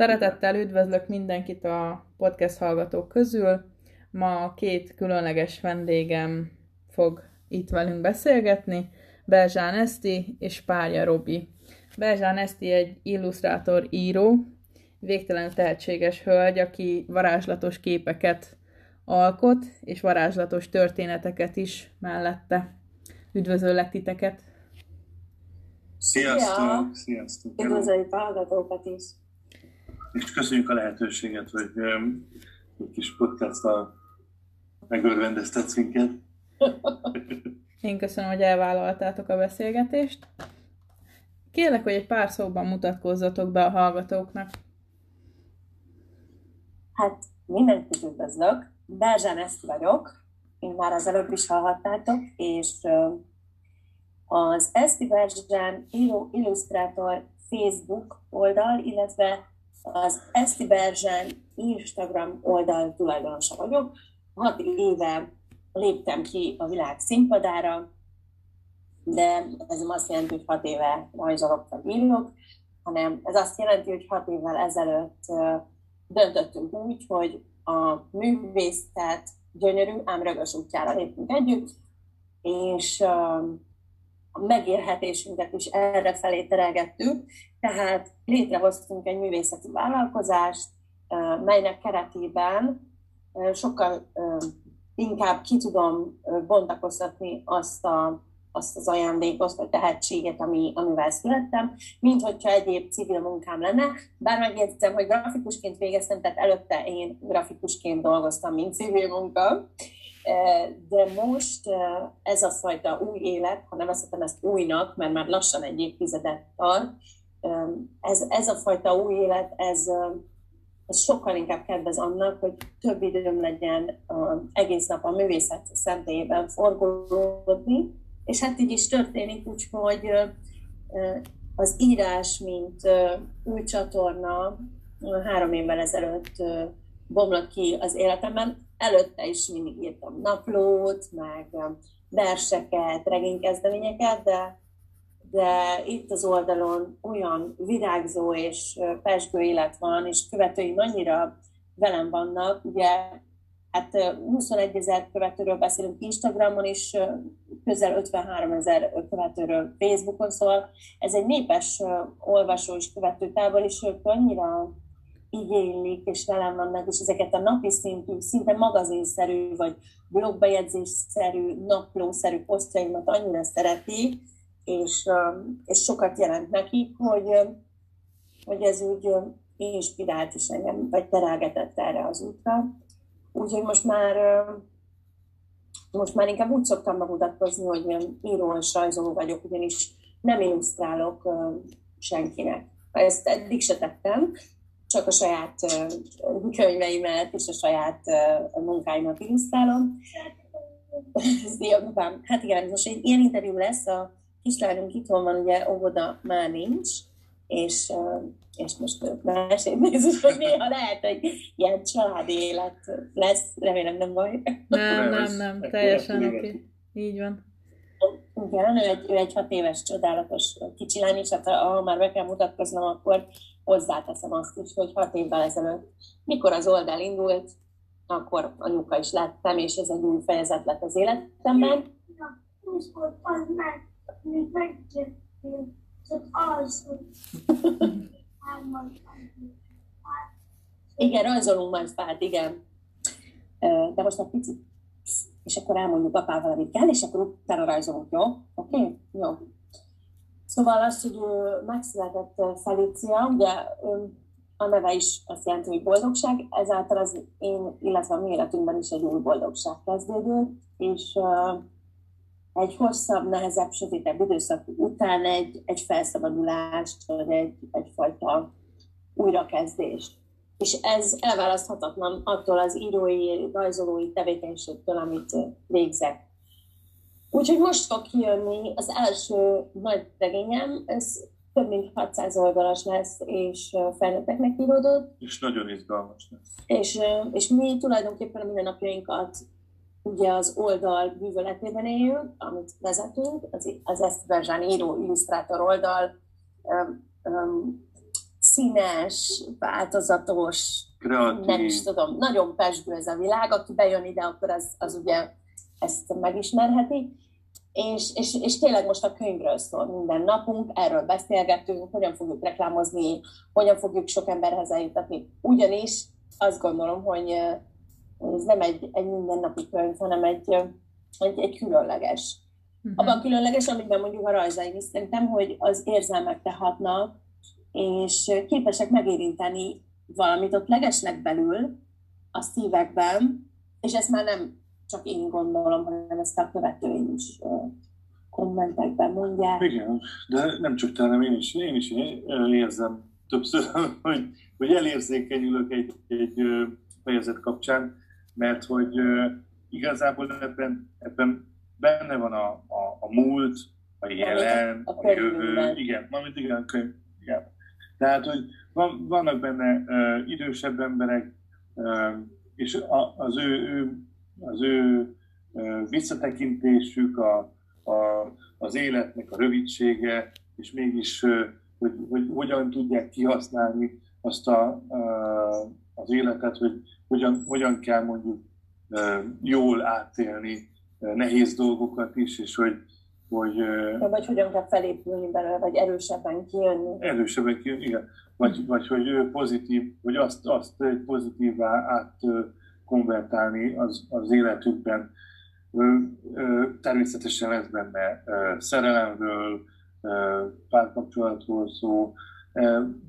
Szeretettel üdvözlök mindenkit a podcast hallgatók közül. Ma két különleges vendégem fog itt velünk beszélgetni, Belzsán Eszti és Párja Robi. Belzsán Eszti egy illusztrátor, író, végtelenül tehetséges hölgy, aki varázslatos képeket alkot, és varázslatos történeteket is mellette. Üdvözöllek titeket! Sziasztok! Ja. Sziasztok! Üdvözöljük a hallgatókat is! És köszönjük a lehetőséget, hogy egy kis podcasttal megörvendeztetsz minket. Én köszönöm, hogy elvállaltátok a beszélgetést. Kérlek, hogy egy pár szóban mutatkozzatok be a hallgatóknak. Hát mindenkit üdvözlök. Berzsán ezt vagyok. Én már az előbb is hallhattátok, és az Eszti Berzsán író illusztrátor Facebook oldal, illetve az Eszti Berzsán Instagram oldal tulajdonosa vagyok. Hat éve léptem ki a világ színpadára, de ez nem azt jelenti, hogy hat éve rajzolok vagy írok, hanem ez azt jelenti, hogy hat évvel ezelőtt döntöttünk úgy, hogy a művészet gyönyörű, ám rögös útjára lépünk együtt, és a megérhetésünket is erre felé terelgettük, tehát létrehoztunk egy művészeti vállalkozást, melynek keretében sokkal inkább ki tudom bontakoztatni azt, a, azt az ajándékot, vagy tehetséget, ami, amivel születtem, mint hogyha egyéb civil munkám lenne. Bár megjegyzem, hogy grafikusként végeztem, tehát előtte én grafikusként dolgoztam, mint civil munka, de most ez a fajta új élet, ha nevezhetem ezt újnak, mert már lassan egy évtizedet tart, ez, ez a fajta új élet, ez, ez sokkal inkább kedvez annak, hogy több időm legyen egész nap a művészet szentélyében forgolódni, és hát így is történik, úgyhogy az írás, mint új csatorna három évvel ezelőtt bomlott ki az életemben. Előtte is mindig írtam naplót, meg verseket, regénykezdeményeket, de de itt az oldalon olyan virágzó és pesgő élet van, és követőim annyira velem vannak, ugye hát 21 ezer követőről beszélünk Instagramon is, közel 53 ezer követőről Facebookon, szóval ez egy népes olvasó és követőtábor, és ők annyira igénylik, és velem vannak, és ezeket a napi szintű, szinte magazinszerű, vagy blogbejegyzésszerű, naplószerű posztjaimat annyira szeretik, és, és sokat jelent nekik, hogy, hogy ez úgy inspirált is engem, vagy terelgetett erre az útra. Úgyhogy most már most már inkább úgy szoktam bemutatkozni, hogy író és rajzoló vagyok, ugyanis nem illusztrálok senkinek. Ezt eddig se tettem, csak a saját könyveimet és a saját munkáimat illusztrálom. Szia, Hát igen, most egy ilyen interjú lesz a kislányunk itthon van, ugye óvoda már nincs, és, és most mesét nézzük, hogy néha lehet, hogy ilyen családi élet lesz, remélem nem baj. Nem, nem, nem, teljesen oké. Így van. Igen, ő egy, ő egy hat éves csodálatos kicsi lány, és hát ha már be kell mutatkoznom, akkor hozzáteszem azt is, hogy hat évvel ezelőtt, mikor az oldal indult, akkor anyuka is lettem, és ez egy új fejezet lett az életemben. Igen, rajzolunk majd fát, igen. De most egy picit, és akkor elmondjuk apával, amit kell, és akkor utána rajzolunk, jó? Oké? Okay? Jó. Szóval az, hogy megszületett Felícia, ugye a neve is azt jelenti, hogy boldogság, ezáltal az én, illetve a mi életünkben is egy új boldogság kezdődött, és uh, egy hosszabb, nehezebb, sötétebb időszak után egy, egy felszabadulást, vagy egy, egyfajta újrakezdést. És ez elválaszthatatlan attól az írói, rajzolói tevékenységtől, amit végzek. Úgyhogy most fog kijönni az első nagy regényem, ez több mint 600 oldalas lesz, és felnőtteknek íródott. És nagyon izgalmas lesz. És, és mi tulajdonképpen a mindennapjainkat ugye az oldal bűvöletében éljük, amit vezetünk, az, az Eszti Berzsán író illusztrátor oldal um, um, színes, változatos, Kreatív. nem is tudom, nagyon pesgő ez a világ, aki bejön ide, akkor az, az ugye ezt megismerheti. És, és, és tényleg most a könyvről szól minden napunk, erről beszélgetünk, hogyan fogjuk reklámozni, hogyan fogjuk sok emberhez eljutatni. Ugyanis azt gondolom, hogy ez nem egy, egy mindennapi könyv, hanem egy, egy, egy különleges. Uh-huh. Abban különleges, amiben mondjuk a rajzaim is szerintem, hogy az érzelmek tehatnak, és képesek megérinteni valamit ott legesleg belül, a szívekben, és ezt már nem csak én gondolom, hanem ezt a követőim is kommentekben mondják. Igen, de nem csak te, hanem én is, én is érzem többször, hogy, hogy elérzékenyülök egy, egy fejezet kapcsán, mert hogy igazából ebben, ebben benne van a, a, a múlt, a jelen, a, a jövő, igen, amit igen, könyv, igen. Tehát, hogy van, vannak benne uh, idősebb emberek, uh, és a, az ő, ő, az ő visszatekintésük, a, a, az életnek a rövidsége, és mégis, hogy, hogy hogyan tudják kihasználni azt a, az életet, hogy hogyan, hogyan kell mondjuk jól átélni nehéz dolgokat is, és hogy, hogy... Vagy hogyan kell felépülni belőle, vagy erősebben kijönni. Erősebben kijönni, igen. Vagy, vagy hogy pozitív, vagy azt, azt egy pozitívá át konvertálni az, az életükben. Természetesen ez benne szerelemről, párkapcsolatról szó,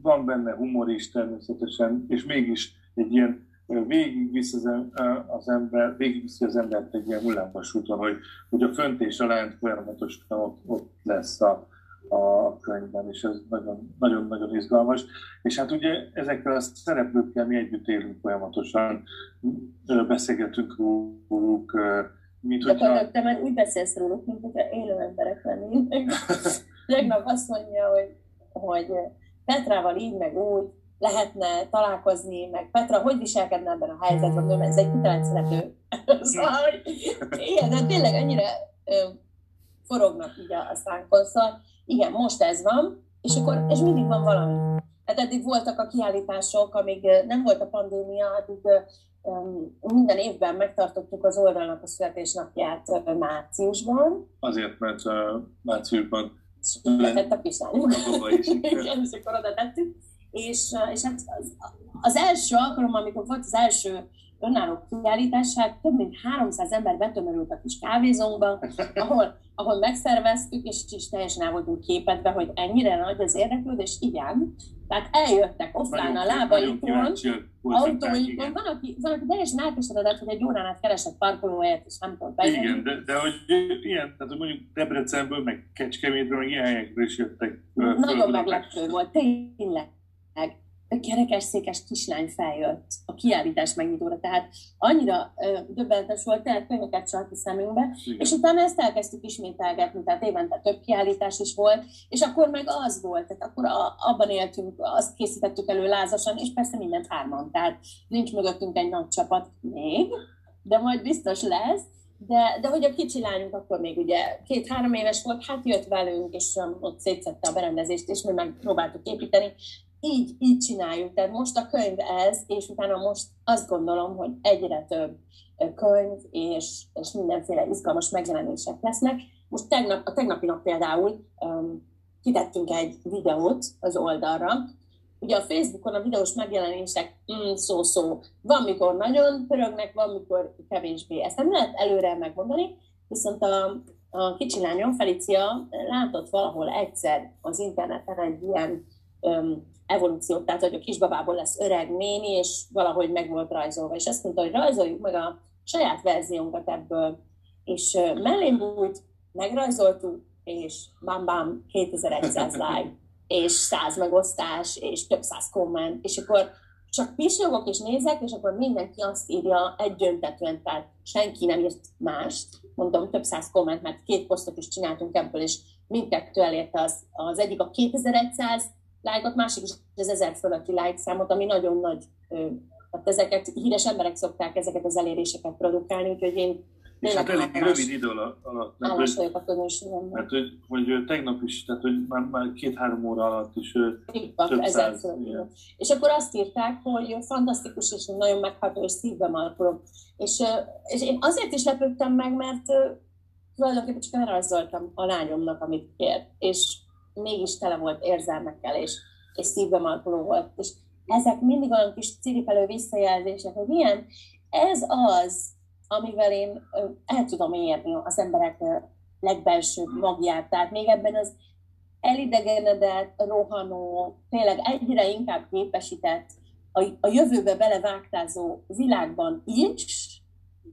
van benne humor is természetesen, és mégis egy ilyen végigvisz az, az ember, végigviszi az embert egy ilyen hullámvasúton, hogy, hogy a fönt és a lent folyamatosan ott, ott lesz a, a könyvben, és ez nagyon-nagyon izgalmas. És hát ugye ezekkel a szereplőkkel mi együtt élünk folyamatosan, beszélgetünk róluk, mint hogyha... Te már úgy beszélsz róluk, mint hogyha élő emberek lennének. Tegnap azt mondja, hogy, hogy Petrával így meg úgy, lehetne találkozni, meg Petra, hogy viselkedne ebben a helyzetben, ez egy kitalált szereplő. szóval, hogy igen, de tényleg ennyire ö, forognak így a, a szánkon. Szóval igen, most ez van, és akkor, és mindig van valami. Hát eddig voltak a kiállítások, amíg nem volt a pandémia, addig minden évben megtartottuk az oldalnak a születésnapját márciusban. Azért, mert uh, márciusban született a kislányunk. Igen, és akkor oda tettük és, és hát az, az első alkalom, amikor volt az első önálló kiállítás, hát több mint 300 ember betömörült a kis kávézónkba, ahol, ahol megszerveztük, és is teljesen el voltunk képedve, hogy ennyire nagy az érdeklődés, igen. Tehát eljöttek offline a lábaikon, autóikon, van, aki, van, aki teljesen elkeseredett, hogy egy órán át keresett parkolóhelyet, és nem tudott bejönni. Igen, de, de hogy ilyen, tehát mondjuk Debrecenből, meg Kecskemétről, meg ilyen helyekről is jöttek. Nagyon meglepő volt, tényleg kerekesszékes kislány feljött a kiállítás megnyitóra, tehát annyira ö, döbbenetes volt, tehát könyveket csalt a szemünkbe, Igen. és utána ezt elkezdtük ismételgetni, tehát évente több kiállítás is volt, és akkor meg az volt, tehát akkor a, abban éltünk, azt készítettük elő lázasan, és persze mindent hárman, tehát nincs mögöttünk egy nagy csapat még, de majd biztos lesz, de, de hogy a kicsi lányunk akkor még ugye két-három éves volt, hát jött velünk, és um, ott szétszette a berendezést, és mi megpróbáltuk építeni, így, így csináljuk. Tehát most a könyv ez, és utána most azt gondolom, hogy egyre több könyv és, és mindenféle izgalmas megjelenések lesznek. Most tegnap, a tegnapi nap például um, kitettünk egy videót az oldalra. Ugye a Facebookon a videós megjelenések mm, szó-szó. Van, mikor nagyon pörögnek, van, mikor kevésbé. Ezt nem lehet előre megmondani, viszont a, a kicsi lányom, Felicia, látott valahol egyszer az interneten egy ilyen um, evolúciót, tehát hogy a kisbabából lesz öreg néni, és valahogy meg volt rajzolva. És azt mondta, hogy rajzoljuk meg a saját verziónkat ebből. És mellém bújt, megrajzoltuk, és bam bam, 2100 like, és 100 megosztás, és több száz komment, és akkor csak pislogok és nézek, és akkor mindenki azt írja egyöntetően, tehát senki nem írt mást. Mondom, több száz komment, mert két posztot is csináltunk ebből, és mindkettő elérte az, az egyik a 2100 lájkot, másik is az ezer fölötti like számot, ami nagyon nagy. Tehát ezeket híres emberek szokták ezeket az eléréseket produkálni, úgyhogy én És hát elég rövid idő alatt. Állás vagyok a közönségben. Mert hogy, hogy tegnap is, tehát hogy már, már két-három óra alatt is Írtak, több száz. És akkor azt írták, hogy fantasztikus és nagyon megható, és szívbe markolom. És, és én azért is lepődtem meg, mert tulajdonképpen csak elrajzoltam a lányomnak, amit kért. És mégis tele volt érzelmekkel, és, és szívbe markoló volt. És ezek mindig olyan kis ciripelő visszajelzések, hogy milyen, ez az, amivel én el tudom érni az emberek legbelsőbb magját. Tehát még ebben az elidegenedett, rohanó, tényleg egyre inkább képesített, a, a jövőbe belevágtázó világban is,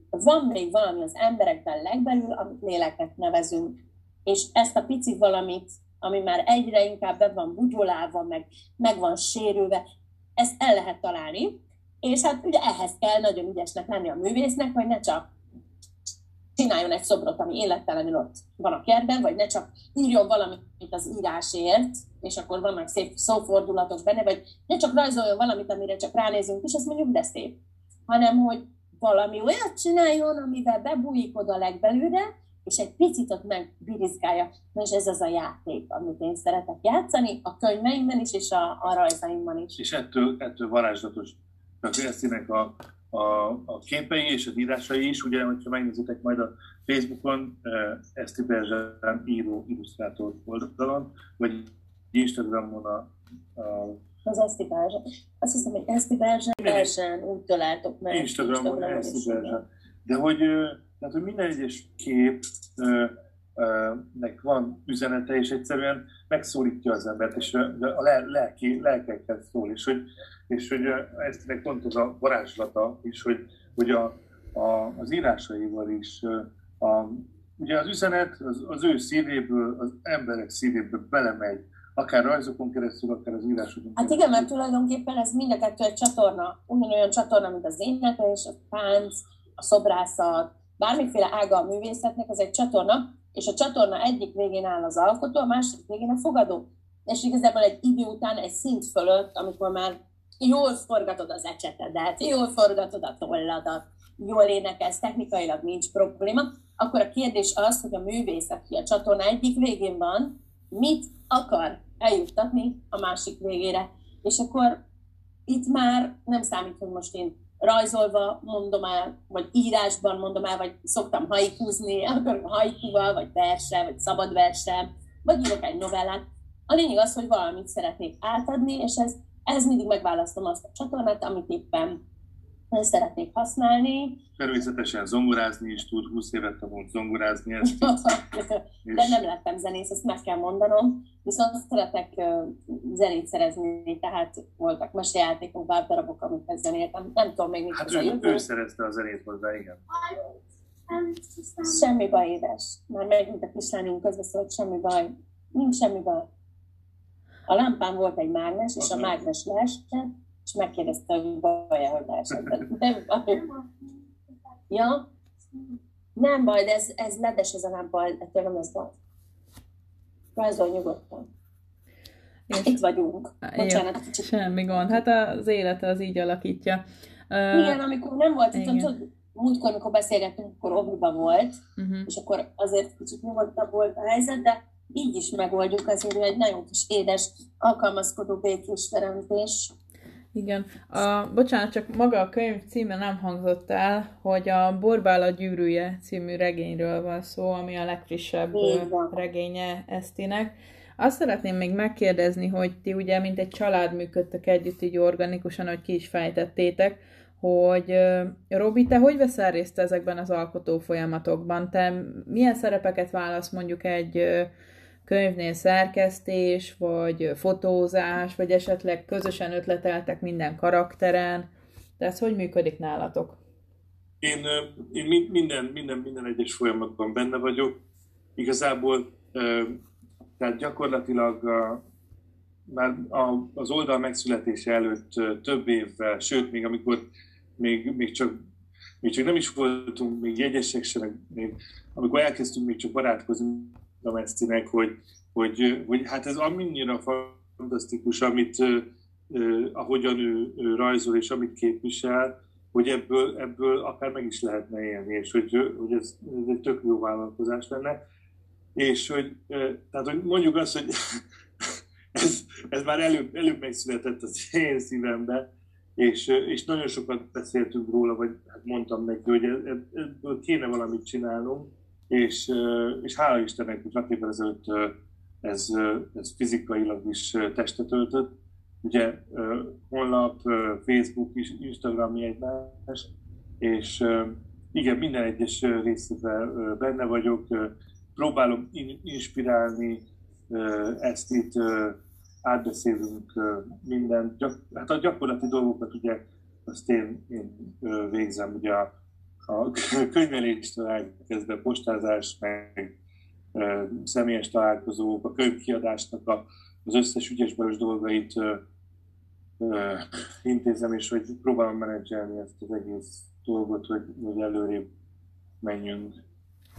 van még valami az emberekben legbelül, amit léleket nevezünk. És ezt a pici valamit, ami már egyre inkább be van bugyolálva, meg, meg van sérülve, ezt el lehet találni, és hát ugye ehhez kell nagyon ügyesnek lenni a művésznek, hogy ne csak csináljon egy szobrot, ami élettelenül ott van a kertben, vagy ne csak írjon valamit az írásért, és akkor vannak szép szófordulatok benne, vagy ne csak rajzoljon valamit, amire csak ránézünk, és azt mondjuk, de szép, hanem hogy valami olyat csináljon, amivel bebújik oda legbelülre, és egy picit ott megbirizgálja. Na és ez az a játék, amit én szeretek játszani, a könyveimben is, és a, a rajzaimban is. És ettől, ettől varázslatos Esztinek a, a, a képei és az írásai is, ugye, hogyha megnézitek majd a Facebookon, Eszti Berzsán író, illusztrátor oldalon, vagy Instagramon a, a az Eszti Berzsán. Azt hiszem, hogy Eszti Berzsán, Berzsán úgy találtok meg. Instagramon, Instagramon Eszti Berzsán. De hogy, tehát, hogy minden egyes kép nek van üzenete, és egyszerűen megszólítja az embert, és a lelki, lelkekhez szól, és hogy, és hogy meg pont az a varázslata is, hogy, hogy a, a, az írásaival is a, ugye az üzenet az, az ő szívéből, az emberek szívéből belemegy, akár rajzokon keresztül, akár az írásokon Hát igen, mert tulajdonképpen ez mind a kettő egy csatorna, ugyanolyan csatorna, mint az éneklés, a tánc, a szobrászat, bármiféle ága a művészetnek, az egy csatorna, és a csatorna egyik végén áll az alkotó, a másik végén a fogadó. És igazából egy idő után, egy szint fölött, amikor már jól forgatod az ecsetedet, jól forgatod a tolladat, jól énekelsz, technikailag nincs probléma, akkor a kérdés az, hogy a művész, aki a csatorna egyik végén van, mit akar eljuttatni a másik végére. És akkor itt már nem számít, hogy most én rajzolva mondom el, vagy írásban mondom el, vagy szoktam haikúzni, akkor haikúval, vagy verse, vagy szabad verse, vagy írok egy novellát. A lényeg az, hogy valamit szeretnék átadni, és ez, ez mindig megválasztom azt a csatornát, amit éppen szeretnék használni. Természetesen zongorázni is tud, 20 évet tanult zongorázni ezt. De nem lettem zenész, ezt meg kell mondanom. Viszont szeretek zenét szerezni, tehát voltak mesejátékok, bárdarabok, amikhez zenéltem. Nem tudom még mit Hát ő, ő szerezte a zenét hozzá, igen. Semmi baj, édes. Már megint a kislányunk közbeszólt, semmi baj. Nincs semmi baj. A lámpán volt egy mágnes, és a mágnes leesett, és megkérdezte, hogy baj hogy leesett. Nem baj. Ja? Nem baj, de ez, ez ledes ez a lámpa, ettől nem lesz baj. Rajzol nyugodtan. És Itt vagyunk. Bocsánat, jó, Semmi gond. Hát az élet az így alakítja. Igen, amikor nem volt, itt, tudod, múltkor, amikor beszélgettünk, akkor oviba volt, uh-huh. és akkor azért kicsit nyugodtabb volt a helyzet, de így is megoldjuk, azért egy nagyon kis édes, alkalmazkodó békés teremtés. Igen. A, bocsánat, csak maga a könyv címe nem hangzott el, hogy a Borbála gyűrűje című regényről van szó, ami a legfrissebb regénye Esztinek. Azt szeretném még megkérdezni, hogy ti ugye, mint egy család működtek együtt így organikusan, hogy ki is fejtettétek, hogy Robi, te hogy veszel részt ezekben az alkotó folyamatokban? Te milyen szerepeket válasz mondjuk egy könyvnél szerkesztés, vagy fotózás, vagy esetleg közösen ötleteltek minden karakteren. De ez hogy működik nálatok? Én, én minden, minden, minden egyes folyamatban benne vagyok. Igazából tehát gyakorlatilag a, már a, az oldal megszületése előtt több évvel, sőt, még amikor még, még csak még csak nem is voltunk még jegyesek sem, még, amikor elkezdtünk még csak barátkozni, Domestinek, hogy, hogy, hogy hát ez annyira fantasztikus, amit, ahogyan ő, ő rajzol és amit képvisel, hogy ebből, ebből akár meg is lehetne élni, és hogy, hogy ez, ez egy tök jó vállalkozás lenne. És hogy, tehát, hogy mondjuk azt, hogy ez, ez már előbb, előbb megszületett az én szívembe, és, és nagyon sokat beszéltünk róla, vagy hát mondtam neki, hogy ebből kéne valamit csinálnunk, és, és hála Istennek, hogy hat évvel ezelőtt ez, ez fizikailag is testet öltött. Ugye honlap, Facebook, Instagram egymás, és igen, minden egyes részében benne vagyok, próbálom inspirálni ezt itt, átbeszélünk mindent, hát a gyakorlati dolgokat ugye azt én, én végzem, ugye a, a könyveléstől elkezdve postázás, meg személyes találkozók, a könyvkiadásnak a, az összes ügyes dolgait intézem, és hogy próbálom menedzselni ezt az egész dolgot, hogy, hogy előrébb menjünk.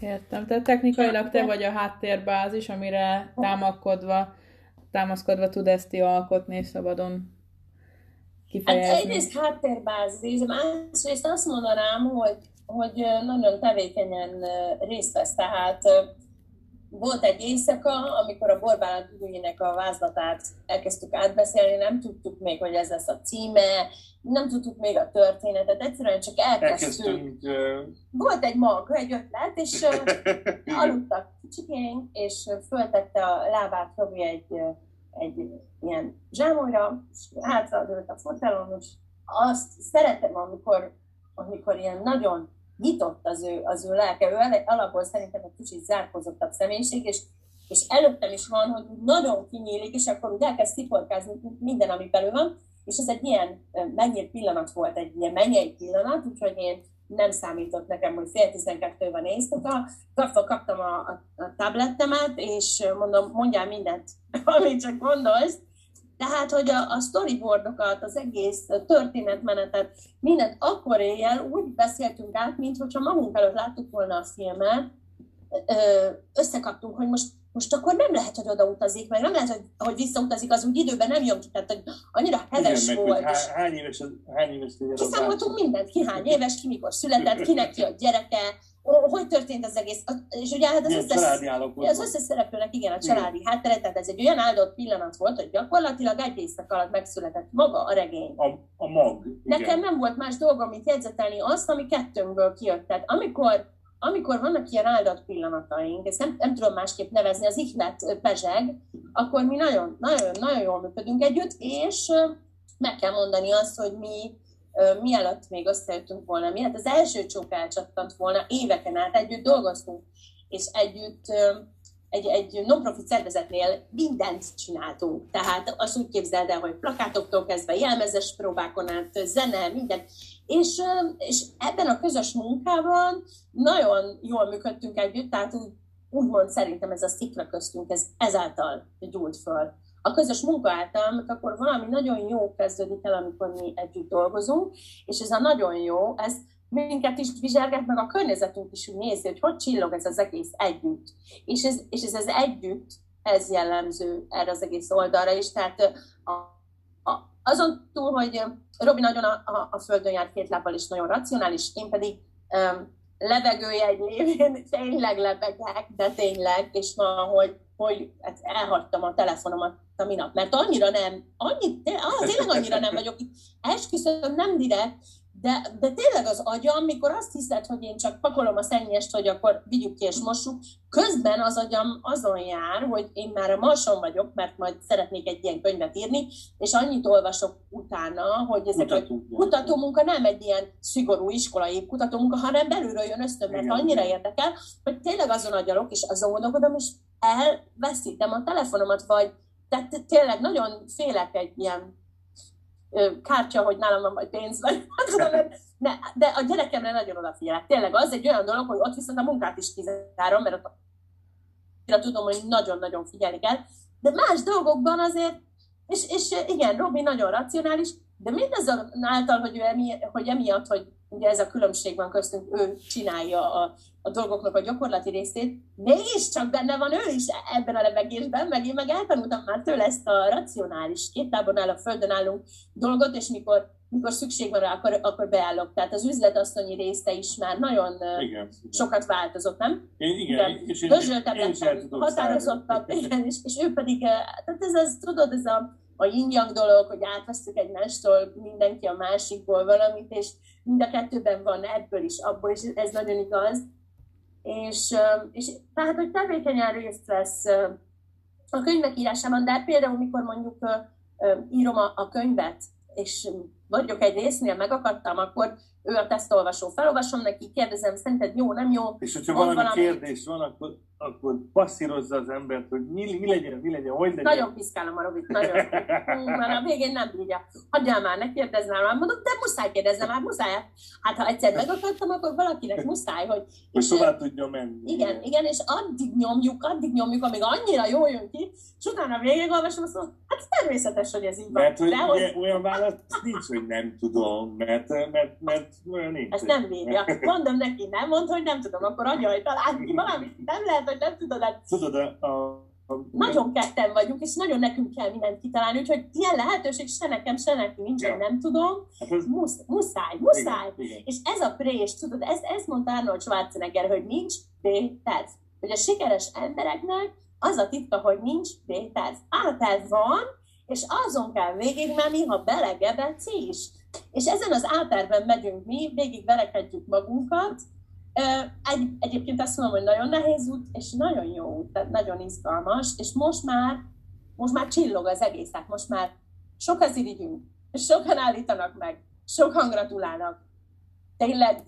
Értem. Tehát technikailag te vagy a háttérbázis, amire támakodva, támaszkodva tud ezt alkotni szabadon kifejezni. Hát egyrészt háttérbázis, másrészt azt mondanám, hogy, hogy nagyon tevékenyen részt vesz, tehát volt egy éjszaka, amikor a Borbálán Tüdőjének a vázlatát elkezdtük átbeszélni, nem tudtuk még, hogy ez lesz a címe, nem tudtuk még a történetet, egyszerűen csak elkezdtük. elkezdtünk. Volt egy mag, egy ötlet, és aludtak kicsikénk, és föltette a lábát Robi egy, egy ilyen zsámolyra, és hátradőlt a fotelon, és azt szeretem, amikor, amikor ilyen nagyon nyitott az ő, az ő lelke. Ő alapból szerintem egy kicsit zárkozottabb személyiség, és, és előttem is van, hogy nagyon kinyílik, és akkor úgy elkezd sziporkázni minden, ami belül van, és ez egy ilyen mennyit pillanat volt, egy ilyen mennyei pillanat, úgyhogy én nem számított nekem, hogy fél tizenkettő van éjszaka, kapva kaptam a, a, a tablettemet, és mondom, mondjál mindent, amit csak gondolsz, tehát, hogy a, a storyboardokat, az egész történetmenetet, mindent akkor éjjel úgy beszéltünk át, mint hogyha magunk előtt láttuk volna a filmet, összekaptunk, hogy most, most akkor nem lehet, hogy oda utazik, meg nem lehet, hogy, hogy visszautazik, az úgy időben nem jön ki, tehát hogy annyira heves Igen, volt. Meg, hány éves, hány éves Kiszámoltunk mindent, ki hány éves, ki mikor született, kinek ki a gyereke, hogy történt az egész? És ugye hát az összes, az összes szereplőnek igen, a családi háttere, tehát ez egy olyan áldott pillanat volt, hogy gyakorlatilag egy éjszak alatt megszületett maga a regény. A, a mag. Igen. Nekem nem volt más dolgom, mint jegyzetelni azt, ami kettőnkből kijött. Tehát amikor, amikor vannak ilyen áldott pillanataink, ezt nem, nem tudom másképp nevezni, az ihlet pezseg, akkor mi nagyon, nagyon, nagyon jól működünk együtt, és meg kell mondani azt, hogy mi mielőtt még összejöttünk volna, miatt az első csók elcsattant volna, éveken át együtt dolgoztunk, és együtt egy, egy non-profit szervezetnél mindent csináltunk. Tehát azt úgy képzeld el, hogy plakátoktól kezdve jelmezes próbákon át, zene, minden. És, és ebben a közös munkában nagyon jól működtünk együtt, tehát úgy, úgymond szerintem ez a szikra köztünk, ez ezáltal gyúlt föl a közös munka által, mert akkor valami nagyon jó kezdődik el, amikor mi együtt dolgozunk, és ez a nagyon jó, ez minket is vizsgálgat, meg a környezetünk is úgy nézi, hogy hogy csillog ez az egész együtt. És ez, és ez az együtt, ez jellemző erre az egész oldalra is, tehát a, a, azon túl, hogy Robi nagyon a, a, a földön jár két lábbal is nagyon racionális, én pedig um, levegőjegy lévén tényleg lebegek, de tényleg, és ma, hogy, hogy hát elhagytam a telefonomat a minap, mert annyira nem, annyi, ah, tényleg annyira nem vagyok itt, esküszöm nem direkt, de, de tényleg az agyam, amikor azt hiszed, hogy én csak pakolom a szennyest, hogy akkor vigyük ki és mossuk, közben az agyam azon jár, hogy én már a marson vagyok, mert majd szeretnék egy ilyen könyvet írni, és annyit olvasok utána, hogy ezek a kutatómunka nem egy ilyen szigorú iskolai kutatómunka, hanem belülről jön ösztön, mert annyira érdekel, hogy tényleg azon agyalok, és azon gondolkodom, és elveszítem a telefonomat, vagy tehát tényleg nagyon félek egy ilyen kártya, hogy nálam van majd pénz, vagy de, de a gyerekemre nagyon odafigyelek. Tényleg az egy olyan dolog, hogy ott viszont a munkát is kizárom, mert ott tudom, hogy nagyon-nagyon figyelni kell, de más dolgokban azért, és, és igen, Robi nagyon racionális, de mindazonáltal, hogy, ő emi, hogy emiatt, hogy ugye ez a különbség van köztünk, ő csinálja a, a dolgoknak a gyakorlati részét, mégiscsak benne van ő is ebben a lebegésben, meg én meg eltanultam már tőle ezt a racionális, két lábon áll a földön állunk dolgot, és mikor mikor szükség van rá, akkor, akkor beállok. Tehát az üzletasszonyi része is már nagyon igen, sokat változott, nem? Én, igen, igen. és én, én, én határozottak, igen, és, és ő pedig, tehát ez az, tudod, ez a, a yin dolog, hogy átvesztük egymástól mindenki a másikból valamit, és mind a kettőben van ebből is, abból is, ez nagyon igaz. És, és tehát, hogy tevékenyen részt vesz a könyvek írásában, de például, mikor mondjuk írom a, a könyvet, és vagyok egy résznél, megakadtam, akkor ő a tesztolvasó. Felolvasom neki, kérdezem, szerinted jó, nem jó? És hogyha valami, valami kérdés van, akkor, akkor passzírozza az embert, hogy mi, mi legyen, mi legyen, hogy legyen. Nagyon piszkálom a Robit, nagyon. Mert a végén nem bírja. Hagyjál már, ne kérdeznál már. Mondom, de muszáj kérdeznem, már muszáj. Hát ha egyszer megakadtam, akkor valakinek muszáj, hogy... Hogy tovább tudja menni. Igen, igen, és addig nyomjuk, addig nyomjuk, amíg annyira jól jön ki, és utána végig olvasom, azt mondom, hát természetes, hogy ez így van. Mert hogy, de, hogy... olyan válasz nincs, hogy nem tudom, mert, mert, mert olyan nincs. Ezt nem bírja. Mondom neki, nem mond, hogy nem tudom, akkor anyaj, talán valamit nem lehet, hogy nem tudod. Hát... Tudod, a, a, nagyon ketten vagyunk, és nagyon nekünk kell mindent kitalálni, úgyhogy ilyen lehetőség se nekem, se neki nincsen, ja. nem tudom. Hát ez... Musz, muszáj, muszáj. Igen, igen. És ez a prés, tudod, ezt, ezt mondta Arnold Schwarzenegger, hogy nincs B-terv. Hogy a sikeres embereknek az a titka, hogy nincs B-terv. A-terv van, és azon kell végigmenni, ha belegebedsz is. És ezen az áterben megyünk mi, végig verekedjük magunkat. Egy, egyébként azt mondom, hogy nagyon nehéz út, és nagyon jó út, tehát nagyon izgalmas, és most már, most már csillog az egész, tehát most már sok az irigyünk, sokan állítanak meg, sokan gratulálnak. Tényleg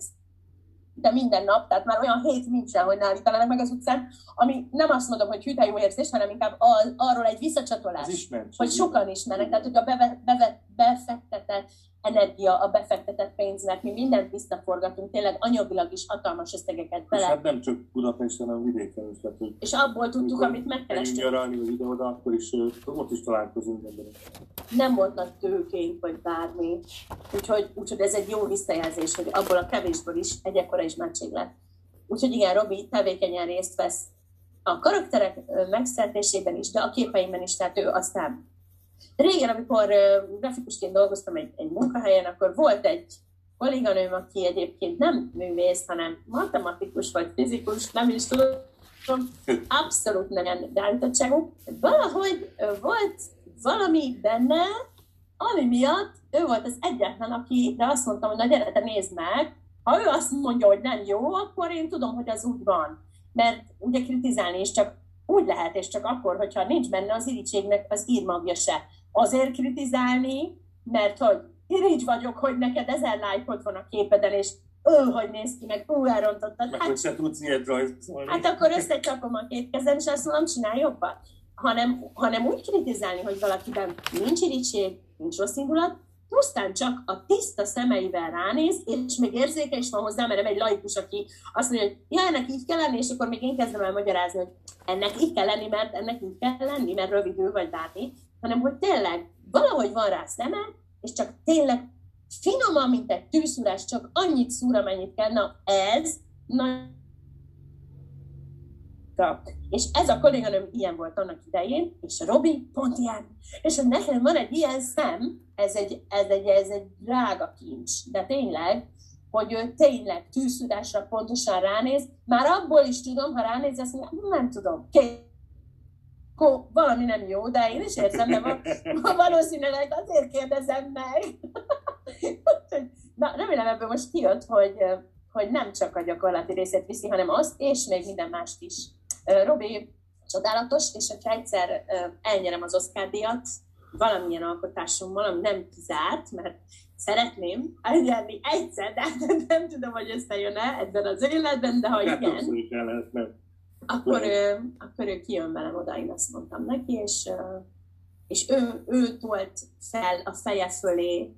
de minden nap, tehát már olyan hét nincsen, hogy ne állítanának meg az utcán, ami nem azt mondom, hogy hűte jó érzés, hanem inkább az, arról egy visszacsatolás, hogy sokan ismernek, tehát hogy a beve, beve, befektetett energia, a befektetett pénznek, mi mindent visszaforgatunk, tényleg anyagilag is hatalmas összegeket bele. És hát nem csak Budapesten, hanem vidéken is. Tehát, és abból tudtuk, amit megkerestünk. nyaralni, vagy ide-oda, akkor is ott is találkozunk emberek. Nem volt nagy tőkénk, vagy bármi. Úgyhogy, úgyhogy ez egy jó visszajelzés, hogy abból a kevésből is egy ekkora ismertség lett. Úgyhogy igen, Robi tevékenyen részt vesz a karakterek megszerzésében is, de a képeimben is, tehát ő aztán Régen, amikor grafikusként dolgoztam egy, egy munkahelyen, akkor volt egy kolléganőm, aki egyébként nem művész, hanem matematikus vagy fizikus, nem is tudom, abszolút nem beállítottságú. Valahogy volt valami benne, ami miatt ő volt az egyetlen, aki, de azt mondtam, hogy na gyere, te nézd meg, ha ő azt mondja, hogy nem jó, akkor én tudom, hogy az úgy van. Mert ugye kritizálni is csak úgy lehet, és csak akkor, hogyha nincs benne az irítségnek az írmagja se. Azért kritizálni, mert hogy irigy vagyok, hogy neked ezer lájkod van a képeden, és ő, hogy néz ki, meg ő elrontottad. Meg hát, hogy se tudsz ilyet rajzolni. Hát akkor összecsapom a két kezem, és azt mondom, csinálj jobban. Hanem, hanem úgy kritizálni, hogy valakiben nincs irítség, nincs rossz indulat, pusztán csak a tiszta szemeivel ránéz, és még érzéke is van hozzá, mert nem egy laikus, aki azt mondja, hogy ja, ennek így kell lenni, és akkor még én kezdem el magyarázni, hogy ennek így kell lenni, mert ennek így kell lenni, mert rövidül vagy bármi, hanem hogy tényleg valahogy van rá szeme, és csak tényleg finoman, mint egy tűzszúrás, csak annyit szúr, amennyit kell. Na ez na, és ez a kolléganőm ilyen volt annak idején, és a Robi pont ilyen. És hogy nekem van egy ilyen szem, ez egy, ez egy, ez egy drága kincs, de tényleg, hogy ő tényleg tűzszudásra pontosan ránéz, már abból is tudom, ha ránéz, azt mondja, hm, nem tudom, Akkor valami nem jó, de én is érzem, nem, valószínűleg azért kérdezem meg. Na, remélem ebből most kijött, hogy, hogy nem csak a gyakorlati részét viszi, hanem azt, és még minden mást is. Robi csodálatos, és hogyha egyszer elnyerem az Oscar díjat, valamilyen alkotásom, valami nem kizárt, mert szeretném elnyerni egyszer, de nem, nem tudom, hogy összejön-e ebben az életben, de ha hát igen, akkor, ő, akkor ő kijön velem oda, én azt mondtam neki, és, és ő, ő tolt fel a feje fölé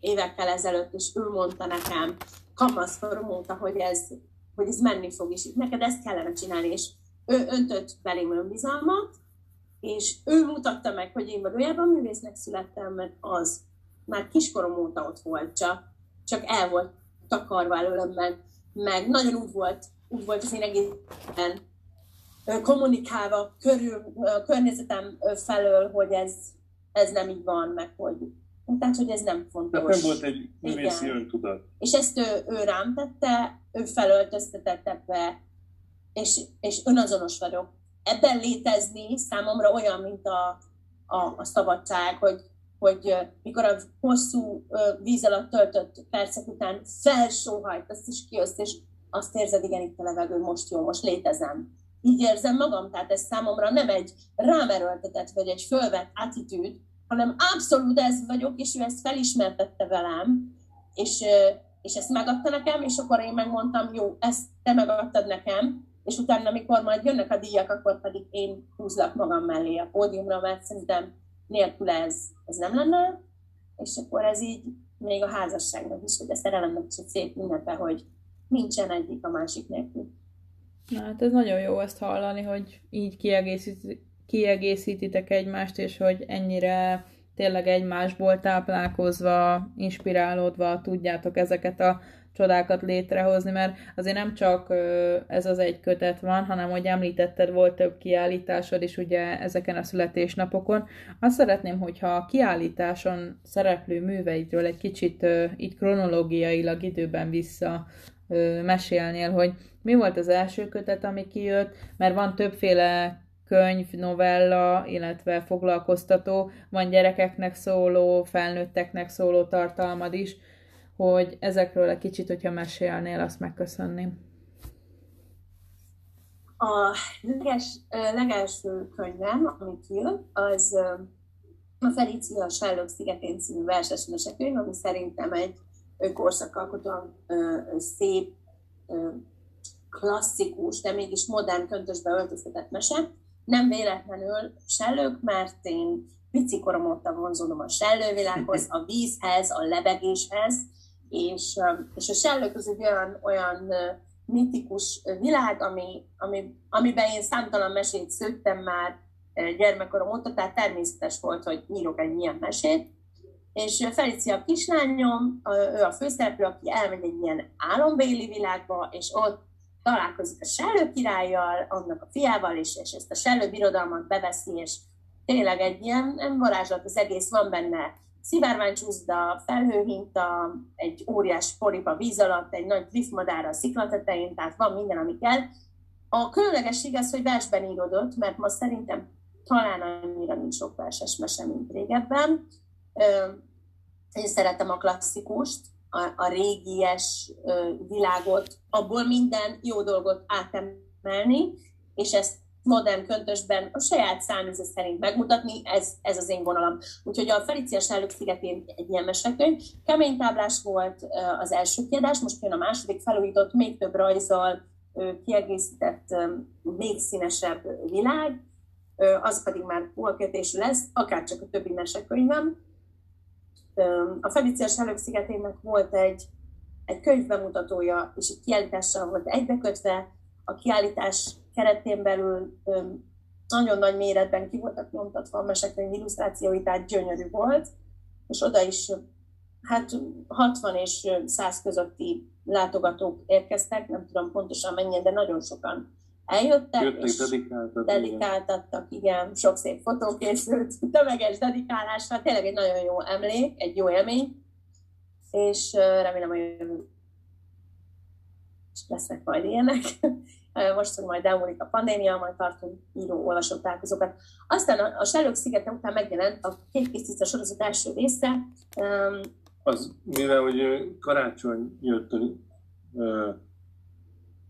évekkel ezelőtt, és ő mondta nekem, kamaszkorom mondta, hogy ez, hogy ez menni fog, és neked ezt kellene csinálni, és ő öntött belém önbizalmat, és ő mutatta meg, hogy én valójában művésznek születtem, mert az már kiskorom óta ott volt, csak, csak el volt takarva előlem, meg, meg nagyon úgy volt, úgy volt az én egészen kommunikálva körül, a környezetem felől, hogy ez, ez nem így van, meg hogy, tehát hogy ez nem fontos. Tehát nem volt egy művészi öntudat. És ezt ő, ő rám tette, ő felöltöztetett ebbe, és, és önazonos vagyok. Ebben létezni számomra olyan, mint a, a, a szabadság, hogy, hogy mikor a hosszú víz alatt töltött percek után felsóhajtasz és kijössz, és azt érzed, igen, itt a levegő, most jó, most létezem. Így érzem magam, tehát ez számomra nem egy rámeröltetett, vagy egy fölvett attitűd, hanem abszolút ez vagyok, és ő ezt felismertette velem, és, és ezt megadta nekem, és akkor én megmondtam, jó, ezt te megadtad nekem, és utána, amikor majd jönnek a díjak, akkor pedig én húzlak magam mellé a pódiumra, mert szerintem nélkül ez, ez nem lenne, és akkor ez így még a házasságnak is, hogy a szerelemnek is egy szép ünnepe, hogy nincsen egyik a másik nélkül. Na, hát ez nagyon jó ezt hallani, hogy így kiegészít, kiegészítitek egymást, és hogy ennyire tényleg egymásból táplálkozva, inspirálódva tudjátok ezeket a csodákat létrehozni, mert azért nem csak ez az egy kötet van, hanem, hogy említetted, volt több kiállításod is ugye ezeken a születésnapokon. Azt szeretném, hogyha a kiállításon szereplő műveidről egy kicsit így kronológiailag időben vissza mesélnél, hogy mi volt az első kötet, ami kijött, mert van többféle könyv, novella, illetve foglalkoztató, van gyerekeknek szóló, felnőtteknek szóló tartalmad is, hogy ezekről egy kicsit, hogyha mesélnél, azt megköszönném. A leges, legelső könyvem, ami kijött, az a Felícia Sállók szigetén című verses mesekönyv, ami szerintem egy korszakalkotóan szép, klasszikus, de mégis modern köntösbe öltöztetett mese. Nem véletlenül sellők, mert én pici korom óta vonzódom a sellővilághoz, a vízhez, a lebegéshez, és, és a sellők az egy olyan, olyan mitikus világ, ami, ami, amiben én számtalan mesét szőttem már gyermekkorom óta, tehát természetes volt, hogy írok egy ilyen mesét. És Felicia kislányom, ő a főszereplő, aki elmegy egy ilyen álombéli világba, és ott találkozik a sellő királlyal, annak a fiával, és, és ezt a sellő birodalmat beveszi, és tényleg egy ilyen varázslat az egész, van benne szivárványcsúszda, felhőhinta, egy óriás polipa víz alatt, egy nagy driftmadár a sziklatetején, tehát van minden, ami kell. A különlegesség az, hogy versben írodott, mert ma szerintem talán annyira nincs sok verses mese, mint régebben. Én szeretem a klasszikust, a, a régies világot, abból minden jó dolgot átemelni, és ezt modern köntösben a saját számíze szerint megmutatni, ez, ez az én vonalam. Úgyhogy a Felicia Sállók szigetén egy ilyen mesekönyv. Kemény táblás volt az első kiadás, most jön a második felújított, még több rajzal kiegészített, még színesebb világ, az pedig már polkötésű lesz, akár csak a többi mesekönyvem. A Felicia Sállók szigetének volt egy, egy könyvbemutatója, és egy kiállítással volt egybekötve, a kiállítás keretén belül nagyon nagy méretben ki voltak nyomtatva a mesekönyv illusztrációi, tehát gyönyörű volt, és oda is hát 60 és 100 közötti látogatók érkeztek, nem tudom pontosan mennyien, de nagyon sokan eljöttek, Jöttek, és dedikáltak, dedikáltattak, igen, sok szép fotó készült, tömeges dedikálással, tényleg egy nagyon jó emlék, egy jó élmény, és remélem, hogy lesznek majd ilyenek. Most, hogy majd elmúlik a pandémia, majd tartunk író-olvasó találkozókat. Aztán a, a Sellők szigete után megjelent a két kis sorozat első része. Um, az, mivel hogy karácsony jött,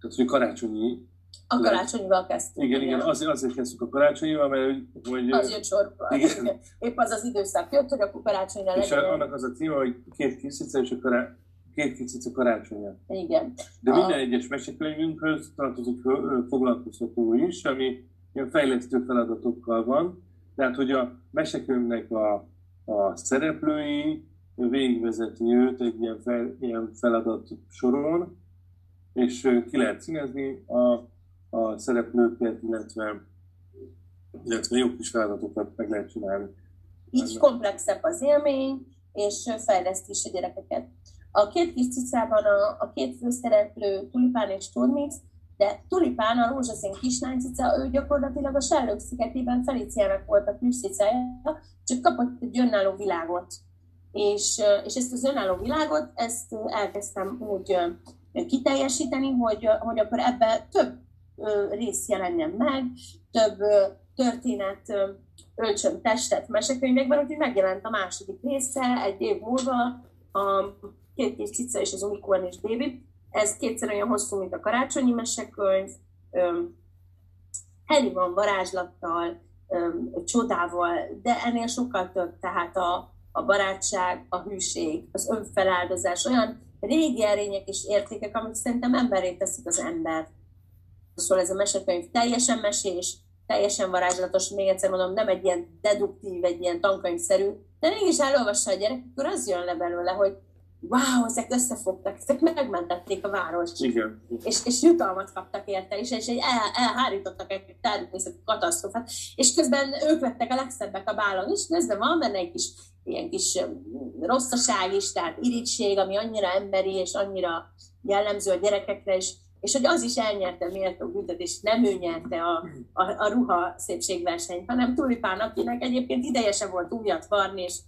tehát hogy karácsonyi a karácsonyival kezdtünk. Igen, igen, azért, azért kezdtük a karácsonyival, mert hogy... Az jött sorba. Igen. Épp az az időszak jött, hogy a karácsonyra legyen. És annak az a címe, hogy két kis és a karácsony két kicsit a karácsonya. Igen. De a... minden egyes mesekönyvünkhöz tartozik foglalkoztató is, ami ilyen fejlesztő feladatokkal van. Tehát, hogy a mesekönyvnek a, a szereplői végigvezeti őt egy ilyen, fel, ilyen feladat soron, és ki lehet színezni a, a szereplőket, illetve, illetve jó kis feladatokat meg lehet csinálni. Így komplexebb az élmény, és fejleszti is a gyerekeket. A két kis cicában a, a két főszereplő Tulipán és Turmix, de Tulipán, a rózsaszín kislány cica, ő gyakorlatilag a Sherlock szigetében Feliciának volt a kis cicája, csak kapott egy önálló világot. és, és ezt az önálló világot, ezt elkezdtem úgy kiteljesíteni, hogy, hogy akkor ebbe több rész jelenjen meg, több történet öltsön testet mesekönyvekben, úgyhogy megjelent a második része egy év múlva, a Két kis cica és az Unicorn és Baby. Ez kétszer olyan hosszú, mint a karácsonyi mesekönyv. Heli van varázslattal, csodával, de ennél sokkal több, tehát a, a barátság, a hűség, az önfeláldozás, olyan régi erények és értékek, amik szerintem emberé teszik az embert. Szóval ez a mesekönyv teljesen mesés, teljesen varázslatos, még egyszer mondom, nem egy ilyen deduktív, egy ilyen tankönyvszerű, de mégis elolvassa a gyerek, akkor az jön le belőle, hogy wow, ezek összefogtak, ezek megmentették a várost. Igen. És, és jutalmat kaptak érte, és, és el, elhárítottak egy természeti katasztrofát, és közben ők lettek a legszebbek a bálon, és közben van benne egy kis ilyen kis rosszaság is, tehát irítség, ami annyira emberi, és annyira jellemző a gyerekekre, és, és hogy az is elnyerte méltó büntetést, nem ő nyerte a, a, a ruha szépségversenyt, hanem Tulipán, akinek egyébként ideje se volt újat varni, és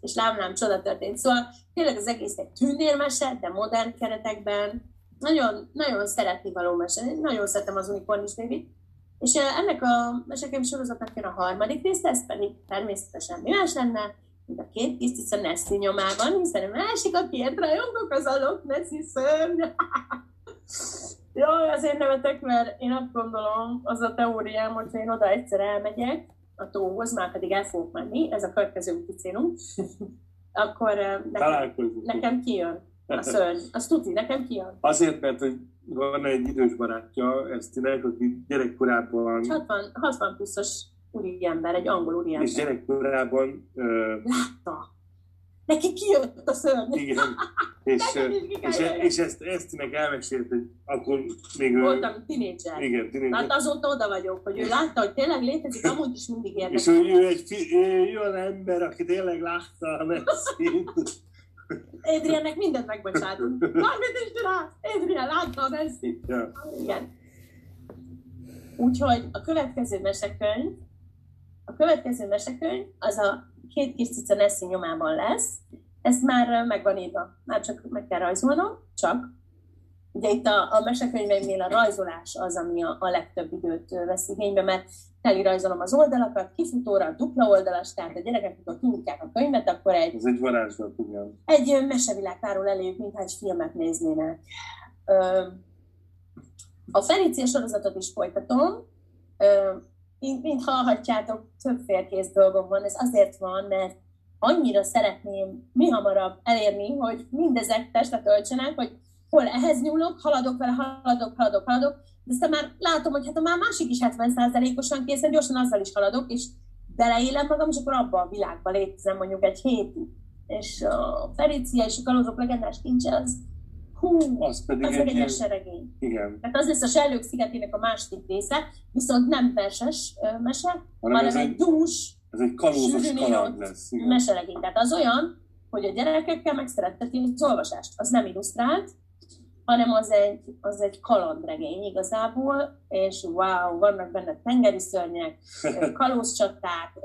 és lámlám csoda történt. Szóval tényleg az egész egy tündérmese, de modern keretekben, nagyon, nagyon szeretni való mese. Nagyon szeretem az Unicornis baby És ennek a mesekönyv sorozatnak jön a harmadik rész, ez pedig természetesen mi más lenne, mint a két kis tisza Nessie nyomában, hiszen a másik a két rajongok az alok Nessie szörny. Jaj, azért nevetek, mert én azt gondolom, az a teóriám, hogyha én oda egyszer elmegyek, a tóhoz, már pedig el fogok menni, ez a következő úti célunk, akkor nekem, nekem kijön a szörny. Azt tudni, nekem kijön. Azért, mert hogy van egy idős barátja, Esztinek, aki gyerekkorában... 60, 60 pluszos úriember, egy angol úriember. És gyerekkorában... Uh, Látta neki kijött a szörny. Igen. És, és, és, ezt, ezt meg elmesélt, hogy akkor még ő... Voltam tinédzser. Igen, tinédzser. Hát azóta oda vagyok, hogy ő látta, hogy tényleg létezik, amúgy is mindig érdekel. És hogy ő egy fi, olyan ember, aki tényleg látta a Messi-t. Adriennek mindent megbocsátunk. Bármit is csinál, Adrien látta a Messi-t. Ja. Igen. Úgyhogy a következő mesekönyv, a következő mesekönyv az a két kis cica Nessie nyomában lesz. Ez már meg van írva, már csak meg kell rajzolnom, csak. Ugye itt a, a mesekönyveimnél a rajzolás az, ami a, a legtöbb időt vesz igénybe, mert rajzolom az oldalakat, kifutóra, dupla oldalas, tehát a gyerekek, amikor kinyitják a könyvet, akkor egy... Ez egy varázslat, igen. Egy mesevilág tárul eléjük, mintha egy filmet néznének. A Ferícia sorozatot is folytatom, mint, mint hallhatjátok, több félkész dolgom van. Ez azért van, mert annyira szeretném mi hamarabb elérni, hogy mindezek testet öltsenek, hogy hol ehhez nyúlok, haladok vele, haladok, haladok, haladok, de aztán már látom, hogy hát a már másik is 70%-osan készen, gyorsan azzal is haladok, és beleélem magam, és akkor abban a világban létezem mondjuk egy hétig. És a Ferícia és a Kalózok legendás kincse az Hú, az pedig az egy, egy meseregény. Igen. Tehát az lesz a Sellők szigetének a második része, viszont nem verses mese, hanem, hanem egy, egy dús, ez egy kalózos kaland lesz. Igen. Meseregény. Tehát az olyan, hogy a gyerekekkel megszeretteti az olvasást. Az nem illusztrált, hanem az egy, az egy kalandregény igazából, és wow, vannak benne tengeri szörnyek, kalózcsaták,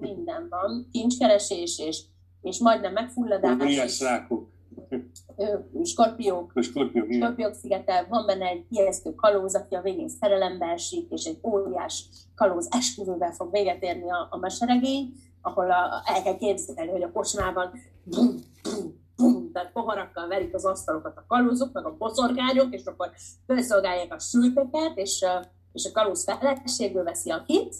minden van, kincskeresés, és, és majdnem megfulladás. Óriás rákok skorpiók, skorpiók, skorpiók szigete, van benne egy ijesztő kalóz, aki a végén szerelembe esik, és egy óriás kalóz esküvővel fog véget érni a, a meseregény, ahol a, el kell képzelni, hogy a kocsmában bum, bum, bum, tehát poharakkal verik az asztalokat a kalózok, meg a boszorkányok, és akkor felszolgálják a sülteket, és, és a kalóz feleségből veszi a kit,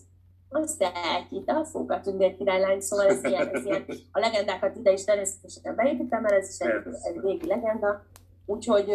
azt elkít a fókat egy királylány, szóval ez ilyen, ez ilyen, a legendákat ide is természetesen beépítem, mert ez is egy, egy régi legenda, úgyhogy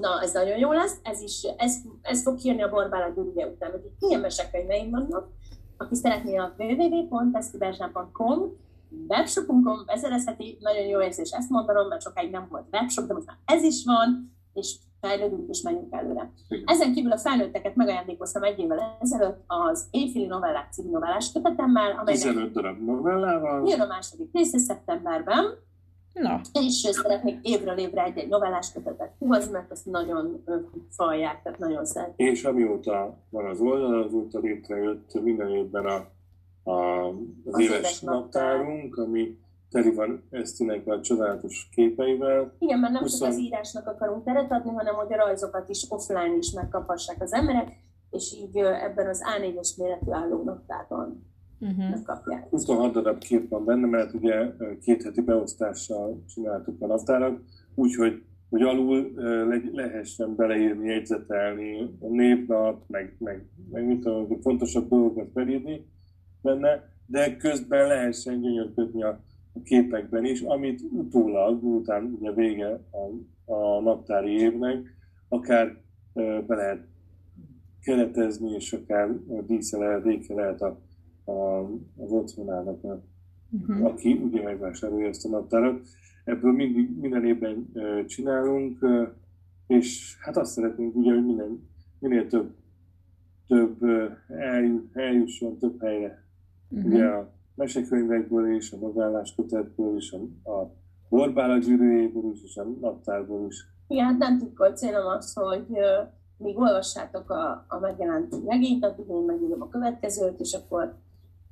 na, ez nagyon jó lesz, ez is, ez, ez fog kijönni a Borbála Gyurgye után, hogy milyen mesekönyveim vannak, aki szeretné a www.esztiberzsán.com webshopunkon beszerezheti, nagyon jó érzés ezt mondanom, mert sokáig nem volt webshop, de most már ez is van, és fejlődünk és menjünk előre. Ezen kívül a felnőtteket megajándékoztam egy évvel ezelőtt az Éjféli novellák című novellás kötetemmel, amelynek 15 darab novellával. Jön a második része szeptemberben, Na. És szeretnék évről évre egy-egy novellás kötetet húzni, mert azt nagyon falják, tehát nagyon szeret. És amióta van az oldal, azóta létrejött minden évben a, a, az, az éves naptárunk, ami teli van Esztinek a csodálatos képeivel. Igen, mert nem 20... csak az írásnak akarunk teret adni, hanem hogy a rajzokat is offline is megkaphassák az emberek, és így ebben az A4-es méretű állónaktárban uh-huh. megkapják. 26 darab kép van benne, mert ugye két heti beosztással csináltuk a naptárat, úgyhogy hogy alul le, lehessen beleírni, jegyzetelni a névnap, meg, meg, meg mit tudom, fontosabb dolgokat felírni benne, de közben lehessen gyönyörködni a, a képekben is, amit utólag, miután ugye vége a, a naptári évnek, akár be lehet keretezni, és akár dísze lehet, lehet a, a, az otthonának, uh-huh. aki ugye megvásárolja ezt a naptárat. Ebből mindig, minden évben csinálunk, és hát azt szeretnénk ugye, hogy minden, minél több, több eljusson több helyre. Uh-huh. Ugye a mesekönyvekből is, a novelláskötetből is, a, a Borbála gyűrűjéből is, és a naptárból is. Igen, hát nem titkolt célom az, hogy még olvassátok a, a megjelent regényt, addig én megírom a következőt, és akkor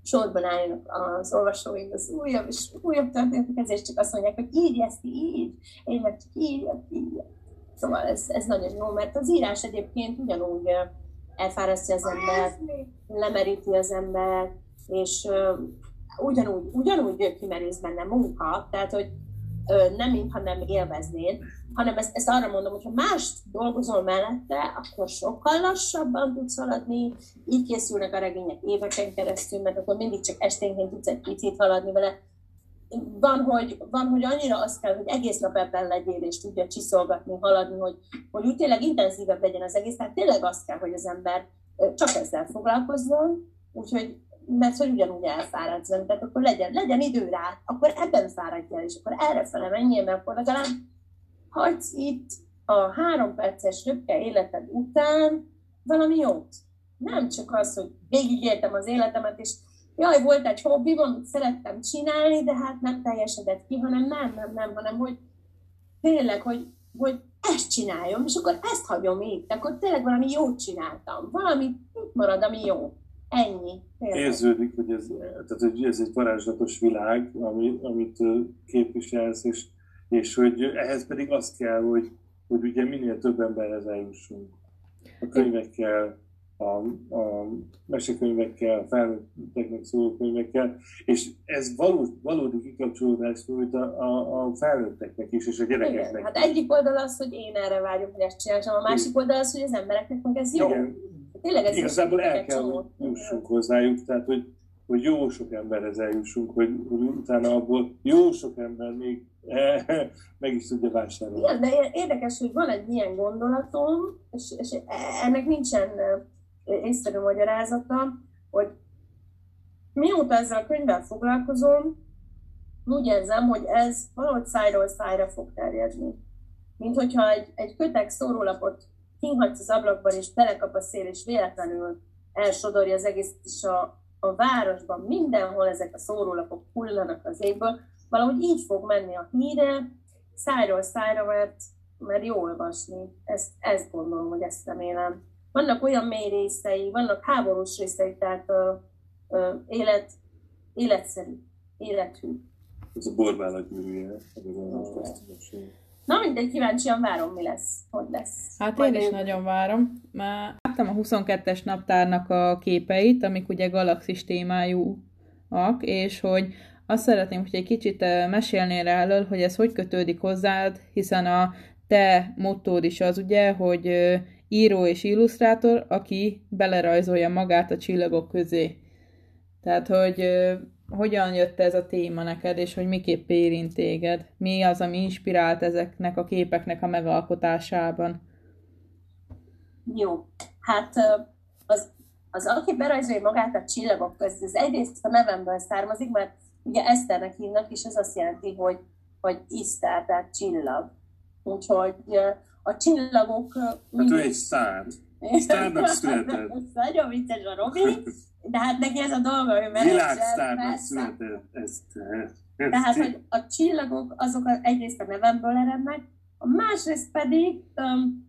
sorban álljanak az olvasóim az újabb és újabb történeteket, és csak azt mondják, hogy írj ezt így, én meg csak írjak, írjak. Szóval ez, ez nagyon jó, mert az írás egyébként ugyanúgy elfárasztja az ember, lemeríti az ember, és ugyanúgy, ugyanúgy kimerész benne munka, tehát hogy uh, nem mintha nem élveznéd, hanem ezt, ezt arra mondom, hogy ha mást dolgozol mellette, akkor sokkal lassabban tudsz haladni, így készülnek a regények éveken keresztül, mert akkor mindig csak esténként tudsz egy picit haladni vele. Van hogy, van, hogy annyira az kell, hogy egész nap ebben legyél, és tudja csiszolgatni, haladni, hogy, hogy úgy tényleg intenzívebb legyen az egész, tehát tényleg azt kell, hogy az ember csak ezzel foglalkozzon, úgyhogy mert hogy ugyanúgy elfáradsz tehát akkor legyen, legyen idő rá, akkor ebben fáradjál, és akkor erre fele menjél, mert akkor legalább hagysz itt a három perces röpke életed után valami jót. Nem csak az, hogy végigéltem az életemet, és jaj, volt egy hobbi, amit szerettem csinálni, de hát nem teljesedett ki, hanem nem, nem, nem, hanem hogy tényleg, hogy, hogy ezt csináljam, és akkor ezt hagyom itt, akkor tényleg valami jót csináltam, valami itt marad, ami jó. Ennyi. Tényleg. Érződik, hogy ez, tehát, hogy ez egy varázslatos világ, ami, amit képviselsz, és és hogy ehhez pedig az kell, hogy, hogy ugye minél több emberhez eljussunk. A könyvekkel, a, a mesekönyvekkel, a felnőtteknek szóló könyvekkel, és ez valós, valódi kikapcsolódást nyújt a, a, a felnőtteknek is, és a gyerekeknek. Igen, hát egyik oldal az, hogy én erre vágyom, hogy ezt csinálom, a másik oldal az, hogy az embereknek meg ez jó. Igen. Tényleg ez Igazából el kell, hogy jussunk hozzájuk, tehát hogy, hogy jó sok emberhez eljussunk, hogy, hogy utána abból jó sok ember még meg is tudja vásárolni. Igen, de érdekes, hogy van egy ilyen gondolatom, és, és ennek nincsen észszerű magyarázata, hogy mióta ezzel a könyvvel foglalkozom, úgy érzem, hogy ez valahogy szájról szájra fog terjedni. Mint hogyha egy, egy kötek szórólapot kihagysz az ablakban, és belekap a szél, és véletlenül elsodorja az egész, és a, a városban mindenhol ezek a szórólapok hullanak az égből, valahogy így fog menni a híre, szájról szájra, mert, mert jó olvasni. Ezt, ezt gondolom, hogy ezt remélem. Vannak olyan mély részei, vannak háborús részei, tehát a, a élet, életszerű, élethű. Ez a borbálat gyűrűje. Na mindegy, kíváncsian várom, mi lesz, hogy lesz. Hát Majd én is nagyon várom. Már láttam a 22-es naptárnak a képeit, amik ugye galaxis témájúak, és hogy azt szeretném, hogy egy kicsit mesélnél erről, hogy ez hogy kötődik hozzád, hiszen a te mottód is az ugye, hogy író és illusztrátor, aki belerajzolja magát a csillagok közé. Tehát, hogy hogyan jött ez a téma neked, és hogy miképp érint téged? Mi az, ami inspirált ezeknek a képeknek a megalkotásában? Jó, hát az, az aki berajzolja magát a csillagok közé, ez egyrészt a nevemből származik, mert ugye Eszternek hívnak, és ez azt jelenti, hogy, hogy Isztár, tehát csillag. Úgyhogy a csillagok... Hát ő egy szár. Sztárnak született. Nagyon vicces a Robi, de hát neki ez a dolga, hogy Világsztárnak született. Ezt, ezt, Tehát, hogy a csillagok azok egyrészt a nevemből erednek, a másrészt pedig, um,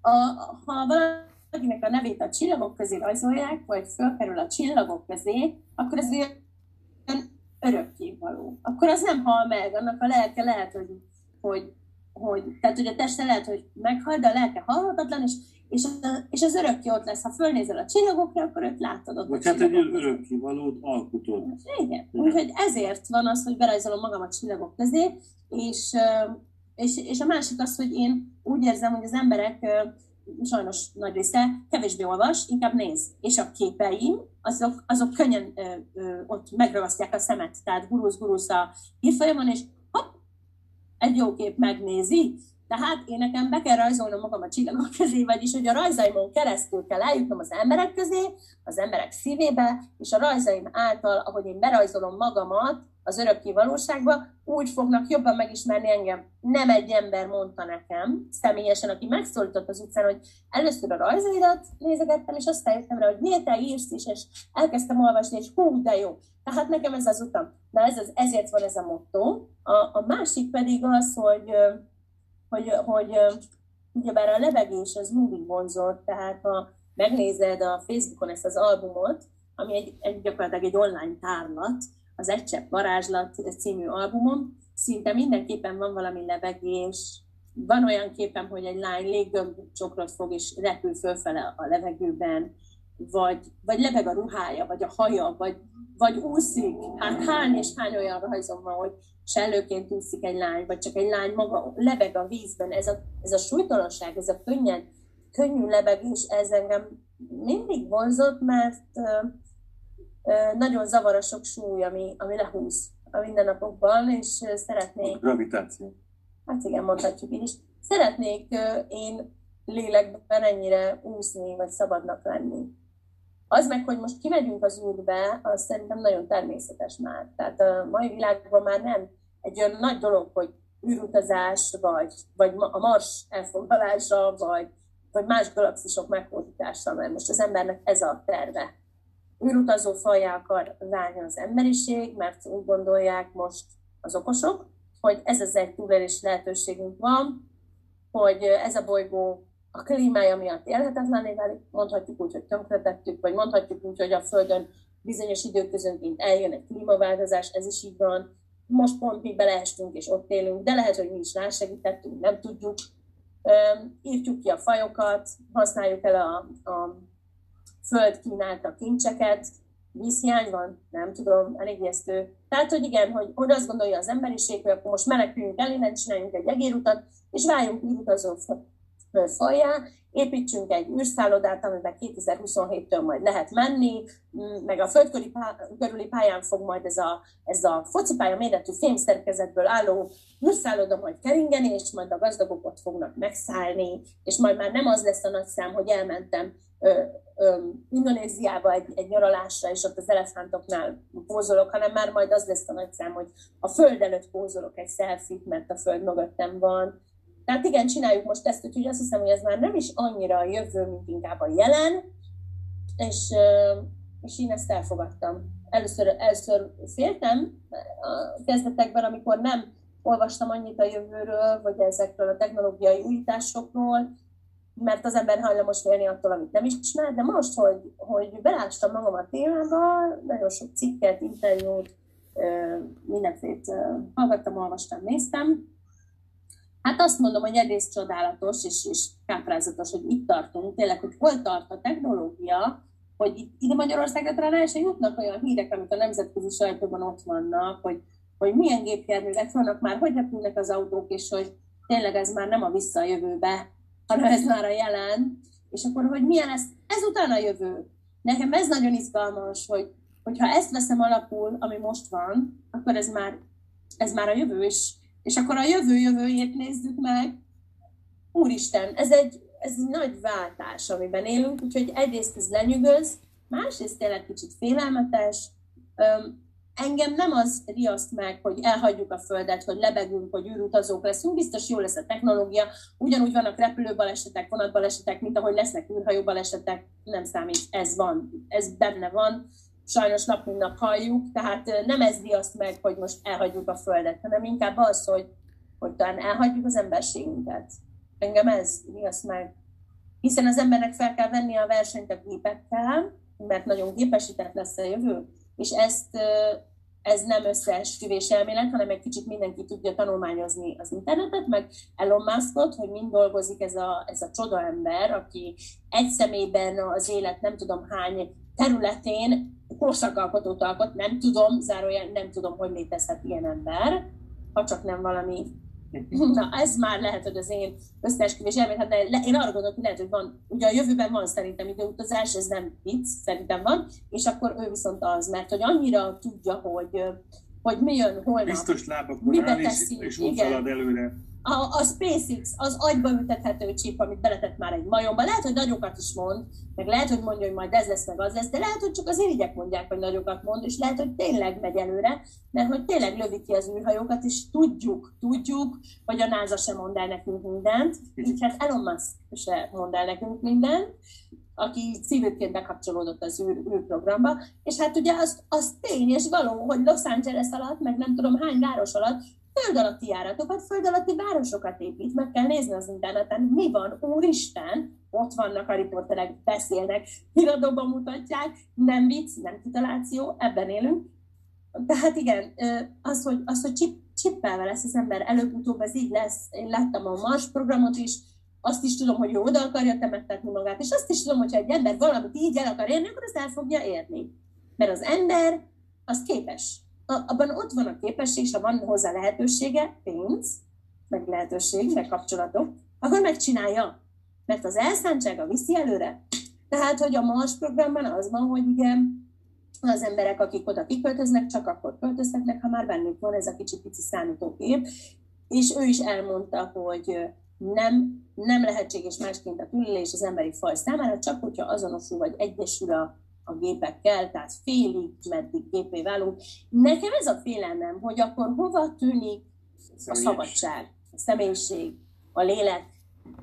a, ha valakinek a nevét a csillagok közé rajzolják, vagy fölkerül a csillagok közé, akkor ez örökkévaló. Akkor az nem hal meg, annak a lelke lehet, hogy, hogy, hogy tehát hogy a teste lehet, hogy meghal, de a lelke halhatatlan, és, és, az, és az örökké ott lesz. Ha fölnézel a csillagokra, akkor őt látod ott. Vagy hát egy örökkévalót alkotod. Igen. Úgyhogy ezért van az, hogy berajzolom magam a csillagok közé, és, és, és a másik az, hogy én úgy érzem, hogy az emberek sajnos nagy része kevésbé olvas, inkább néz. És a képeim, azok, azok könnyen ö, ö, ott megragasztják a szemet, tehát gurulsz-gurulsz a hírfolyamon, és hopp, egy jó kép megnézi, tehát én nekem be kell rajzolnom magam a csillagok közé, vagyis hogy a rajzaimon keresztül kell eljutnom az emberek közé, az emberek szívébe, és a rajzaim által, ahogy én berajzolom magamat az örökké valóságba, úgy fognak jobban megismerni engem. Nem egy ember mondta nekem személyesen, aki megszólított az utcán, hogy először a rajzaidat nézegettem, és aztán jöttem rá, hogy miért te írsz is, és elkezdtem olvasni, és hú, de jó. Tehát nekem ez az utam. De ez az, ezért van ez a motto. A, a másik pedig az, hogy hogy, hogy ugyebár a levegés az mindig vonzott, tehát ha megnézed a Facebookon ezt az albumot, ami egy, egy gyakorlatilag egy online tárlat, az Egy Csepp Varázslat című albumom, szinte mindenképpen van valami levegés, van olyan képem, hogy egy lány léggömbcsokrot fog és repül fölfele a levegőben, vagy, vagy lebeg a ruhája, vagy a haja, vagy, vagy úszik. Hát hány és hány olyan rajzom van, hogy sellőként úszik egy lány, vagy csak egy lány maga lebeg a vízben. Ez a, ez a súlytalanság, ez a könnyen, könnyű lebegés, ez engem mindig vonzott, mert ö, ö, nagyon zavar a sok súly, ami, ami lehúz a mindennapokban, és szeretnék... Gravitáció. Hát igen, mondhatjuk így is. Szeretnék ö, én lélekben ennyire úszni, vagy szabadnak lenni. Az meg, hogy most kimegyünk az űrbe, az szerintem nagyon természetes már. Tehát a mai világban már nem egy olyan nagy dolog, hogy űrutazás, vagy, vagy a Mars elfoglalása, vagy, vagy más galaxisok meghódítása, mert most az embernek ez a terve. űrutazó fajjá akar válni az emberiség, mert úgy gondolják most az okosok, hogy ez az egy túlélés lehetőségünk van, hogy ez a bolygó a klímája miatt élhetetlenné válik, mondhatjuk úgy, hogy tönkretettük, vagy mondhatjuk úgy, hogy a Földön bizonyos időközönként eljön egy klímaváltozás, ez is így van. Most pont mi beleestünk és ott élünk, de lehet, hogy mi is rásegítettünk, nem tudjuk. Írtjuk ki a fajokat, használjuk el a, a Föld kínálta kincseket, vízhiány van, nem tudom, elég ijesztő. Tehát, hogy igen, hogy, hogy azt gondolja az emberiség, hogy akkor most meneküljünk el, innen csináljunk egy egérutat, és váljunk űrutazó faljá, építsünk egy űrszállodát, amiben 2027-től majd lehet menni, meg a földkörüli körüli pályán fog majd ez a, ez a focipálya méretű fémszerkezetből álló űrszálloda majd keringeni, és majd a gazdagok ott fognak megszállni, és majd már nem az lesz a nagy szám, hogy elmentem ö, ö, Indonéziába egy, egy nyaralásra, és ott az elefántoknál pózolok, hanem már majd az lesz a nagy szám, hogy a föld előtt pózolok egy szelfit, mert a föld mögöttem van, tehát igen, csináljuk most ezt, úgyhogy azt hiszem, hogy ez már nem is annyira a jövő, mint inkább a jelen, és, és én ezt elfogadtam. Először, először féltem a kezdetekben, amikor nem olvastam annyit a jövőről, vagy ezekről a technológiai újításokról, mert az ember hajlamos félni attól, amit nem ismer, de most, hogy, hogy belástam magam a témába, nagyon sok cikket, interjút, mindenfélét hallgattam, olvastam, néztem, Hát azt mondom, hogy egész csodálatos és, és káprázatos, hogy itt tartunk, tényleg, hogy hol tart a technológia, hogy itt, ide Magyarországra talán el sem jutnak olyan hírek, amik a nemzetközi sajtóban ott vannak, hogy, hogy milyen gépjárművek vannak már, hogy repülnek az autók, és hogy tényleg ez már nem a visszajövőbe, hanem ez már a jelen, és akkor, hogy milyen lesz ezután a jövő. Nekem ez nagyon izgalmas, hogy hogyha ezt veszem alapul, ami most van, akkor ez már, ez már a jövő, és és akkor a jövő jövőjét nézzük meg. Úristen, ez egy, ez egy nagy váltás, amiben élünk, úgyhogy egyrészt ez lenyűgöz, másrészt tényleg kicsit félelmetes. Öm, engem nem az riaszt meg, hogy elhagyjuk a Földet, hogy lebegünk, hogy űrutazók leszünk, biztos jó lesz a technológia, ugyanúgy vannak repülőbalesetek, vonatbalesetek, mint ahogy lesznek űrhajóbalesetek, nem számít, ez van, ez benne van sajnos nap mint nap halljuk, tehát nem ez riaszt meg, hogy most elhagyjuk a Földet, hanem inkább az, hogy, hogy talán elhagyjuk az emberségünket. Engem ez riaszt meg. Hiszen az embernek fel kell venni a versenyt a gépekkel, mert nagyon gépesített lesz a jövő, és ezt ez nem összeesküvés elmélet, hanem egy kicsit mindenki tudja tanulmányozni az internetet, meg Elon Muskot, hogy mind dolgozik ez a, ez a csoda ember, aki egy személyben az élet nem tudom hány területén korszakalkotót alkot, nem tudom, zárójel, nem tudom, hogy létezhet ilyen ember, ha csak nem valami. Na, ez már lehet, hogy az én összeesküvés elmélet, de én arra gondolok, hogy lehet, hogy van, ugye a jövőben van szerintem időutazás, ez nem vicc, szerintem van, és akkor ő viszont az, mert hogy annyira tudja, hogy, hogy mi jön holnap. Biztos lábakon áll, és, és úgy előre a, a SpaceX az agyba ültethető csip, amit beletett már egy majomba. Lehet, hogy nagyokat is mond, meg lehet, hogy mondja, hogy majd ez lesz, meg az lesz, de lehet, hogy csak az irigyek mondják, hogy nagyokat mond, és lehet, hogy tényleg megy előre, mert hogy tényleg lövi ki az űrhajókat, és tudjuk, tudjuk, hogy a NASA sem mond el nekünk mindent, így hát Elon Musk se mond el nekünk mindent, aki civilként bekapcsolódott az űr, űrprogramba, és hát ugye az, az tény és való, hogy Los Angeles alatt, meg nem tudom hány város alatt föld alatti járatokat, föld alatti városokat épít, meg kell nézni az interneten, mi van, úristen, ott vannak a riporterek, beszélnek, híradóban mutatják, nem vicc, nem kitaláció, ebben élünk. Tehát igen, az, hogy, az, hogy chip, csippelve lesz az ember, előbb-utóbb ez így lesz. Én láttam a Mars programot is, azt is tudom, hogy jó oda akarja temettetni magát, és azt is tudom, hogy ha egy ember valamit így el akar érni, akkor azt el fogja érni. Mert az ember az képes abban ott van a képesség, és ha van hozzá lehetősége, pénz, meg lehetőség, meg kapcsolatok, akkor megcsinálja. Mert az elszántsága viszi előre. Tehát, hogy a Mars programban az van, hogy ugye az emberek, akik oda kiköltöznek, csak akkor költözhetnek, ha már bennük van ez a kicsi pici számítógép. És ő is elmondta, hogy nem, nem lehetséges másként a túlélés az emberi faj számára, csak hogyha azonosul vagy egyesül a a gépekkel, tehát félig, meddig gépé válunk. Nekem ez a félelmem, hogy akkor hova tűnik a szabadság, a személyiség, a lélek,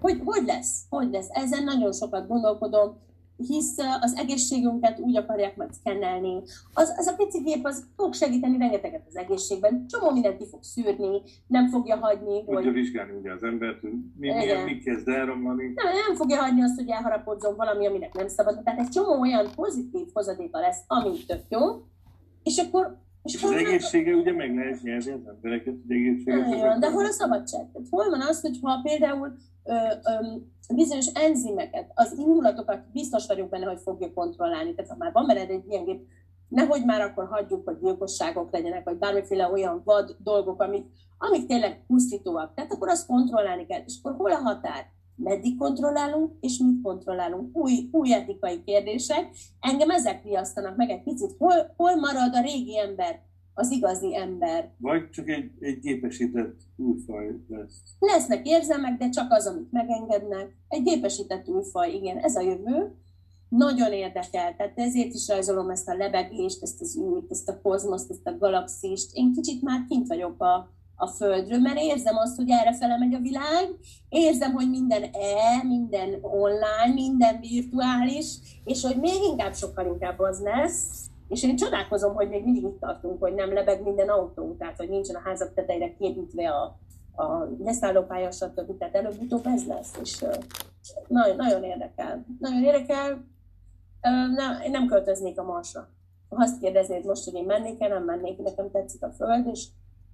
hogy, hogy lesz, hogy lesz. Ezen nagyon sokat gondolkodom, hisz az egészségünket úgy akarják majd szkennelni. Az, az a pici gép az fog segíteni rengeteget az egészségben, csomó mindent ki fog szűrni, nem fogja hagyni, hogy... Tudja vizsgálni ugye az embert, hogy mi, milyen, mi kezd elromlani. Nem, nem fogja hagyni azt, hogy elharapodzon valami, aminek nem szabad. Tehát egy csomó olyan pozitív hozadéka lesz, ami tök jó, és akkor és, az egészsége ugye meg lehet nyerni az embereket, hogy egészséget. de hol a szabadság? Tehát hol van az, hogy ha például ö, ö, bizonyos enzimeket, az indulatokat biztos vagyok benne, hogy fogja kontrollálni. Tehát ha már van benned egy ilyen gép, nehogy már akkor hagyjuk, hogy gyilkosságok legyenek, vagy bármiféle olyan vad dolgok, amik, amik tényleg pusztítóak. Tehát akkor azt kontrollálni kell. És akkor hol a határ? Meddig kontrollálunk, és mit kontrollálunk? Új, új etikai kérdések. Engem ezek riasztanak meg egy picit. Hol, hol marad a régi ember? az igazi ember. Vagy csak egy, egy gépesített újfaj lesz. Lesznek érzelmek, de csak az, amit megengednek. Egy gépesített újfaj, igen, ez a jövő. Nagyon érdekel, tehát ezért is rajzolom ezt a lebegést, ezt az űrt, ezt a kozmoszt, ezt a galaxist. Én kicsit már kint vagyok a, a Földről, mert érzem azt, hogy erre fele megy a világ, érzem, hogy minden e, minden online, minden virtuális, és hogy még inkább sokkal inkább az lesz, és én csodálkozom, hogy még mindig itt tartunk, hogy nem lebeg minden autó, tehát hogy nincsen a házak tetejére képítve a, a leszállópálya, stb. Tehát előbb-utóbb ez lesz, és nagyon, nagyon érdekel. Nagyon érdekel. Nem, én nem költöznék a Marsra. Ha azt kérdeznéd most, hogy én mennék-e, nem mennék, nekem tetszik a Föld, és,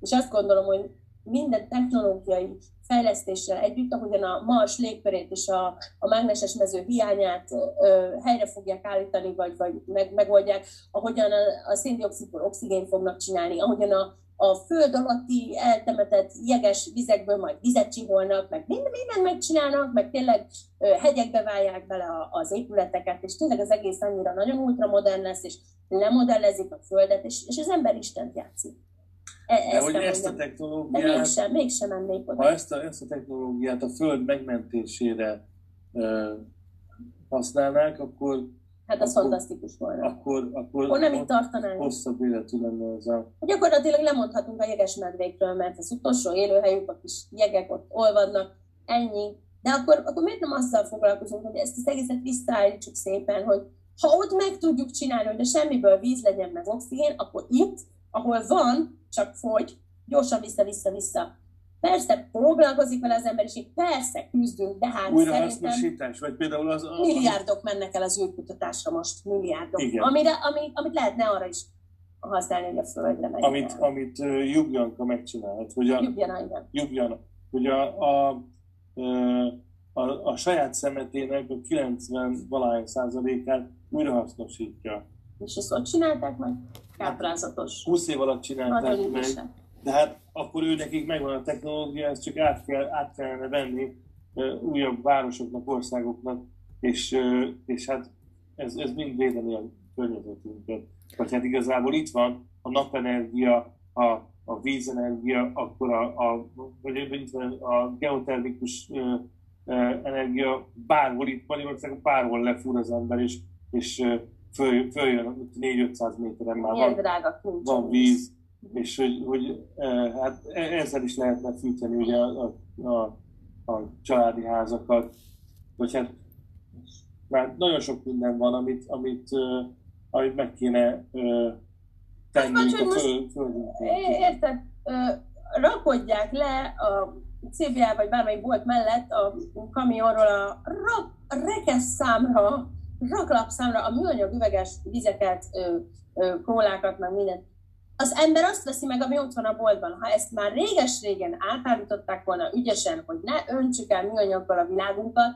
és azt gondolom, hogy minden technológiai fejlesztéssel együtt, ahogyan a Mars légkörét és a, a mágneses mező hiányát ö, helyre fogják állítani, vagy, vagy meg, megoldják, ahogyan a, a széndiokszidból oxigén fognak csinálni, ahogyan a, a föld alatti eltemetett jeges vizekből majd vizet csiholnak, meg minden, minden megcsinálnak, meg tényleg ö, hegyekbe válják bele a, az épületeket, és tényleg az egész annyira nagyon ultramodern lesz, és lemodellezik a földet, és, és az ember Istent játszik. E, De hogy ezt a technológiát... De mégsem, mégsem mennék oda. Ha ezt a, ezt a technológiát a Föld megmentésére uh, használnák, akkor Hát az akkor, fantasztikus volna. Akkor, akkor, akkor nem itt tartanánk. Hosszabb életű lenne az a... Gyakorlatilag lemondhatunk a jeges medvékről, mert az utolsó élőhelyük, a kis jegek ott olvadnak, ennyi. De akkor, akkor miért nem azzal foglalkozunk, hogy ezt az egészet visszaállítsuk szépen, hogy ha ott meg tudjuk csinálni, hogy a semmiből víz legyen meg oxigén, akkor itt, ahol van, csak fogy, gyorsan vissza-vissza-vissza. Persze foglalkozik vele az emberiség, persze küzdünk, de hát Újra szerintem... vagy például az... Milliárdok mennek el az űrkutatásra most, milliárdok. Igen. Amire, ami, amit lehetne arra is használni, hogy a földre megy. Amit, amit uh, Jubjanka megcsinált. Hogy a, Jubjana, igen. Jubjana. Hogy a, a, a, a, a saját szemetének a 90 valány százalékát újrahasznosítja. És ezt ott csinálták meg? Káprázatos. 20 év alatt csinálták Nagyon meg. De hát akkor ő nekik megvan a technológia, ezt csak át, kell, át kellene venni újabb városoknak, országoknak, és, és hát ez, ez mind védeni a környezetünket. Vagy hát igazából itt van a napenergia, a, a vízenergia, akkor a, a, vagy itt van a geotermikus ö, ö, energia, bárhol itt Magyarországon, bárhol lefúr az ember, és, és föl, följön 4-500 méteren már Milyen van, drága kincs. van víz, és hogy, hogy eh, hát e- ezzel is lehetne fűteni ugye a, a, a, családi házakat, vagy hát már nagyon sok minden van, amit, amit, uh, amit meg kéne tennünk Bocs, a. É, Érted? Rakodják le a CBA vagy bármelyik bolt mellett a kamionról a rak, rekesz számra, raklapszámra a műanyag üveges vizeket, ö, kólákat, meg mindent. Az ember azt veszi meg, ami ott van a boltban. Ha ezt már réges-régen átállították volna ügyesen, hogy ne öntsük el műanyaggal a világunkat,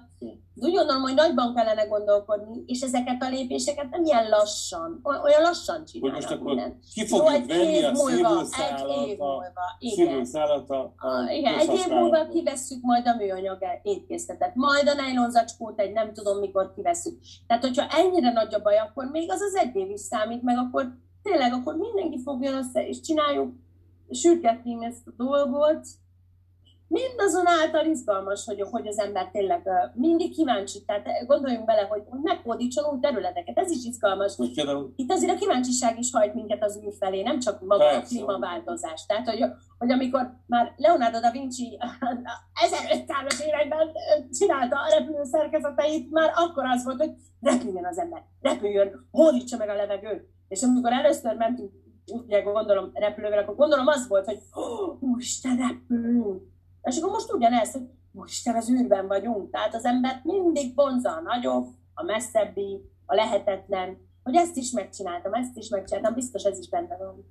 úgy gondolom, hogy nagyban kellene gondolkodni, és ezeket a lépéseket nem ilyen lassan, oly- olyan lassan csinálnak most akkor mindent. ki Jó, fogjuk egy venni év a múlva, egy év múlva, igen. a, a Ah, Igen, egy év múlva kivesszük majd a műanyag étkészletet, majd a nylonzacskót egy nem tudom mikor kivesszük. Tehát, hogyha ennyire nagy a baj, akkor még az az egy év is számít, meg akkor tényleg, akkor mindenki fogjon össze, és csináljuk, sürgetni ezt a dolgot. Mindazonáltal izgalmas, hogy, hogy az ember tényleg mindig kíváncsi, tehát gondoljunk bele, hogy, megkódítson új területeket, ez is izgalmas. Például Itt azért a kíváncsiság is hajt minket az űr felé, nem csak maga Persze. a klímaváltozás. Tehát, hogy, hogy amikor már Leonardo da Vinci 1500-as években csinálta a repülő szerkezeteit, már akkor az volt, hogy repüljön az ember, repüljön, hódítsa meg a levegőt. És amikor először mentünk, ugye gondolom repülővel, akkor gondolom az volt, hogy "Ó, úristen, repülünk. És akkor most ugyanez, hogy úristen, az űrben vagyunk. Tehát az embert mindig vonza a nagyobb, a messzebbi, a lehetetlen, hogy ezt is megcsináltam, ezt is megcsináltam, biztos ez is benne van.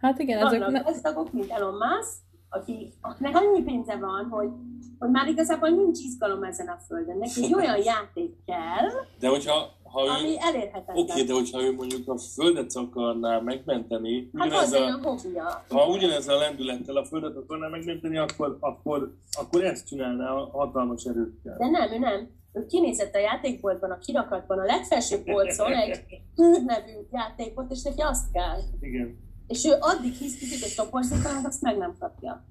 Hát igen, ezek Vannak ne... gazdagok, mint Elon Musk, aki, akinek annyi pénze van, hogy, hogy már igazából nincs izgalom ezen a földön. Neki egy olyan játék kell, de hogyha ha ő, ami elérhetetlen. Oké, de hogyha ő mondjuk a Földet akarná megmenteni, hát ugyanez a, hobbija. ha ugyanezzel a lendülettel a Földet akarná megmenteni, akkor, akkor, akkor ezt csinálná a hatalmas erőkkel. De nem, ő nem. Ő kinézett a játékboltban, a kirakatban, a legfelsőbb polcon egy nevű játékot, és neki azt kell. Igen. És ő addig hisztizik és toporzik, amíg azt meg nem kapja.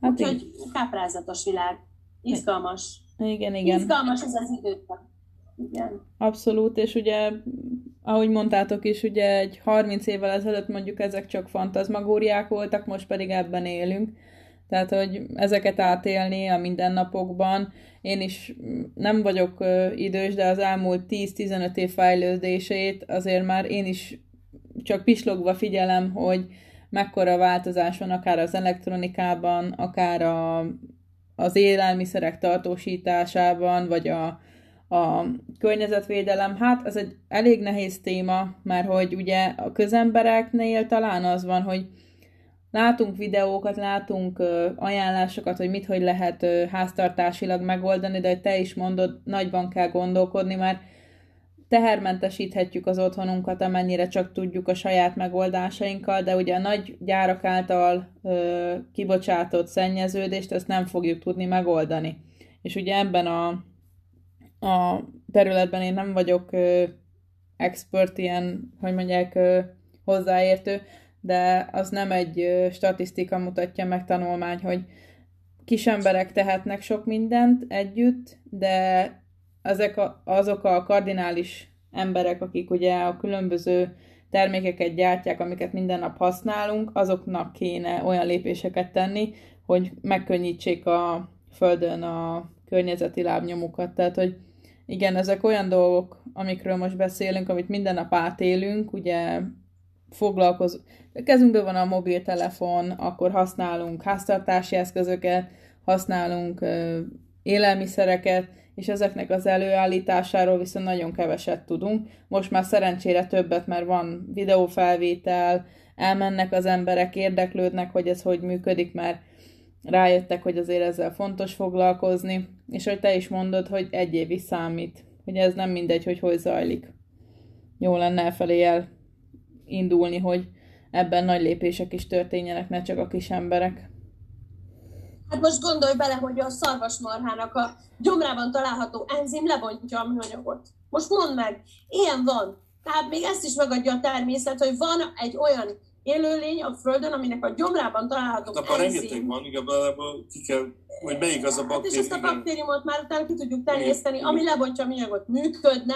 Hát Úgyhogy káprázatos világ. Izgalmas. igen, igen. Izgalmas ez az időszak. Igen. Abszolút, és ugye, ahogy mondtátok is, ugye egy 30 évvel ezelőtt mondjuk ezek csak fantazmagóriák voltak, most pedig ebben élünk. Tehát, hogy ezeket átélni a mindennapokban. Én is nem vagyok idős, de az elmúlt 10-15 év fejlődését azért már én is csak pislogva figyelem, hogy mekkora változás van akár az elektronikában, akár a, az élelmiszerek tartósításában, vagy a, a környezetvédelem, hát ez egy elég nehéz téma, mert hogy ugye a közembereknél talán az van, hogy látunk videókat, látunk ajánlásokat, hogy mit, hogy lehet háztartásilag megoldani, de hogy te is mondod, nagyban kell gondolkodni, mert tehermentesíthetjük az otthonunkat, amennyire csak tudjuk a saját megoldásainkkal, de ugye a nagy gyárak által ö, kibocsátott szennyeződést, ezt nem fogjuk tudni megoldani. És ugye ebben a, a területben én nem vagyok ö, expert, ilyen, hogy mondják, ö, hozzáértő, de az nem egy ö, statisztika mutatja meg tanulmány, hogy kis emberek tehetnek sok mindent együtt, de ezek a, azok a kardinális emberek, akik ugye a különböző termékeket gyártják, amiket minden nap használunk, azoknak kéne olyan lépéseket tenni, hogy megkönnyítsék a földön a környezeti lábnyomukat. Tehát, hogy igen, ezek olyan dolgok, amikről most beszélünk, amit minden nap átélünk, ugye foglalkoz... Kezünkben van a mobiltelefon, akkor használunk háztartási eszközöket, használunk ö, élelmiszereket, és ezeknek az előállításáról viszont nagyon keveset tudunk. Most már szerencsére többet, mert van videófelvétel, elmennek az emberek, érdeklődnek, hogy ez hogy működik, mert rájöttek, hogy azért ezzel fontos foglalkozni, és hogy te is mondod, hogy egy év is számít, hogy ez nem mindegy, hogy hogy zajlik. Jó lenne elfelé el indulni, hogy ebben nagy lépések is történjenek, ne csak a kis emberek. Hát most gondolj bele, hogy a szarvasmarhának a gyomrában található enzim lebontja a műanyagot. Most mondd meg, ilyen van. Tehát még ezt is megadja a természet, hogy van egy olyan élőlény a Földön, aminek a gyomrában található hát enzim. rengeteg van, igazából ki kell, hogy melyik az a baktérium. Hát és ezt a baktériumot már utána ki tudjuk terjeszteni, ami lebontja a műanyagot. Működne.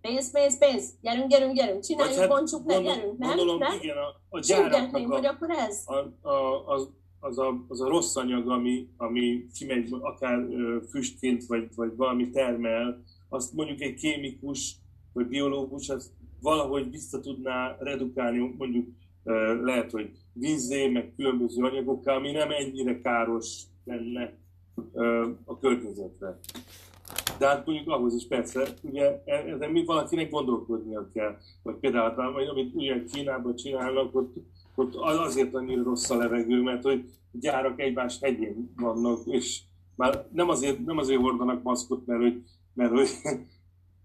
Pénz, pénz, pénz. Gyerünk, gyerünk, gyerünk. Csináljuk, hát, bontsuk le, gyerünk. Nem? Gondolom, nem? igen, a, a gyáraknak a, hogy akkor ez? A, a, az, az a, az a rossz anyag, ami, ami kimegy akár füstként, vagy, vagy valami termel, azt mondjuk egy kémikus, vagy biológus, az valahogy vissza tudná redukálni, mondjuk lehet, hogy vízé, meg különböző anyagokkal, ami nem ennyire káros lenne a környezetre. De hát mondjuk ahhoz is persze, ugye ezen mi valakinek gondolkodnia kell. Vagy például, vagy amit ugye Kínában csinálnak, ott, ott azért annyira rossz a levegő, mert hogy gyárak egymás hegyén vannak, és már nem azért, nem azért hordanak maszkot, mert hogy, mert hogy,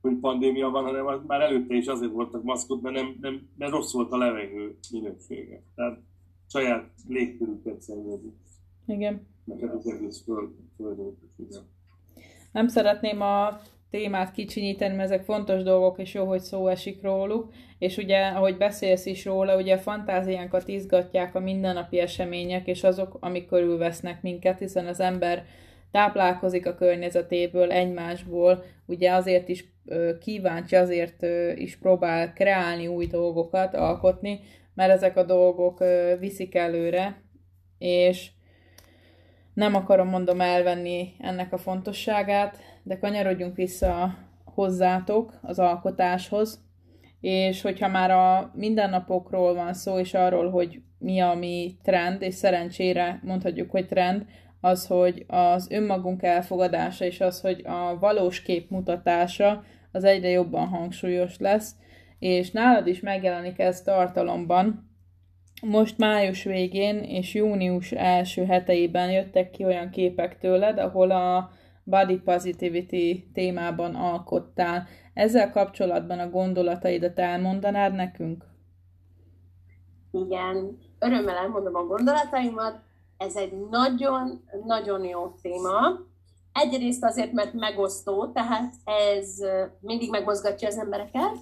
hogy pandémia van, hanem már előtte is azért voltak maszkot, mert, nem, nem, mert rossz volt a levegő minősége. Tehát saját légkörüket szennyezik. Igen. Neked az egész föld, föld, föld nem szeretném a témát kicsinyíteni, mert ezek fontos dolgok, és jó, hogy szó esik róluk. És ugye, ahogy beszélsz is róla, ugye a fantáziánkat izgatják a mindennapi események, és azok, amik körülvesznek minket, hiszen az ember táplálkozik a környezetéből, egymásból, ugye azért is kíváncsi, azért is próbál kreálni új dolgokat, alkotni, mert ezek a dolgok viszik előre, és nem akarom mondom elvenni ennek a fontosságát, de kanyarodjunk vissza hozzátok az alkotáshoz, és hogyha már a mindennapokról van szó, és arról, hogy mi a mi trend, és szerencsére mondhatjuk, hogy trend, az, hogy az önmagunk elfogadása, és az, hogy a valós kép mutatása az egyre jobban hangsúlyos lesz, és nálad is megjelenik ez tartalomban, most május végén és június első heteiben jöttek ki olyan képek tőled, ahol a body positivity témában alkottál. Ezzel kapcsolatban a gondolataidat elmondanád nekünk? Igen, örömmel elmondom a gondolataimat. Ez egy nagyon-nagyon jó téma. Egyrészt azért, mert megosztó, tehát ez mindig megmozgatja az embereket,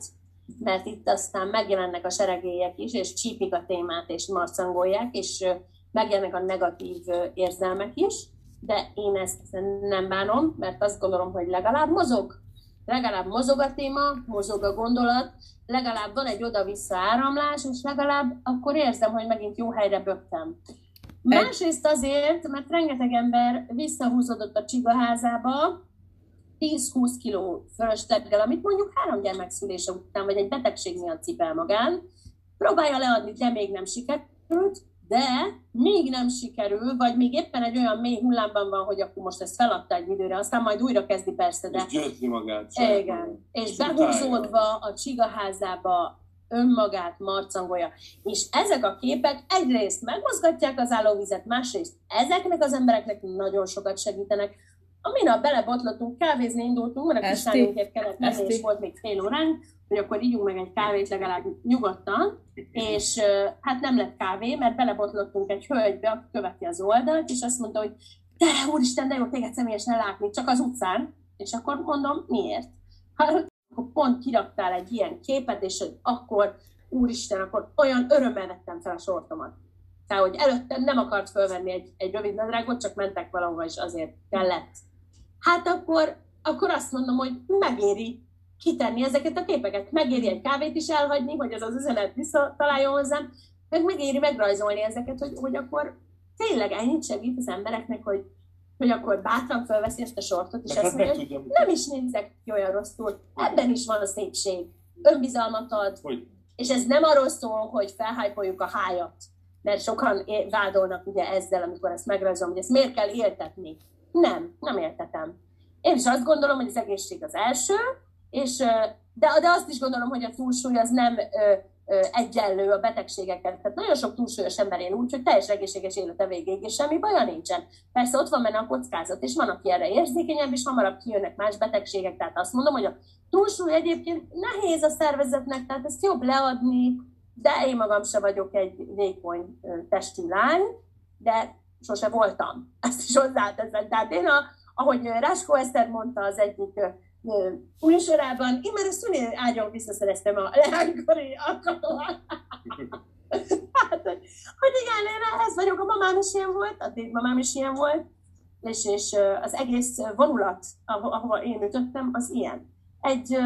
mert itt aztán megjelennek a seregélyek is, és csípik a témát, és marcangolják, és megjelennek a negatív érzelmek is, de én ezt nem bánom, mert azt gondolom, hogy legalább mozog. Legalább mozog a téma, mozog a gondolat, legalább van egy oda-vissza áramlás, és legalább akkor érzem, hogy megint jó helyre bögtem. Másrészt azért, mert rengeteg ember visszahúzódott a csigaházába, 10-20 kiló fölösleggel, amit mondjuk három gyermek szülése után, vagy egy betegség miatt cipel magán, próbálja leadni, de még nem sikerült, de még nem sikerül, vagy még éppen egy olyan mély hullámban van, hogy akkor most ezt feladta egy időre, aztán majd újra kezdi persze, de... És győzni magát. Igen. És, és behúzódva a csigaházába önmagát marcangolja. És ezek a képek egyrészt megmozgatják az állóvizet, másrészt ezeknek az embereknek nagyon sokat segítenek, a minap belebotlottunk, kávézni indultunk, mert a kislányunkért kellett menni, és volt még fél óránk, hogy akkor ígyunk meg egy kávét legalább nyugodtan, és hát nem lett kávé, mert belebotlottunk egy hölgybe, aki követi az oldalt, és azt mondta, hogy te, úristen, de jó téged személyesen látni, csak az utcán. És akkor mondom, miért? Hát, akkor pont kiraktál egy ilyen képet, és hogy akkor, úristen, akkor olyan örömmel vettem fel a sortomat. Tehát, hogy előtte nem akart fölvenni egy, egy rövid nadrágot, csak mentek valahova, és azért kellett hát akkor, akkor azt mondom, hogy megéri kitenni ezeket a képeket. Megéri egy kávét is elhagyni, hogy az az üzenet visszataláljon hozzám, meg megéri megrajzolni ezeket, hogy, hogy akkor tényleg ennyit segít az embereknek, hogy, hogy akkor bátran felveszi ezt a sortot, és azt mondja, hogy nem is nézek ki olyan rosszul, ebben is van a szépség. Önbizalmat ad, hogy? és ez nem arról szól, hogy felhájpoljuk a hájat, mert sokan vádolnak ugye ezzel, amikor ezt megrajzolom, hogy ezt miért kell éltetni. Nem, nem értetem. én is azt gondolom, hogy az egészség az első, és, de, de azt is gondolom, hogy a túlsúly az nem egyenlő a betegségeket. Tehát nagyon sok túlsúlyos ember él úgy, hogy teljes egészséges élete végéig, és semmi baja nincsen. Persze ott van benne a kockázat, és van, aki erre érzékenyebb, és hamarabb kijönnek más betegségek. Tehát azt mondom, hogy a túlsúly egyébként nehéz a szervezetnek, tehát ezt jobb leadni, de én magam se vagyok egy vékony testű lány, de sose voltam. Ezt is hozzáteszem. Tehát én, a, ahogy Ráskó Eszter mondta az egyik műsorában, én már a szüli ágyon visszaszereztem a leánykori alkalommal. hát, hogy igen, én ez vagyok, a mamám is ilyen volt, a mamám is ilyen volt, és, és az egész vonulat, ahova én ütöttem, az ilyen. Egy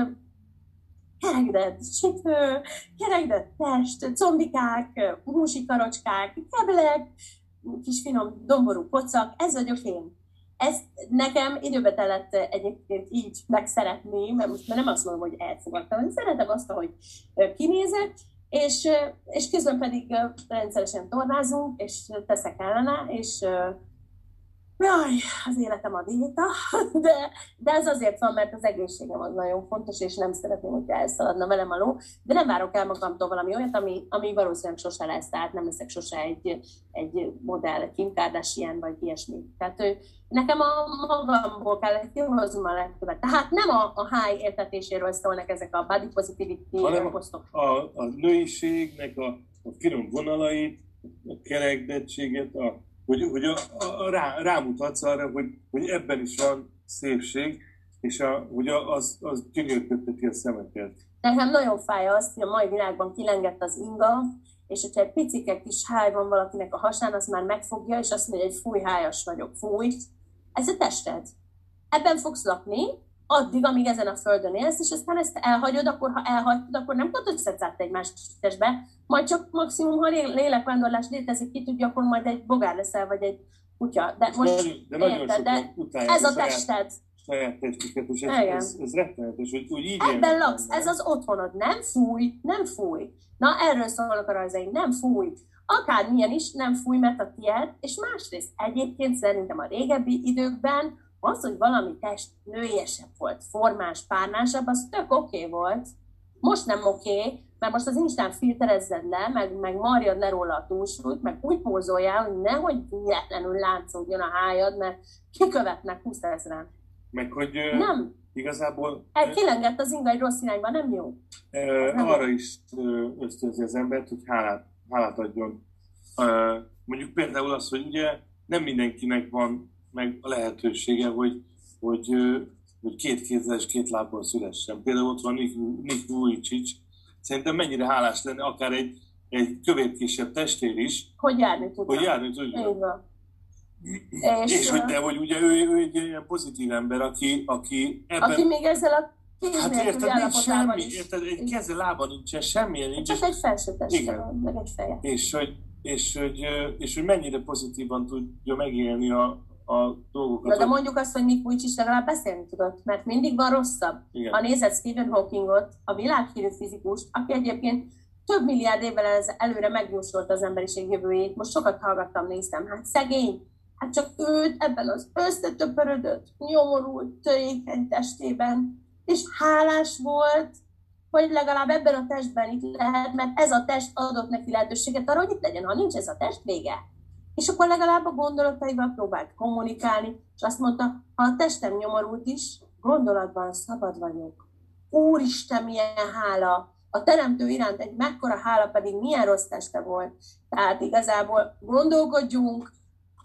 kerekdett csipő, kerekdett test, combikák, húsi karocskák, keblek, kis finom domború pocak, ez vagyok én. Ez nekem időbe telett egyébként így megszeretni, mert most nem azt mondom, hogy elfogadtam, hanem szeretem azt, hogy kinézek, és, és közben pedig rendszeresen tornázunk, és teszek ellene, és Jaj, az életem a diéta, de, de ez azért van, mert az egészségem az nagyon fontos, és nem szeretném, hogy elszaladna velem a ló, de nem várok el magamtól valami olyat, ami, ami valószínűleg sose lesz, tehát nem leszek sose egy, egy modell, Kim Kardashian, vagy ilyesmi. Tehát ő, nekem a magamból kellett kihoznom a legtöbbet. Tehát nem a, a high értetéséről szólnak ezek a body positivity Hanem posztok. A, a nőiségnek a, a finom vonalait, a kerekdettséget, a hogy, hogy a, a, rá, rámutatsz arra, hogy, hogy ebben is van szépség, és a, hogy a, az, az gyönyörködteti a szemeket. Nekem nagyon fáj az, hogy a mai világban kilengett az inga, és hogyha egy picike kis háj van valakinek a hasán, az már megfogja, és azt mondja, hogy fúj, hájas vagyok, fúj. Ez a tested. Ebben fogsz lakni, addig, amíg ezen a földön élsz, és aztán ezt elhagyod, akkor ha elhagyod, akkor nem tudod összezárt egy más testbe, majd csak maximum, ha lélekvándorlás létezik, ki tudja, akkor majd egy bogár leszel, vagy egy kutya. De most de, de érted, de ez a tested. Saját testüket, és ez, ez, ez rettenetes, hogy úgy így Ebben laksz, ez az otthonod, nem fúj, nem fúj. Na, erről szólnak a rajzaim, nem fúj. Akármilyen is, nem fúj, mert a tiéd, és másrészt egyébként szerintem a régebbi időkben az, hogy valami test nőiesebb volt, formás, párnásabb, az tök oké okay volt. Most nem oké, okay, mert most az Instán filterezzed le, meg, meg marjad le róla a túlsúlyt, meg úgy pózoljál, hogy nehogy véletlenül látszódjon a hájad, mert kikövetnek 20 ezeren. Meg hogy nem. igazából... El kilengett az inga egy rossz irányba, nem jó. E, nem arra jó. is ösztönzi az embert, hogy hálát, hálát adjon. E, mondjuk például az, hogy ugye nem mindenkinek van meg a lehetősége, hogy, hogy, hogy két kézzel és két lábbal szülessen. Például ott van Nick Vujicic, szerintem mennyire hálás lenne akár egy, egy kövérkésebb testvér is, hogy járni tudna. Hogy járni tudja. És, és hogy te vagy, ugye ő, ő egy ilyen pozitív ember, aki, aki ebben... Aki még ezzel a Hát érted, nincs semmi, érted, egy keze lába nincsen, semmilyen nincs. Csak egy felső teste meg egy feje. És hogy, és, hogy, és hogy mennyire pozitívan tudja megélni a, a dolgokat. Na, de mondjuk azt, hogy Nick is legalább beszélni tudott, mert mindig van rosszabb. Igen. Ha nézed Stephen Hawkingot, a világhírű fizikus, aki egyébként több milliárd évvel előre megjósolta az emberiség jövőjét, most sokat hallgattam, néztem, hát szegény, hát csak őt ebben az összetöpörödött, nyomorult, törékeny testében, és hálás volt, hogy legalább ebben a testben itt lehet, mert ez a test adott neki lehetőséget arra, hogy itt legyen. Ha nincs ez a test, vége. És akkor legalább a gondolataival próbált kommunikálni, és azt mondta, ha a testem nyomorult is, gondolatban szabad vagyok. Úristen, milyen hála! A teremtő iránt egy mekkora hála pedig milyen rossz teste volt. Tehát igazából gondolkodjunk,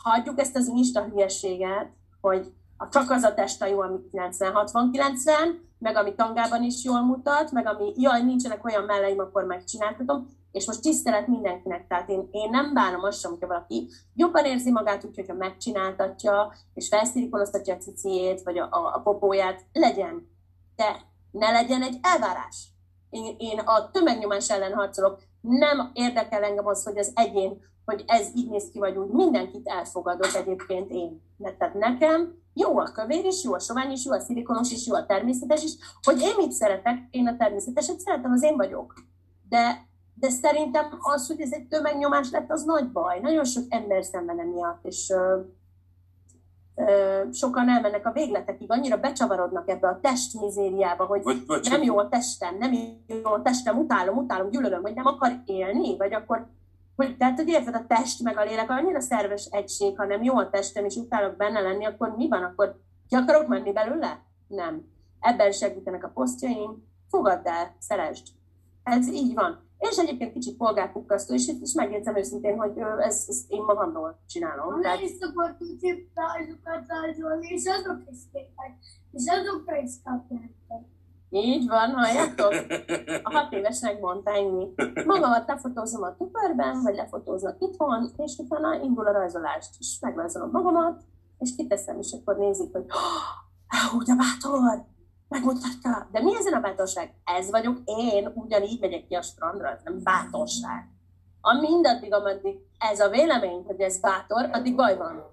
hagyjuk ezt az insta hülyeséget, hogy a csak az a testa jó, ami 90-60-90, meg ami tangában is jól mutat, meg ami, jaj, nincsenek olyan melleim, akkor megcsináltatom és most tisztelet mindenkinek, tehát én, én nem bánom azt sem, hogyha valaki jobban érzi magát úgy, hogyha megcsináltatja, és felszilikonoztatja a ciciét, vagy a, a, a popóját, legyen. De ne legyen egy elvárás. Én, én a tömegnyomás ellen harcolok, nem érdekel engem az, hogy az egyén, hogy ez így néz ki, vagy úgy, mindenkit elfogadok egyébként én. Mert tehát nekem jó a kövér is, jó a sovány is, jó a szilikonos is, jó a természetes is. Hogy én mit szeretek, én a természeteset szeretem, az én vagyok. De de szerintem az, hogy ez egy tömegnyomás lett, az nagy baj. Nagyon sok ember szenved miatt, és sokan elmennek a végletekig, annyira becsavarodnak ebbe a testmizériába, hogy vagy, vagy nem jó a testem, nem jó a testem, utálom, utálom, gyűlölöm, hogy nem akar élni, vagy akkor, hogy, tehát, hogy érted, a test meg a lélek annyira szerves egység, ha nem jó a testem, és utálok benne lenni, akkor mi van, akkor ki akarok menni belőle? Nem. Ebben segítenek a posztjaim, fogadd el, szeresd. Ez így van. És egyébként kicsit polgárpukkasztó, és itt is megjegyzem őszintén, hogy ezt, ezt én magamról csinálom. Tehát... is szokott tiplázokat rajzolni, és azok is képek, és azokra is kapják. Így van, halljátok? A hat évesnek mondta ennyi. Magamat lefotózom a tükörben, vagy lefotóznak itthon, és utána indul a rajzolást, és megrajzolom magamat, és kiteszem, és akkor nézik, hogy oh, de bátor, megmutatta. De mi ezen a bátorság? Ez vagyok én, ugyanígy megyek ki a strandra, ez nem bátorság. A mindaddig, ameddig ez a vélemény, hogy ez bátor, addig baj van.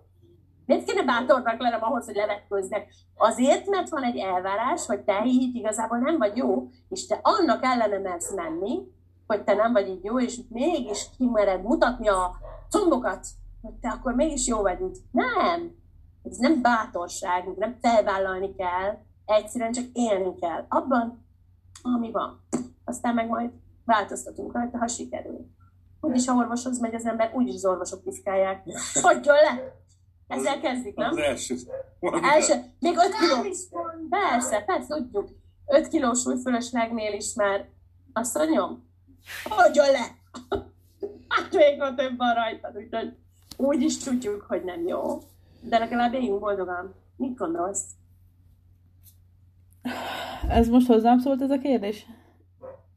Miért kéne bátornak lennem ahhoz, hogy levetkőzzek? Azért, mert van egy elvárás, hogy te így igazából nem vagy jó, és te annak ellene mersz menni, hogy te nem vagy így jó, és mégis kimered mutatni a combokat, hogy te akkor mégis jó vagy. Nem! Ez nem bátorság, nem felvállalni kell, Egyszerűen csak élni kell abban, ami van. Aztán meg majd változtatunk rajta, ha sikerül. Úgyis, ha orvoshoz megy az ember, úgyis az orvosok piszkálják. Hagyjon le! Ezzel kezdik, nem? Az első. első. Még 5 kiló. Persze, persze, tudjuk. 5 kilós újfölöslegnél is már azt mondjam, hagyjon le! Hát még a több van rajta, úgyhogy úgy is tudjuk, hogy nem jó. De legalább éljünk boldogan. Mit gondolsz? Ez most hozzám szólt ez a kérdés?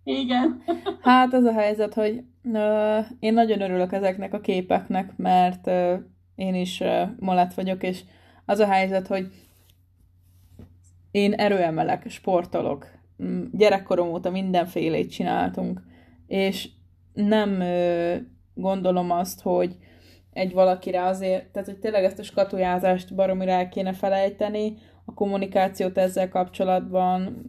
Igen. Hát ez a helyzet, hogy uh, én nagyon örülök ezeknek a képeknek, mert uh, én is uh, molett vagyok, és az a helyzet, hogy én erőemelek, sportolok. Mm, gyerekkorom óta mindenfélét csináltunk, és nem uh, gondolom azt, hogy egy valakire azért, tehát hogy tényleg ezt a skatujázást baromira el kéne felejteni, a kommunikációt ezzel kapcsolatban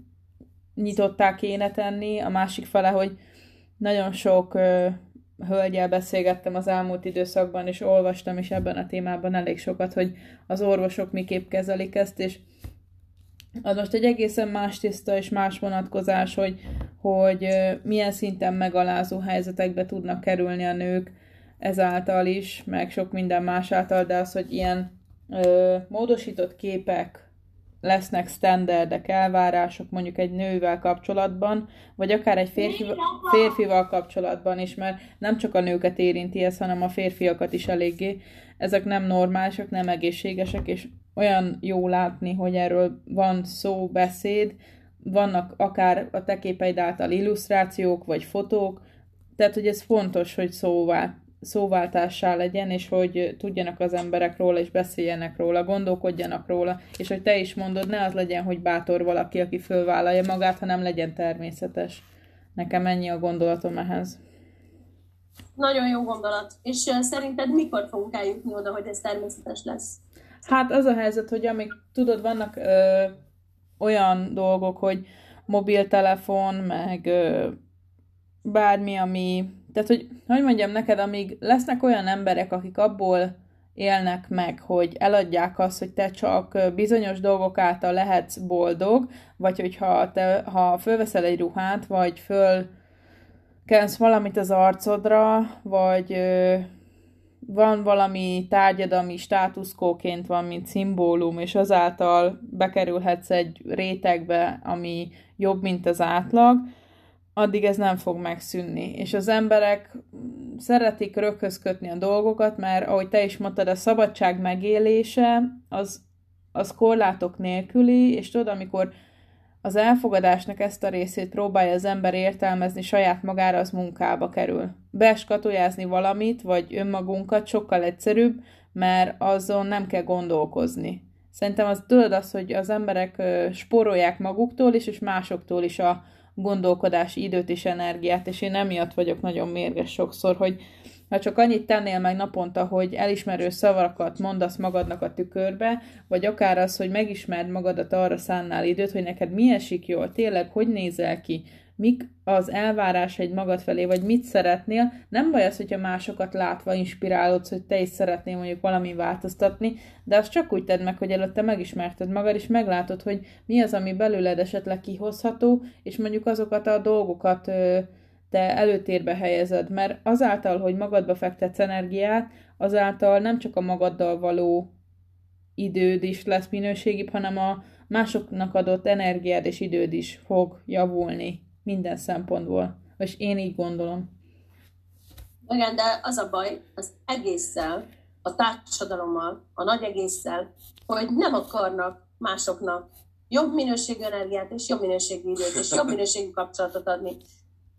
nyitották kéne tenni. A másik fele, hogy nagyon sok ö, hölgyel beszélgettem az elmúlt időszakban, és olvastam is ebben a témában elég sokat, hogy az orvosok miképp kezelik ezt, és az most egy egészen más tiszta és más vonatkozás, hogy, hogy milyen szinten megalázó helyzetekbe tudnak kerülni a nők ezáltal is, meg sok minden más által, de az, hogy ilyen ö, módosított képek lesznek standardek, elvárások mondjuk egy nővel kapcsolatban, vagy akár egy férfi, férfival kapcsolatban is, mert nem csak a nőket érinti ez, hanem a férfiakat is eléggé. Ezek nem normálisak, nem egészségesek, és olyan jó látni, hogy erről van szó, beszéd, vannak akár a te képeid által illusztrációk, vagy fotók, tehát, hogy ez fontos, hogy szóvá szóváltássá legyen, és hogy tudjanak az emberek róla, és beszéljenek róla, gondolkodjanak róla, és hogy te is mondod, ne az legyen, hogy bátor valaki, aki fölvállalja magát, hanem legyen természetes. Nekem ennyi a gondolatom ehhez. Nagyon jó gondolat. És szerinted mikor fogunk eljutni oda, hogy ez természetes lesz? Hát az a helyzet, hogy amik, tudod, vannak ö, olyan dolgok, hogy mobiltelefon, meg ö, bármi, ami tehát, hogy, hogy mondjam neked, amíg lesznek olyan emberek, akik abból élnek meg, hogy eladják azt, hogy te csak bizonyos dolgok által lehetsz boldog, vagy hogyha te, ha fölveszel egy ruhát, vagy föl kensz valamit az arcodra, vagy ö, van valami tárgyad, ami státuszkóként van, mint szimbólum, és azáltal bekerülhetsz egy rétegbe, ami jobb, mint az átlag, addig ez nem fog megszűnni. És az emberek szeretik röghöz kötni a dolgokat, mert ahogy te is mondtad, a szabadság megélése az, az korlátok nélküli, és tudod, amikor az elfogadásnak ezt a részét próbálja az ember értelmezni saját magára, az munkába kerül. Beskatujázni valamit, vagy önmagunkat sokkal egyszerűbb, mert azon nem kell gondolkozni. Szerintem az tudod az, hogy az emberek spórolják maguktól is, és másoktól is a, gondolkodási időt és energiát, és én emiatt vagyok nagyon mérges sokszor, hogy ha csak annyit tennél meg naponta, hogy elismerő szavakat mondasz magadnak a tükörbe, vagy akár az, hogy megismerd magadat, arra szánnál időt, hogy neked mi esik jól, tényleg, hogy nézel ki, mik az elvárásaid magad felé, vagy mit szeretnél. Nem baj az, hogyha másokat látva inspirálódsz, hogy te is szeretnél mondjuk valami változtatni, de azt csak úgy tedd meg, hogy előtte megismerted magad, és meglátod, hogy mi az, ami belőled esetleg kihozható, és mondjuk azokat a dolgokat te előtérbe helyezed, mert azáltal, hogy magadba fektetsz energiát, azáltal nem csak a magaddal való időd is lesz minőségibb, hanem a másoknak adott energiád és időd is fog javulni minden szempontból. És én így gondolom. Igen, de az a baj az egésszel, a társadalommal, a nagy egésszel, hogy nem akarnak másoknak jobb minőségű energiát és jobb minőségű időt és jobb minőségű kapcsolatot adni.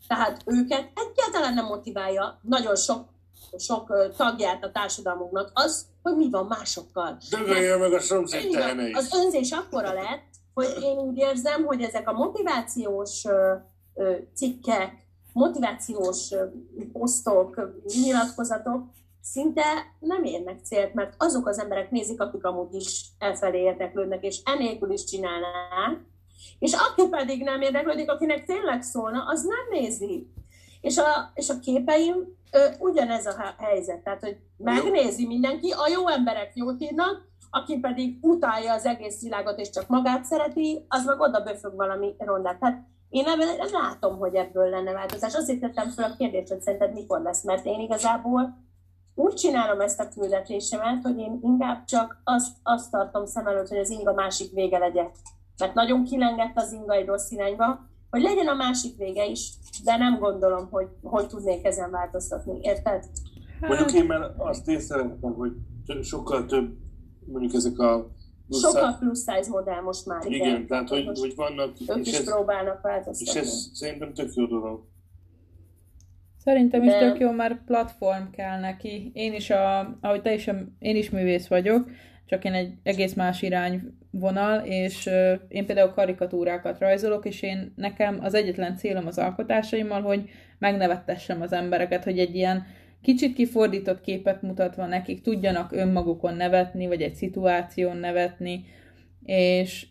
Tehát őket egyáltalán nem motiválja nagyon sok, sok tagját a társadalmunknak az, hogy mi van másokkal. Dögölje meg a szomszéd. Az önzés akkora lett, hogy én úgy érzem, hogy ezek a motivációs cikkek, motivációs posztok, nyilatkozatok szinte nem érnek célt, mert azok az emberek nézik, akik amúgy is elfelé érdeklődnek, és enélkül is csinálnák, és aki pedig nem érdeklődik, akinek tényleg szólna, az nem nézi. És a, és a képeim ö, ugyanez a helyzet, tehát hogy megnézi mindenki, a jó emberek jót írnak, aki pedig utálja az egész világot és csak magát szereti, az meg oda böfög valami rondát. Tehát én ebben látom, hogy ebből lenne változás. Azért tettem fel a kérdést, hogy szerinted mikor lesz, mert én igazából úgy csinálom ezt a küldetésemet, hogy én inkább csak azt, azt tartom szem előtt, hogy az inga másik vége legyen. Mert nagyon kilengett az inga egy rossz irányba, hogy legyen a másik vége is, de nem gondolom, hogy hogy tudnék ezen változtatni, érted? Mondjuk én már azt észrevettem, hogy sokkal több, mondjuk ezek a plusz Sokkal plusz size modell most már, igen. igen, tehát hogy, Most hogy vannak, Ők és is ez, próbálnak és változtatni. ez szerintem tök jó dolog. Szerintem is De- tök jó, már platform kell neki. Én is, a, ahogy te is, én is művész vagyok, csak én egy egész más irányvonal, és ö, én például karikatúrákat rajzolok, és én nekem az egyetlen célom az alkotásaimmal, hogy megnevettessem az embereket, hogy egy ilyen kicsit kifordított képet mutatva nekik tudjanak önmagukon nevetni, vagy egy szituáción nevetni, és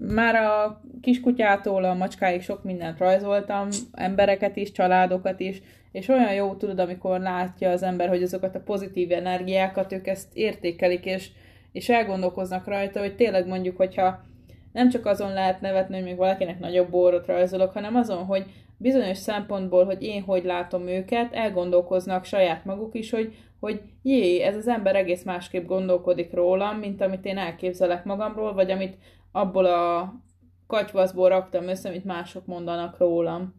már a kiskutyától a macskáig sok mindent rajzoltam, embereket is, családokat is, és olyan jó tudod, amikor látja az ember, hogy azokat a pozitív energiákat ők ezt értékelik, és, és elgondolkoznak rajta, hogy tényleg mondjuk, hogyha nem csak azon lehet nevetni, hogy még valakinek nagyobb borot rajzolok, hanem azon, hogy bizonyos szempontból, hogy én hogy látom őket, elgondolkoznak saját maguk is, hogy, hogy jé, ez az ember egész másképp gondolkodik rólam, mint amit én elképzelek magamról, vagy amit abból a katyvaszból raktam össze, amit mások mondanak rólam.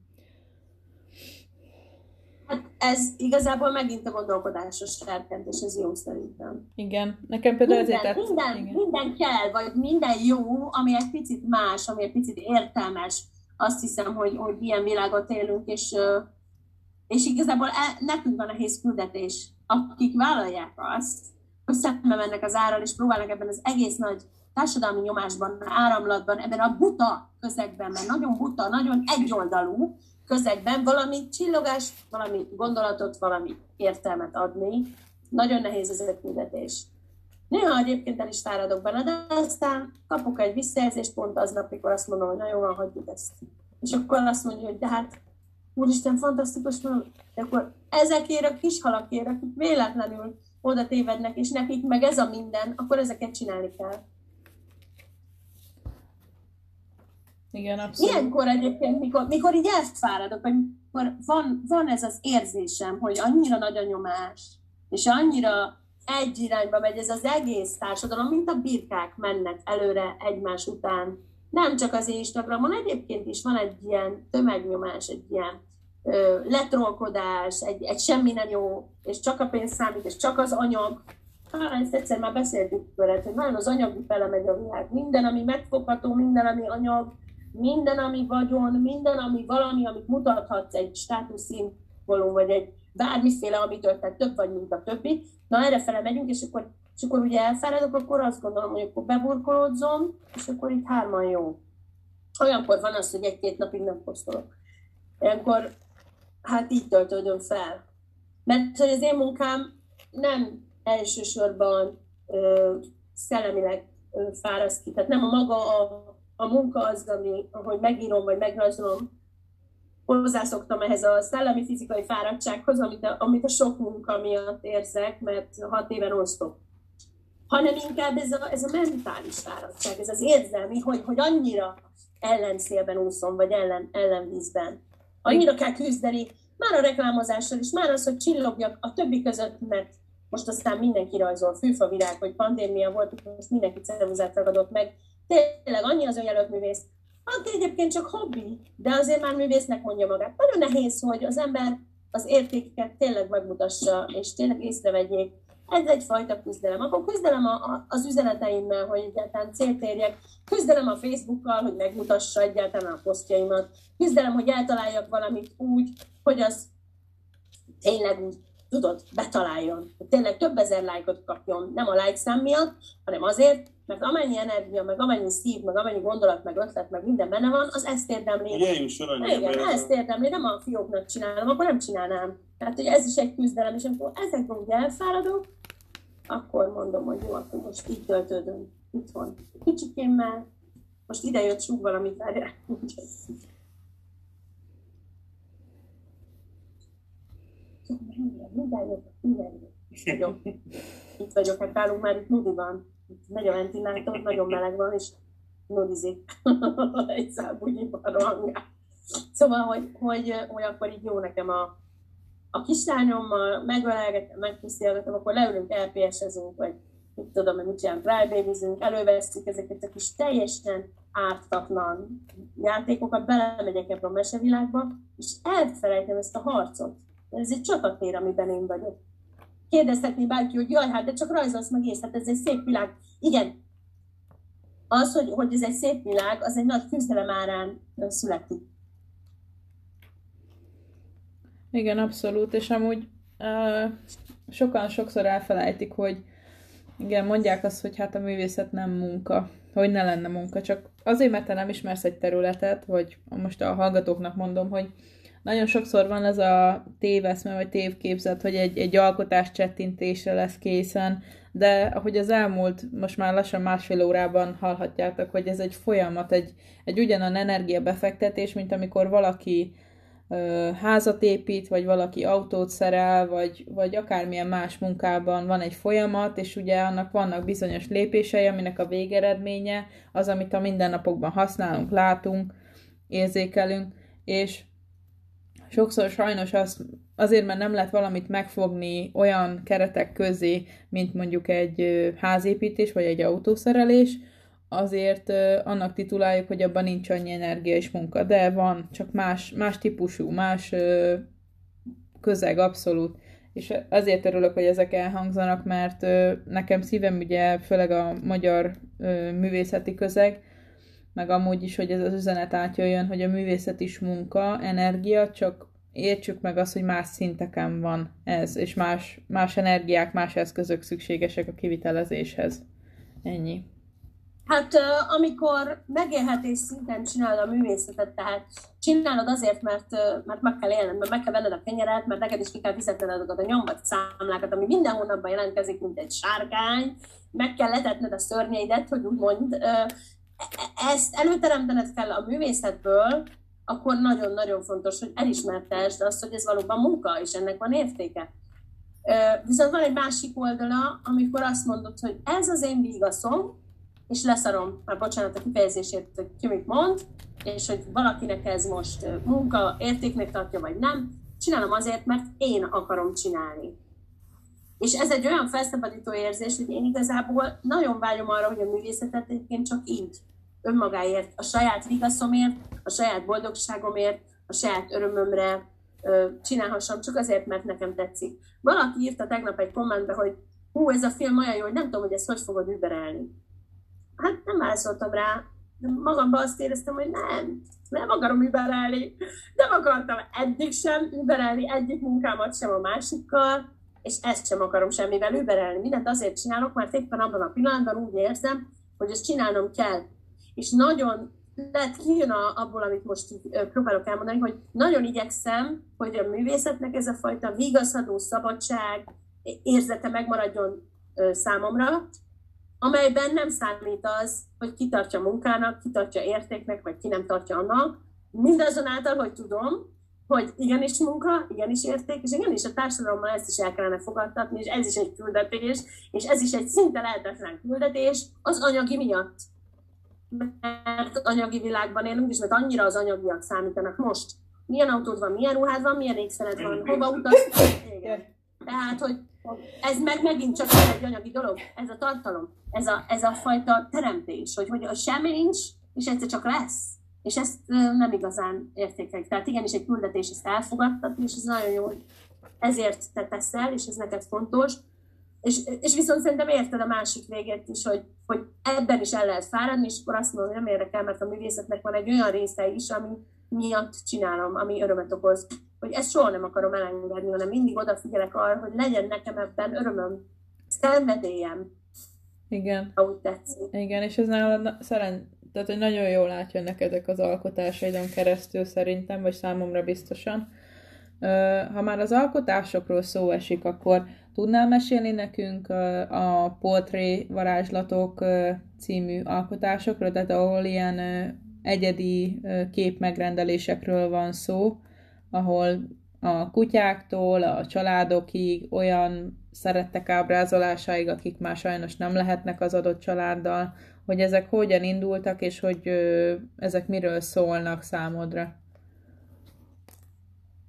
Hát ez igazából megint a gondolkodásos serkentés, ez jó szerintem. Igen, nekem például ezért Minden, tetsz- minden, igen. minden kell, vagy minden jó, ami egy picit más, ami egy picit értelmes. Azt hiszem, hogy, hogy ilyen világot élünk, és, és igazából e, nekünk van nehéz küldetés, akik vállalják azt, hogy szembe mennek az árral, és próbálnak ebben az egész nagy társadalmi nyomásban, áramlatban, ebben a buta közegben, mert nagyon buta, nagyon egyoldalú közegben valami csillogás, valami gondolatot, valami értelmet adni. Nagyon nehéz ez a küldetés. Néha egyébként el is fáradok benne, de aztán kapok egy visszajelzést pont aznap, mikor azt mondom, hogy na jó, van, hagyjuk ezt. És akkor azt mondja, hogy de hát, úristen, fantasztikus, van. de akkor ezekért a kis halakért, akik véletlenül oda tévednek, és nekik meg ez a minden, akkor ezeket csinálni kell. Igen, abszolút. Ilyenkor egyébként, mikor, mikor így elfáradok, mikor van, van ez az érzésem, hogy annyira nagy a nyomás, és annyira egy irányba megy ez az egész társadalom, mint a birkák mennek előre egymás után. Nem csak az Instagramon, egyébként is van egy ilyen tömegnyomás, egy ilyen ö, letrolkodás, egy, egy semmi nem jó, és csak a pénz számít, és csak az anyag. Hát ezt egyszer már beszéltük veled, hogy nagyon az anyagi fele megy a világ. Minden, ami megfogható, minden, ami anyag, minden, ami vagyon, minden, ami valami, amit mutathatsz egy státuszszimbólum, vagy egy bármiféle, amitől te több vagy, mint a többi. Na, erre fele megyünk, és akkor, és akkor ugye elfáradok, akkor azt gondolom, hogy akkor beburkolódzom, és akkor itt hárman jó. Olyankor van az, hogy egy-két napig nem posztolok. Olyankor, hát így töltődöm fel. Mert hogy az én munkám nem elsősorban ö, szellemileg ö, fáraszt ki, tehát nem a maga a a munka az, ami, ahogy megírom, vagy megrajzolom, hozzászoktam ehhez a szellemi fizikai fáradtsághoz, amit a, amit a sok munka miatt érzek, mert hat éven osztok. Hanem inkább ez a, ez a mentális fáradtság, ez az érzelmi, hogy, hogy annyira ellenszélben úszom, vagy ellen, ellenvízben. Annyira kell küzdeni, már a reklámozással is, már az, hogy csillogjak a többi között, mert most aztán mindenki rajzol, fűfavirág, hogy pandémia volt, most mindenki ceruzát ragadott meg. Tényleg annyi az önjelölt aki egyébként csak hobbi, de azért már művésznek mondja magát. Nagyon nehéz, hogy az ember az értékeket tényleg megmutassa, és tényleg észrevegyék. Ez egyfajta küzdelem. Akkor küzdelem a, a, az üzeneteimmel, hogy egyáltalán célt érjek. Küzdelem a Facebookkal, hogy megmutassa egyáltalán a posztjaimat. Küzdelem, hogy eltaláljak valamit úgy, hogy az tényleg úgy tudod, betaláljon. Hogy tényleg több ezer lájkot kapjon, nem a like szám miatt, hanem azért, mert amennyi energia, meg amennyi szív, meg amennyi gondolat, meg ötlet, meg minden benne van, az ezt érdemli. Igen, Igen, ezt érdemli, nem a fióknak csinálom, akkor nem csinálnám. Tehát, hogy ez is egy küzdelem, és amikor ezekben ugye elfáradok, akkor mondom, hogy jó, akkor most így töltődöm itthon. Kicsikémmel, most ide jött súg valamit, várjál. Itt vagyok, hát nálunk már itt nudi van. Megy a ventilátor, nagyon meleg van, és nudizik. Egy szábúgyiban rohangál. Szóval, hogy, hogy, hogy akkor így jó nekem a, a kislányommal, megölelgetem, megpuszilgatom, akkor leülünk, LPS-ezünk, vagy mit tudom, hogy mit csinálunk, crybabyzünk, előveszünk ezeket a kis teljesen ártatlan játékokat, belemegyek ebbe a mesevilágba, és elfelejtem ezt a harcot. Ez egy csatatér, amiben én vagyok. Kérdezhetné bárki, hogy jaj, hát de csak rajzolsz meg ész, hát ez egy szép világ. Igen, az, hogy, hogy ez egy szép világ, az egy nagy küzdelem árán születik. Igen, abszolút, és amúgy uh, sokan sokszor elfelejtik, hogy igen, mondják azt, hogy hát a művészet nem munka, hogy ne lenne munka, csak azért, mert te nem ismersz egy területet, vagy most a hallgatóknak mondom, hogy nagyon sokszor van ez a téveszme, vagy tévképzet, hogy egy, egy alkotás csettintésre lesz készen, de ahogy az elmúlt, most már lassan másfél órában hallhatjátok, hogy ez egy folyamat, egy, egy ugyanan energiabefektetés, mint amikor valaki ö, házat épít, vagy valaki autót szerel, vagy, vagy akármilyen más munkában van egy folyamat, és ugye annak vannak bizonyos lépései, aminek a végeredménye az, amit a mindennapokban használunk, látunk, érzékelünk, és sokszor sajnos az, azért, mert nem lehet valamit megfogni olyan keretek közé, mint mondjuk egy házépítés vagy egy autószerelés, azért annak tituláljuk, hogy abban nincs annyi energia és munka, de van, csak más, más típusú, más közeg abszolút. És azért örülök, hogy ezek elhangzanak, mert nekem szívem ugye főleg a magyar művészeti közeg, meg amúgy is, hogy ez az üzenet átjöjjön, hogy a művészet is munka, energia, csak értsük meg azt, hogy más szinteken van ez, és más, más energiák, más eszközök szükségesek a kivitelezéshez. Ennyi. Hát amikor megélhetés szinten csinálod a művészetet, tehát csinálod azért, mert, mert meg kell élned, mert meg kell venned a kenyeret, mert neked is ki kell fizetned azokat a nyomvat számlákat, ami minden hónapban jelentkezik, mint egy sárkány, meg kell letetned a szörnyeidet, hogy úgymond ezt előteremtened kell a művészetből, akkor nagyon-nagyon fontos, hogy elismertesd azt, hogy ez valóban munka, és ennek van értéke. Viszont van egy másik oldala, amikor azt mondod, hogy ez az én vigaszom, és leszarom, már bocsánat a kifejezését, hogy ki mit mond, és hogy valakinek ez most munka, értéknek tartja, vagy nem, csinálom azért, mert én akarom csinálni. És ez egy olyan felszabadító érzés, hogy én igazából nagyon vágyom arra, hogy a művészetet egyébként csak így önmagáért, a saját vigaszomért, a saját boldogságomért, a saját örömömre csinálhassam, csak azért, mert nekem tetszik. Valaki írta tegnap egy kommentbe, hogy hú, ez a film olyan jó, hogy nem tudom, hogy ezt hogy fogod überelni. Hát nem válaszoltam rá, de magamban azt éreztem, hogy nem, nem akarom überelni. Nem akartam eddig sem überelni egyik munkámat sem a másikkal, és ezt sem akarom semmivel überelni. Mindent azért csinálok, mert éppen abban a pillanatban úgy érzem, hogy ezt csinálnom kell. És nagyon lehet kijön abból, amit most próbálok elmondani, hogy nagyon igyekszem, hogy a művészetnek ez a fajta vigaszadó szabadság érzete megmaradjon számomra, amelyben nem számít az, hogy ki tartja munkának, ki tartja értéknek, vagy ki nem tartja annak. Mindazonáltal, hogy tudom, hogy igenis munka, igenis érték, és igenis a társadalommal ezt is el kellene fogadtatni, és ez is egy küldetés, és ez is egy szinte lehetetlen küldetés az anyagi miatt. Mert anyagi világban élünk, és mert annyira az anyagiak számítanak most. Milyen autód van, milyen ruhád van, milyen ékszered van, hova utazsz. Tehát, hogy ez meg megint csak egy anyagi dolog, ez a tartalom, ez a, ez a fajta teremtés, hogy, hogy a semmi nincs, és egyszer csak lesz. És ezt nem igazán értékelik. Tehát igenis egy küldetés ezt elfogadtatni, és ez nagyon jó, hogy ezért te teszel, és ez neked fontos. És, és viszont szerintem érted a másik végét is, hogy, hogy ebben is el lehet fáradni, és akkor azt mondom, hogy nem érdekel, mert a művészetnek van egy olyan része is, ami miatt csinálom, ami örömet okoz. Hogy ezt soha nem akarom elengedni, hanem mindig odafigyelek arra, hogy legyen nekem ebben örömöm, szenvedélyem. Igen. Ahogy tetszik. Igen, és ez nálad szerint, tehát hogy nagyon jól átjönnek ezek az alkotásaidon keresztül szerintem, vagy számomra biztosan. Ha már az alkotásokról szó esik, akkor tudnál mesélni nekünk a Portré varázslatok című alkotásokról, tehát ahol ilyen egyedi képmegrendelésekről van szó, ahol a kutyáktól a családokig olyan szerettek ábrázolásáig, akik már sajnos nem lehetnek az adott családdal, hogy ezek hogyan indultak, és hogy ezek miről szólnak számodra?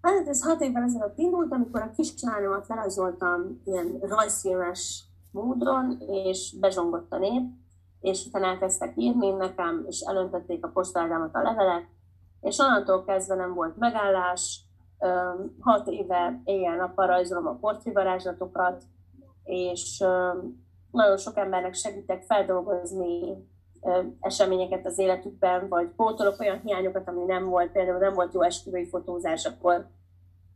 Hát ez hat évvel ezelőtt indult, amikor a kislányomat lerajzoltam ilyen rajzfilmes módon, és bezsongott a nép, és utána elkezdtek írni nekem, és elöntötték a postáldámat a levelek, és onnantól kezdve nem volt megállás, hat éve éjjel-nappal rajzolom a portrévarázslatokat, és nagyon sok embernek segítek feldolgozni eseményeket az életükben, vagy pótolok olyan hiányokat, ami nem volt, például nem volt jó esküvői fotózás, akkor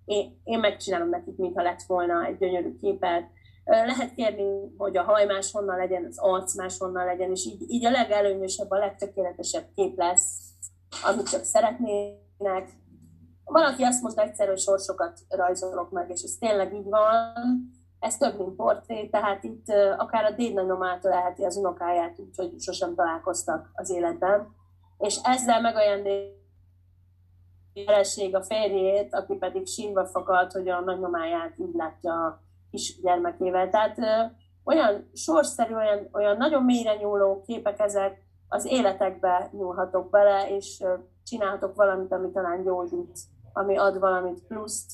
én, én megcsinálom nekik, mintha lett volna egy gyönyörű képet. Lehet kérni, hogy a haj máshonnan legyen, az arc máshonnan legyen, és így, így a legelőnyösebb, a legtökéletesebb kép lesz, amit csak szeretnének. Valaki azt mondta egyszer, sorsokat rajzolok meg, és ez tényleg így van ez több, mint portré, tehát itt akár a dédnagymamától leheti az unokáját, úgyhogy sosem találkoztak az életben. És ezzel megajándék a férjét, aki pedig sírva fakad, hogy a nagymamáját így látja a kis gyermekével. Tehát olyan sorszerű, olyan, olyan nagyon mélyre nyúló képek ezek, az életekbe nyúlhatok bele, és csinálhatok valamit, ami talán gyógyít, ami ad valamit pluszt,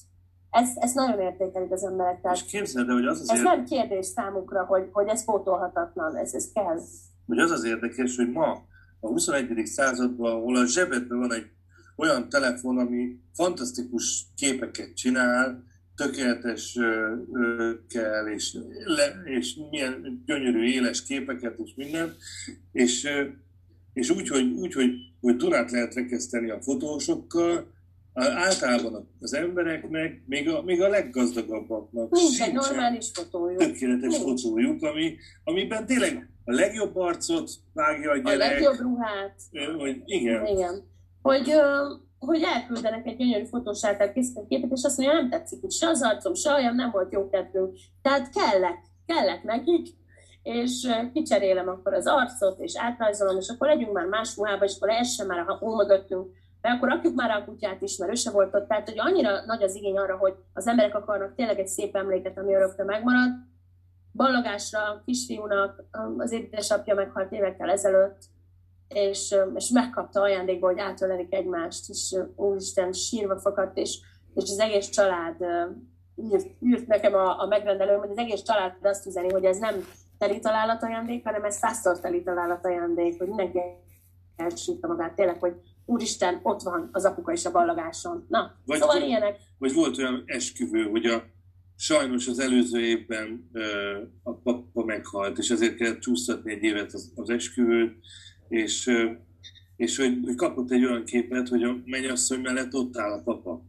ezt, ezt nagyon értékelik az emberek. Tehát és képzeld hogy az azért... Ez nem kérdés számukra, hogy, hogy ez pótolhatatlan, ez, ez kell. Hogy az az érdekes, hogy ma a 21. században, ahol a zsebedben van egy olyan telefon, ami fantasztikus képeket csinál, tökéletes kell, és, le, és milyen gyönyörű éles képeket, és minden, és, és úgy, hogy, úgy hogy, hogy Dunát lehet rekeszteni a fotósokkal, általában az embereknek, még a, még a leggazdagabbaknak Nincs normális fotójuk. Tökéletes Nincs. fotójuk, ami, amiben tényleg a legjobb arcot vágja a gyerek. A legjobb ruhát. Hogy igen. igen. Hogy, hogy elküldenek egy gyönyörű fotós által készített képet, és azt mondja, nem tetszik se az arcom, se olyan nem volt jó kedvünk. Tehát kellek, kellek nekik, és kicserélem akkor az arcot, és átrajzolom, és akkor legyünk már más ruhába, és akkor essen már a mögöttünk de akkor rakjuk már a kutyát is, mert ő se volt ott. Tehát, hogy annyira nagy az igény arra, hogy az emberek akarnak tényleg egy szép emléket, ami örökre megmarad. Ballagásra, kisfiúnak, az édesapja meghalt évekkel ezelőtt, és, és megkapta ajándékba, hogy átölelik egymást, és úristen sírva fakadt, és, és az egész család írt, írt nekem a, a megrendelő, hogy az egész család azt üzeni, hogy ez nem teli találat ajándék, hanem ez százszor teli találat ajándék, hogy mindenki elsírta magát, tényleg, hogy úristen, ott van az apuka is a ballagáson. Na, vagy, szóval vagy, ilyenek. Vagy volt olyan esküvő, hogy a, sajnos az előző évben ö, a papa meghalt, és ezért kellett csúsztatni egy évet az, az esküvőt, és, ö, és hogy, hogy kapott egy olyan képet, hogy a mennyasszony mellett ott áll a papa.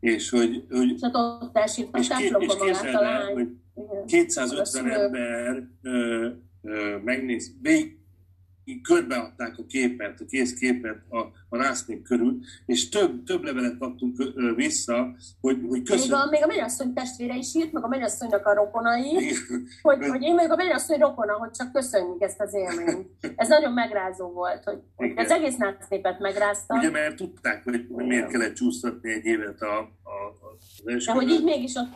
És hogy... hogy és hát ott elsírt, és, két, és képzeld el, hogy 250 ember ö, ö, megnéz, vég, így körbeadták a képet, a készképet a, a rásznék körül, és több, több levelet kaptunk ö, vissza, hogy, hogy köszön... Még a, még a mennyasszony testvére is írt, meg a mennyasszonynak a rokonai, hogy, hogy én meg a mennyasszony rokona, hogy csak köszönjük ezt az élményt. Ez nagyon megrázó volt, hogy, hogy az egész népet megrázta. Ugye, mert tudták, hogy, hogy miért kellett csúsztatni egy évet a, a, az első De hogy így mégis ott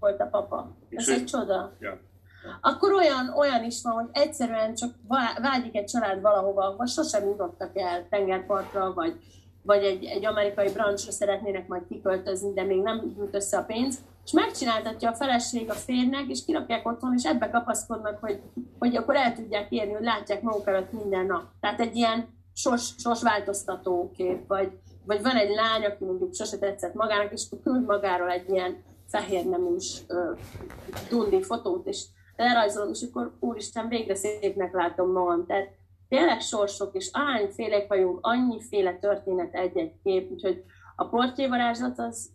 volt a papa. Ez egy csoda. Ja akkor olyan, olyan is van, hogy egyszerűen csak vágyik egy család valahova, vagy sosem jutottak el tengerpartra, vagy, vagy egy, egy amerikai brancsra szeretnének majd kiköltözni, de még nem jut össze a pénz, és megcsináltatja a feleség a férnek, és kirakják otthon, és ebbe kapaszkodnak, hogy, hogy akkor el tudják érni, hogy látják maguk előtt minden nap. Tehát egy ilyen sos, sos változtató kép, vagy, vagy van egy lány, aki mondjuk sose tetszett magának, és küld magáról egy ilyen fehér neműs dundi fotót, és elrajzolom, és akkor úristen, végre szépnek látom magam. Tehát tényleg sorsok, és félek vagyunk, annyiféle történet egy-egy kép, úgyhogy a portrévarázslat az,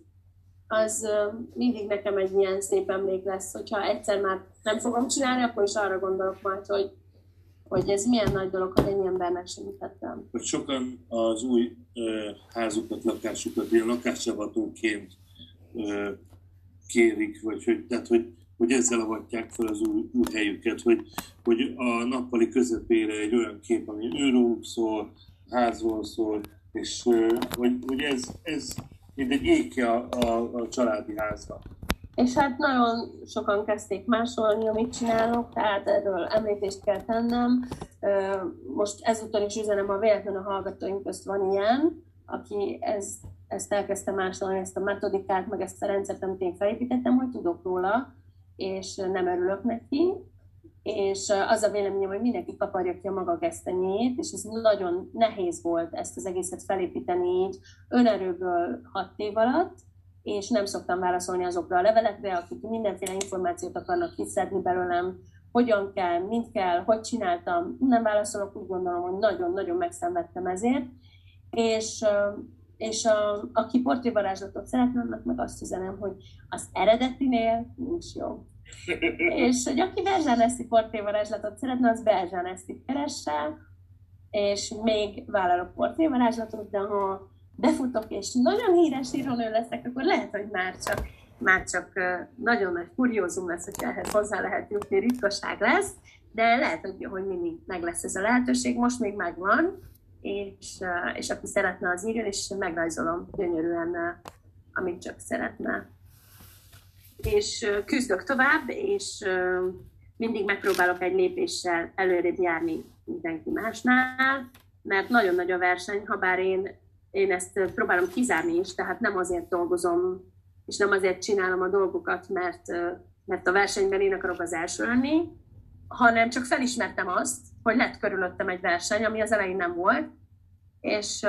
az mindig nekem egy ilyen szép emlék lesz, hogyha egyszer már nem fogom csinálni, akkor is arra gondolok majd, hogy, hogy ez milyen nagy dolog, hogy ennyi embernek segítettem. Hogy sokan az új ö, házukat, lakásukat ilyen lakássavatóként kérik, vagy hogy, tehát, hogy hogy ezzel avatják fel az új, új helyüket, hogy, hogy a nappali közepére egy olyan kép, ami őróluk szól, házról szól, és hogy, hogy ez, ez mint egy éke a, a, a családi házba. És hát nagyon sokan kezdték másolni, amit csinálok, tehát erről említést kell tennem. Most ezúttal is üzenem, a véletlen a hallgatóink közt van ilyen, aki ez, ezt elkezdte másolni, ezt a metodikát, meg ezt a rendszert, amit én felépítettem, hogy tudok róla, és nem örülök neki, és az a véleményem, hogy mindenki kaparja ki a maga gesztenyét, és ez nagyon nehéz volt ezt az egészet felépíteni így önerőből hat év alatt, és nem szoktam válaszolni azokra a levelekre, akik mindenféle információt akarnak kiszedni belőlem, hogyan kell, mint kell, hogy csináltam, nem válaszolok, úgy gondolom, hogy nagyon-nagyon megszenvedtem ezért, és és a, aki portrévarázslatot szeretne, annak meg azt üzenem, hogy az eredetinél nincs jó. és hogy aki Berzsáneszti portrévarázslatot szeretne, az Berzsáneszti keresse, és még vállalok portrévarázslatot, de ha befutok és nagyon híres írónő leszek, akkor lehet, hogy már csak, már csak nagyon nagy kuriózum lesz, hogy ehhez hozzá lehet jutni, ritkaság lesz, de lehet, hogy, hogy mindig meg lesz ez a lehetőség, most még megvan, és, és aki szeretne, az írjon, és megrajzolom gyönyörűen, amit csak szeretne. És küzdök tovább, és mindig megpróbálok egy lépéssel előrébb járni mindenki másnál, mert nagyon nagy a verseny, ha bár én, én ezt próbálom kizárni is, tehát nem azért dolgozom, és nem azért csinálom a dolgokat, mert, mert a versenyben én akarok az első lenni, hanem csak felismertem azt, hogy lett körülöttem egy verseny, ami az elején nem volt, és,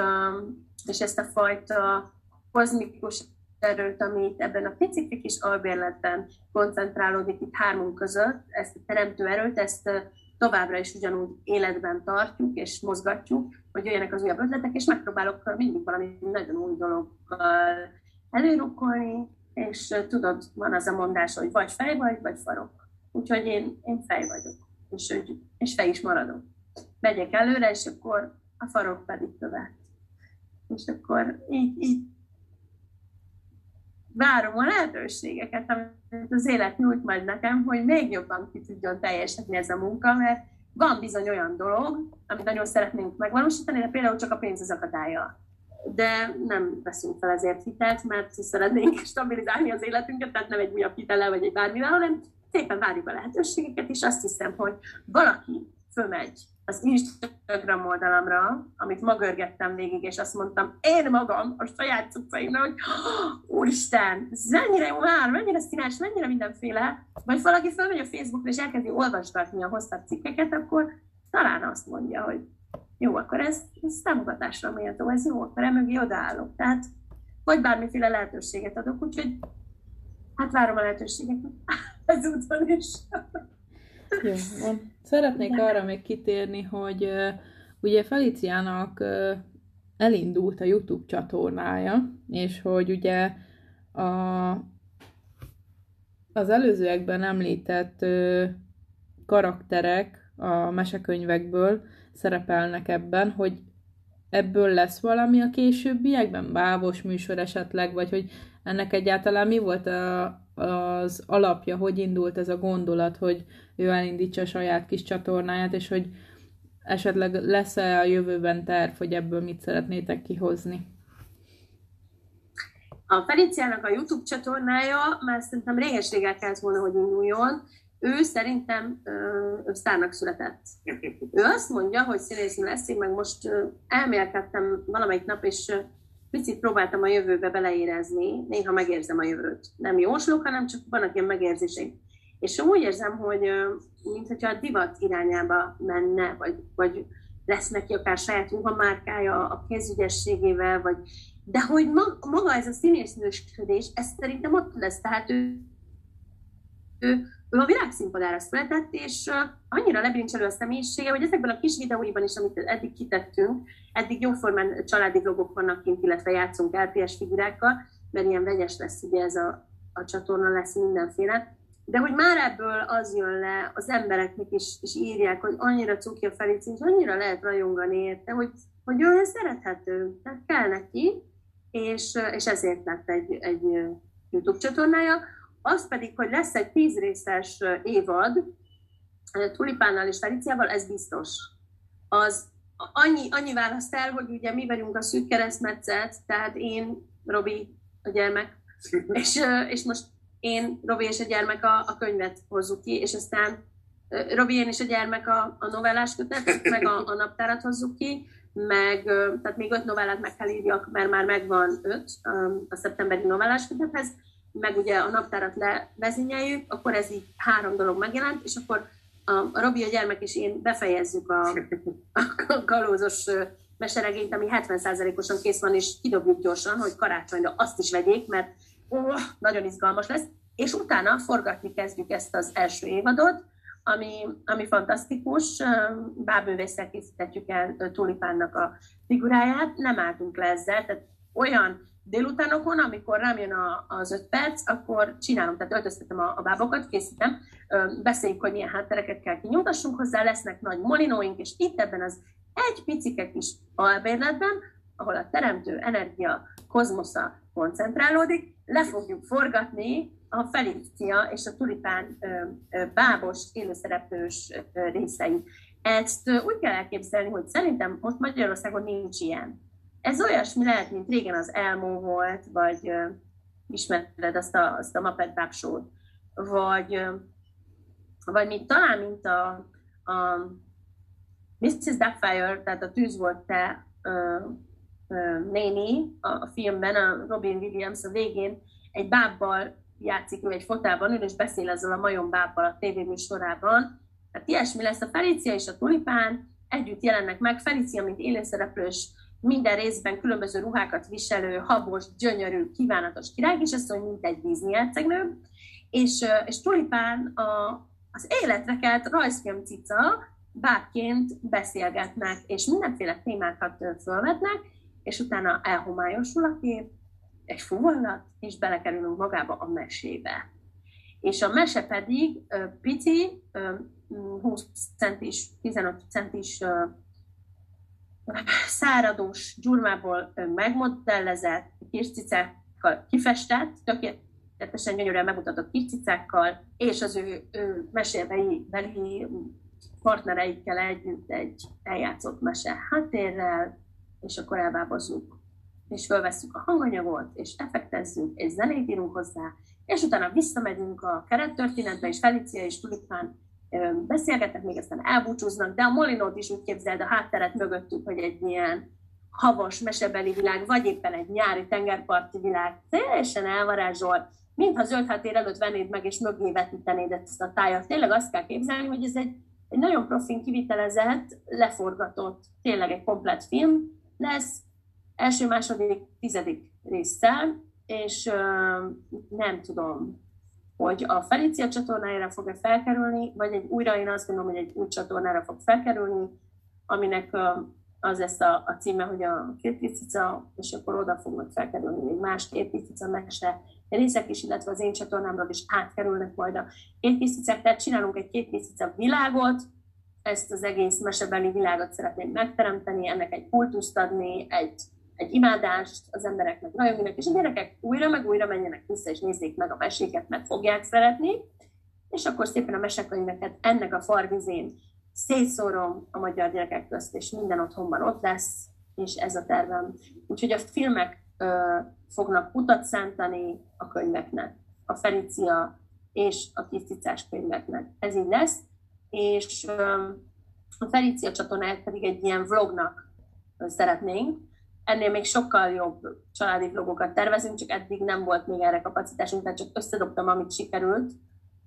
és ezt a fajta kozmikus erőt, amit ebben a pici kis albérletben koncentrálódik itt hármunk között, ezt a teremtő erőt, ezt továbbra is ugyanúgy életben tartjuk és mozgatjuk, hogy jöjjenek az újabb ötletek, és megpróbálok mindig valami nagyon új dologgal előrukkolni, és tudod, van az a mondás, hogy vagy fej vagy, vagy farok. Úgyhogy én, én fej vagyok, és, és fej is maradok. Megyek előre, és akkor a farok pedig követ. És akkor így, így várom a lehetőségeket, amit az élet nyújt majd nekem, hogy még jobban ki tudjon teljesedni ez a munka, mert van bizony olyan dolog, amit nagyon szeretnénk megvalósítani, de például csak a pénz az akadálya. De nem veszünk fel ezért hitelt, mert szeretnénk stabilizálni az életünket, tehát nem egy újabb hitele vagy egy bármivel, hanem szépen várjuk a lehetőségeket, és azt hiszem, hogy valaki fölmegy az Instagram oldalamra, amit ma görgettem végig, és azt mondtam, én magam a saját cuccaimra, hogy úristen, ez mennyire jó már, mennyire színes, mennyire mindenféle, vagy valaki fölmegy a Facebookra, és elkezdi olvasgatni a hosszabb cikkeket, akkor talán azt mondja, hogy jó, akkor ez, ez támogatásra méltó, ez jó, akkor emögé odaállok. Tehát, vagy bármiféle lehetőséget adok, úgyhogy hát várom a lehetőségeket ezúton is. Jó, Szeretnék arra még kitérni, hogy uh, ugye Feliciának uh, elindult a YouTube csatornája, és hogy ugye a, az előzőekben említett uh, karakterek a mesekönyvekből szerepelnek ebben, hogy ebből lesz valami a későbbiekben? Bábos műsor esetleg, vagy hogy ennek egyáltalán mi volt a, az alapja, hogy indult ez a gondolat, hogy ő elindítsa a saját kis csatornáját, és hogy esetleg lesz-e a jövőben terv, hogy ebből mit szeretnétek kihozni? A Feliciának a YouTube csatornája már szerintem réges-rég el kellett volna, hogy induljon. Ő szerintem ő sztárnak született. Ő azt mondja, hogy színésznő lesz, én meg most elmélkedtem valamelyik nap, és picit próbáltam a jövőbe beleérezni, néha megérzem a jövőt. Nem jóslok, hanem csak vannak ilyen megérzéseim. És úgy érzem, hogy mintha a divat irányába menne, vagy, vagy lesz neki akár saját ruhamárkája a kézügyességével, vagy de hogy maga ez a színésznősködés, ez szerintem ott lesz, tehát ő, ő, ő a világszínpadára született, és annyira lebilincselő a személyisége, hogy ezekben a kis videóiban is, amit eddig kitettünk, eddig jóformán családi vlogok vannak kint, illetve játszunk LPS figurákkal, mert ilyen vegyes lesz ugye ez a, a csatorna, lesz mindenféle, de hogy már ebből az jön le, az embereknek is, is írják, hogy annyira cuki a Felici, és annyira lehet rajongani érte, hogy, hogy olyan szerethető, tehát kell neki, és, és ezért lett egy, egy YouTube csatornája. Az pedig, hogy lesz egy tíz részes évad, Tulipánnal és Feliciával, ez biztos. Az annyi, annyi választ el, hogy ugye mi vagyunk a szűk keresztmetszet, tehát én, Robi, a gyermek, és, és most én, Robi és a gyermek a, a könyvet hozzuk ki, és aztán Robi, én és a gyermek a, a novellás kötet, meg a, a naptárat hozzuk ki, meg, tehát még öt novellát meg kell írjak, mert már megvan öt a szeptemberi novellás kötethez, meg ugye a naptárat levezényeljük, akkor ez így három dolog megjelent, és akkor a, Robi, a gyermek és én befejezzük a, a kalózos meseregényt, ami 70%-osan kész van, és kidobjuk gyorsan, hogy karácsonyra azt is vegyék, mert ó, nagyon izgalmas lesz, és utána forgatni kezdjük ezt az első évadot, ami, ami fantasztikus. Bábővészsel készítettük el Tulipánnak a figuráját, nem álltunk le ezzel, tehát olyan délutánokon, amikor rám jön a, az öt perc, akkor csinálom, tehát öltöztetem a, a bábokat, készítem, beszéljük, hogy milyen háttereket kell kinyújtassunk hozzá, lesznek nagy molinóink, és itt ebben az egy picike kis albérletben, ahol a teremtő energia kozmosza koncentrálódik, le fogjuk forgatni a Felícia és a Tulipán bábos, élőszereplős részei. Ezt úgy kell elképzelni, hogy szerintem most Magyarországon nincs ilyen. Ez olyasmi lehet, mint régen az Elmó volt, vagy ismered azt a, azt a Muppet Back show vagy, vagy mint, talán mint a, a Mrs. Duckfire, tehát a tűz volt te uh, uh, néni a, a filmben, a Robin Williams a végén egy bábbal játszik, ő egy fotában ül, és beszél ezzel a majombábbal a tévéműsorában. Tehát ilyesmi lesz a Felicia és a Tulipán, együtt jelennek meg. Felicia, mint élőszereplős, minden részben különböző ruhákat viselő, habos, gyönyörű, kívánatos király, és ez mint egy Disney. És, és Tulipán a, az életre kelt rajzfilm cica, bábként beszélgetnek, és mindenféle témákat fölvetnek, és utána elhomályosul a kép, egy fuvallat, és belekerülünk magába a mesébe. És a mese pedig ö, pici, ö, 20 centis, 15 centis száradós gyurmából megmodellezett kircicákkal kifestett, tökéletesen gyönyörűen megmutatott kircicákkal, és az ő, ő mesébeli beli partnereikkel együtt egy eljátszott mese háttérrel, és akkor elbábozzuk és fölveszünk a hanganyagot, és effektezzük, és zenét írunk hozzá, és utána visszamegyünk a kerettörténetbe, és Felicia és Tulipán beszélgetnek, még aztán elbúcsúznak, de a Molinót is úgy képzeld a hátteret mögöttük, hogy egy ilyen havas, mesebeli világ, vagy éppen egy nyári tengerparti világ, teljesen elvarázsol, mintha zöld háttér előtt vennéd meg, és mögé vetítenéd ezt a tájat. Tényleg azt kell képzelni, hogy ez egy, egy nagyon profin kivitelezett, leforgatott, tényleg egy komplet film lesz, első, második, tizedik résszel, és nem tudom, hogy a Felicia csatornájára fog-e felkerülni, vagy egy újra én azt gondolom, hogy egy új csatornára fog felkerülni, aminek az lesz a, a címe, hogy a két cica, és akkor oda fognak felkerülni még más két cica mese részek is, illetve az én csatornámról is átkerülnek majd a két cicák, tehát csinálunk egy két cica világot, ezt az egész mesebeli világot szeretném megteremteni, ennek egy kultuszt adni, egy, egy imádást az embereknek, rajongónak, és a gyerekek újra meg újra menjenek vissza, és nézzék meg a meséket, mert fogják szeretni, és akkor szépen a mesekönyveket ennek a farvizén szétszórom a magyar gyerekek közt, és minden otthonban ott lesz, és ez a tervem. Úgyhogy a filmek ö, fognak utat szántani a könyveknek, a Felicia és a kis könyveknek. Ez így lesz, és ö, a Felicia csatornáját pedig egy ilyen vlognak szeretnénk. Ennél még sokkal jobb családi vlogokat tervezünk, csak eddig nem volt még erre kapacitásunk, tehát csak összedobtam, amit sikerült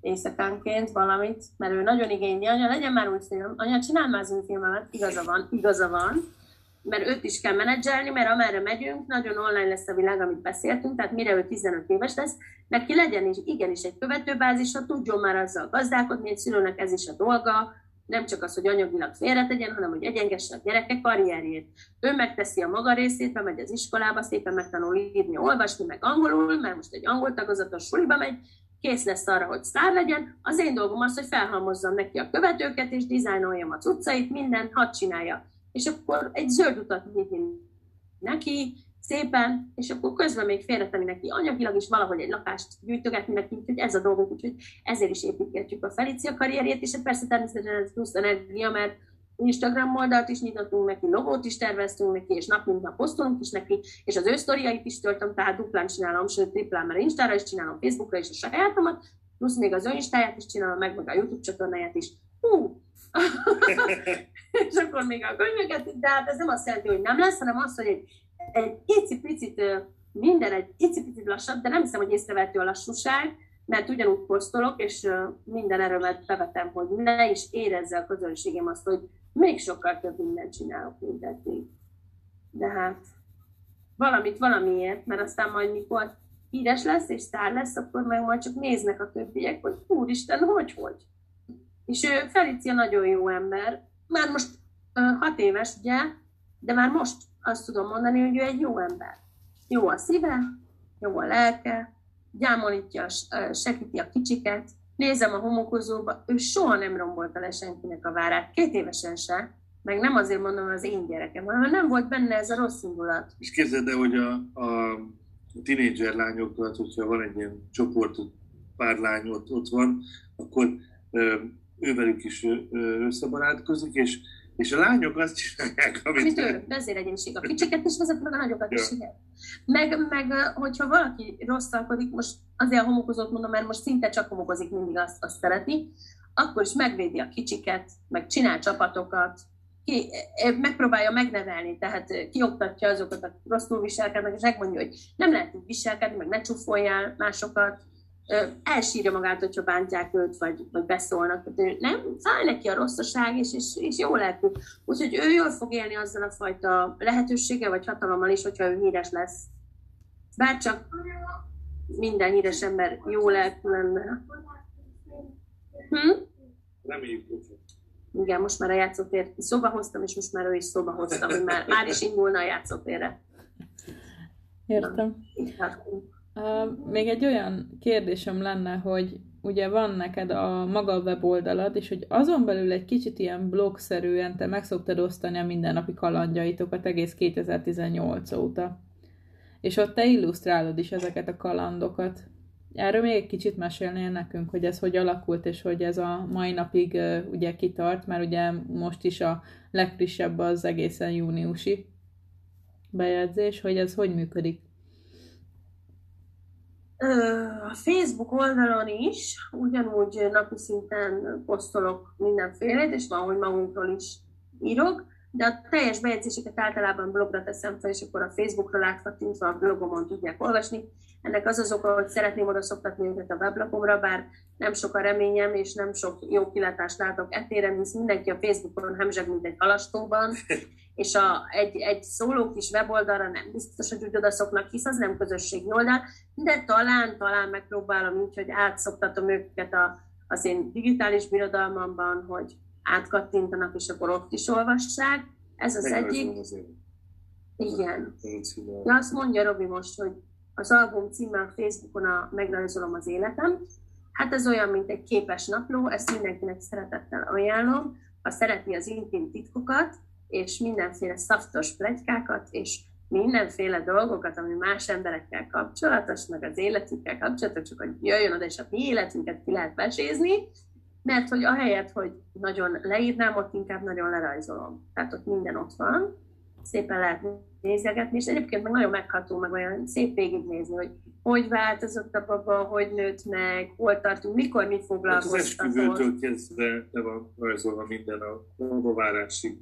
éjszakánként valamit, mert ő nagyon igényli, anya, legyen már új film, anya, csinálj már az új filmemet, igaza van, igaza van, mert őt is kell menedzselni, mert amerre megyünk, nagyon online lesz a világ, amit beszéltünk, tehát mire ő 15 éves lesz, neki legyen is igenis egy követőbázisa, tudjon már azzal gazdálkodni, egy szülőnek ez is a dolga, nem csak az, hogy anyagilag félretegyen, hanem hogy egyengesse a gyereke karrierjét. Ő megteszi a maga részét, bemegy az iskolába, szépen megtanul írni, olvasni, meg angolul, mert most egy angol tagozatos suliba megy, kész lesz arra, hogy sztár legyen. Az én dolgom az, hogy felhalmozzam neki a követőket, és dizájnoljam a cuccait, minden, hadd csinálja. És akkor egy zöld utat nyitni neki, szépen, és akkor közben még félretenni neki anyagilag is valahogy egy lakást gyűjtögetni neki, úgyhogy ez a dolgunk, úgyhogy ezért is építgetjük a Felicia karrierjét, és persze természetesen ez plusz energia, mert Instagram oldalt is nyitottunk neki, logót is terveztünk neki, és nap mint nap posztolunk is neki, és az ő sztoriait is töltöm, tehát duplán csinálom, sőt triplán, mert Instára is csinálom, Facebookra is a sajátomat, plusz még az ő Instáját is csinálom, meg, meg a YouTube csatornáját is. Hú! és akkor még a könyveket, de hát ez nem azt jelenti, hogy nem lesz, hanem az, hogy egy, egy icipicit, minden egy icipicit lassabb, de nem hiszem, hogy észrevehető a lassúság, mert ugyanúgy posztolok, és minden erőmet bevetem, hogy ne is érezze a közönségem azt, hogy még sokkal több mindent csinálok, mint eddig. De hát valamit valamiért, mert aztán majd mikor híres lesz és sztár lesz, akkor meg majd csak néznek a többiek, hogy úristen, hogy, hogy. És ő, Felicia nagyon jó ember, már most uh, hat éves, ugye, de már most azt tudom mondani, hogy ő egy jó ember. Jó a szíve, jó a lelke, gyámolítja, segíti a kicsiket, nézem a homokozóba, ő soha nem rombolta le senkinek a várát, két évesen se, meg nem azért mondom az én gyerekem, hanem nem volt benne ez a rossz indulat. És képzeld el, hogy a, a tinédzser lányokat, hogyha van egy ilyen csoport, pár lány ott, ott van, akkor ővelük is összebarátkozik, és és a lányok azt csinálják, amit... Amit ő, vezéregyéniség. A kicsiket is vezet, meg a nagyokat is, igen. Meg, meg, hogyha valaki rosszalkodik, most azért a homokozót mondom, mert most szinte csak homokozik, mindig azt, azt szereti, akkor is megvédi a kicsiket, meg csinál csapatokat, ki, megpróbálja megnevelni, tehát kioktatja azokat, akik rosszul viselkednek, és megmondja, hogy nem lehet viselkedni, meg ne csúfoljál másokat, elsírja magát, hogyha bántják őt, vagy, vagy beszólnak. Nem fáj neki a rosszaság, és, és, és jó lelkű. Úgyhogy ő jól fog élni azzal a fajta lehetősége, vagy hatalommal is, hogyha ő híres lesz. Bár csak minden híres ember jó lelkű lenne. Hm? Igen, most már a játszótér szóba hoztam, és most már ő is szóba hoztam, hogy már, már is indulna a játszótérre. Értem. Na, még egy olyan kérdésem lenne, hogy ugye van neked a maga weboldalad, és hogy azon belül egy kicsit ilyen blogszerűen te meg szoktad osztani a mindennapi kalandjaitokat egész 2018 óta. És ott te illusztrálod is ezeket a kalandokat. Erről még egy kicsit mesélnél nekünk, hogy ez hogy alakult, és hogy ez a mai napig uh, ugye kitart, mert ugye most is a legfrissebb az egészen júniusi bejegyzés, hogy ez hogy működik a Facebook oldalon is ugyanúgy napi szinten posztolok mindenféle, és van, hogy magunkról is írok, de a teljes bejegyzéseket általában blogra teszem fel, és akkor a Facebookra láthatintva a blogomon tudják olvasni. Ennek az az oka, hogy szeretném oda szoktatni őket a weblapomra, bár nem sok a reményem, és nem sok jó kilátást látok etéren, hisz mindenki a Facebookon hemzseg, mint egy halastóban, és a, egy, egy szóló kis weboldalra nem biztos, hogy úgy odaszoknak, hisz az nem közösségi oldal, de talán, talán megpróbálom úgy, hogy átszoktatom őket a, az én digitális birodalmamban, hogy átkattintanak, és akkor ott is olvassák. Ez az egyik. Igen. Ja, azt mondja Robi most, hogy az album címe a Facebookon a Megrajzolom az életem. Hát ez olyan, mint egy képes napló, ezt mindenkinek szeretettel ajánlom. ha szereti az intim titkokat, és mindenféle szaftos plegykákat, és mindenféle dolgokat, ami más emberekkel kapcsolatos, meg az életükkel kapcsolatos, csak hogy jöjjön oda, és a mi életünket ki lehet besézni, mert hogy ahelyett, hogy nagyon leírnám, ott inkább nagyon lerajzolom. Tehát ott minden ott van, szépen lehet nézegetni, és egyébként meg nagyon megható, meg olyan szép végignézni, hogy hogy változott a baba, hogy nőtt meg, hol tartunk, mikor mit foglalkoztatott. Hát az esküvőtől kezdve le van rajzolva minden a babavárásig.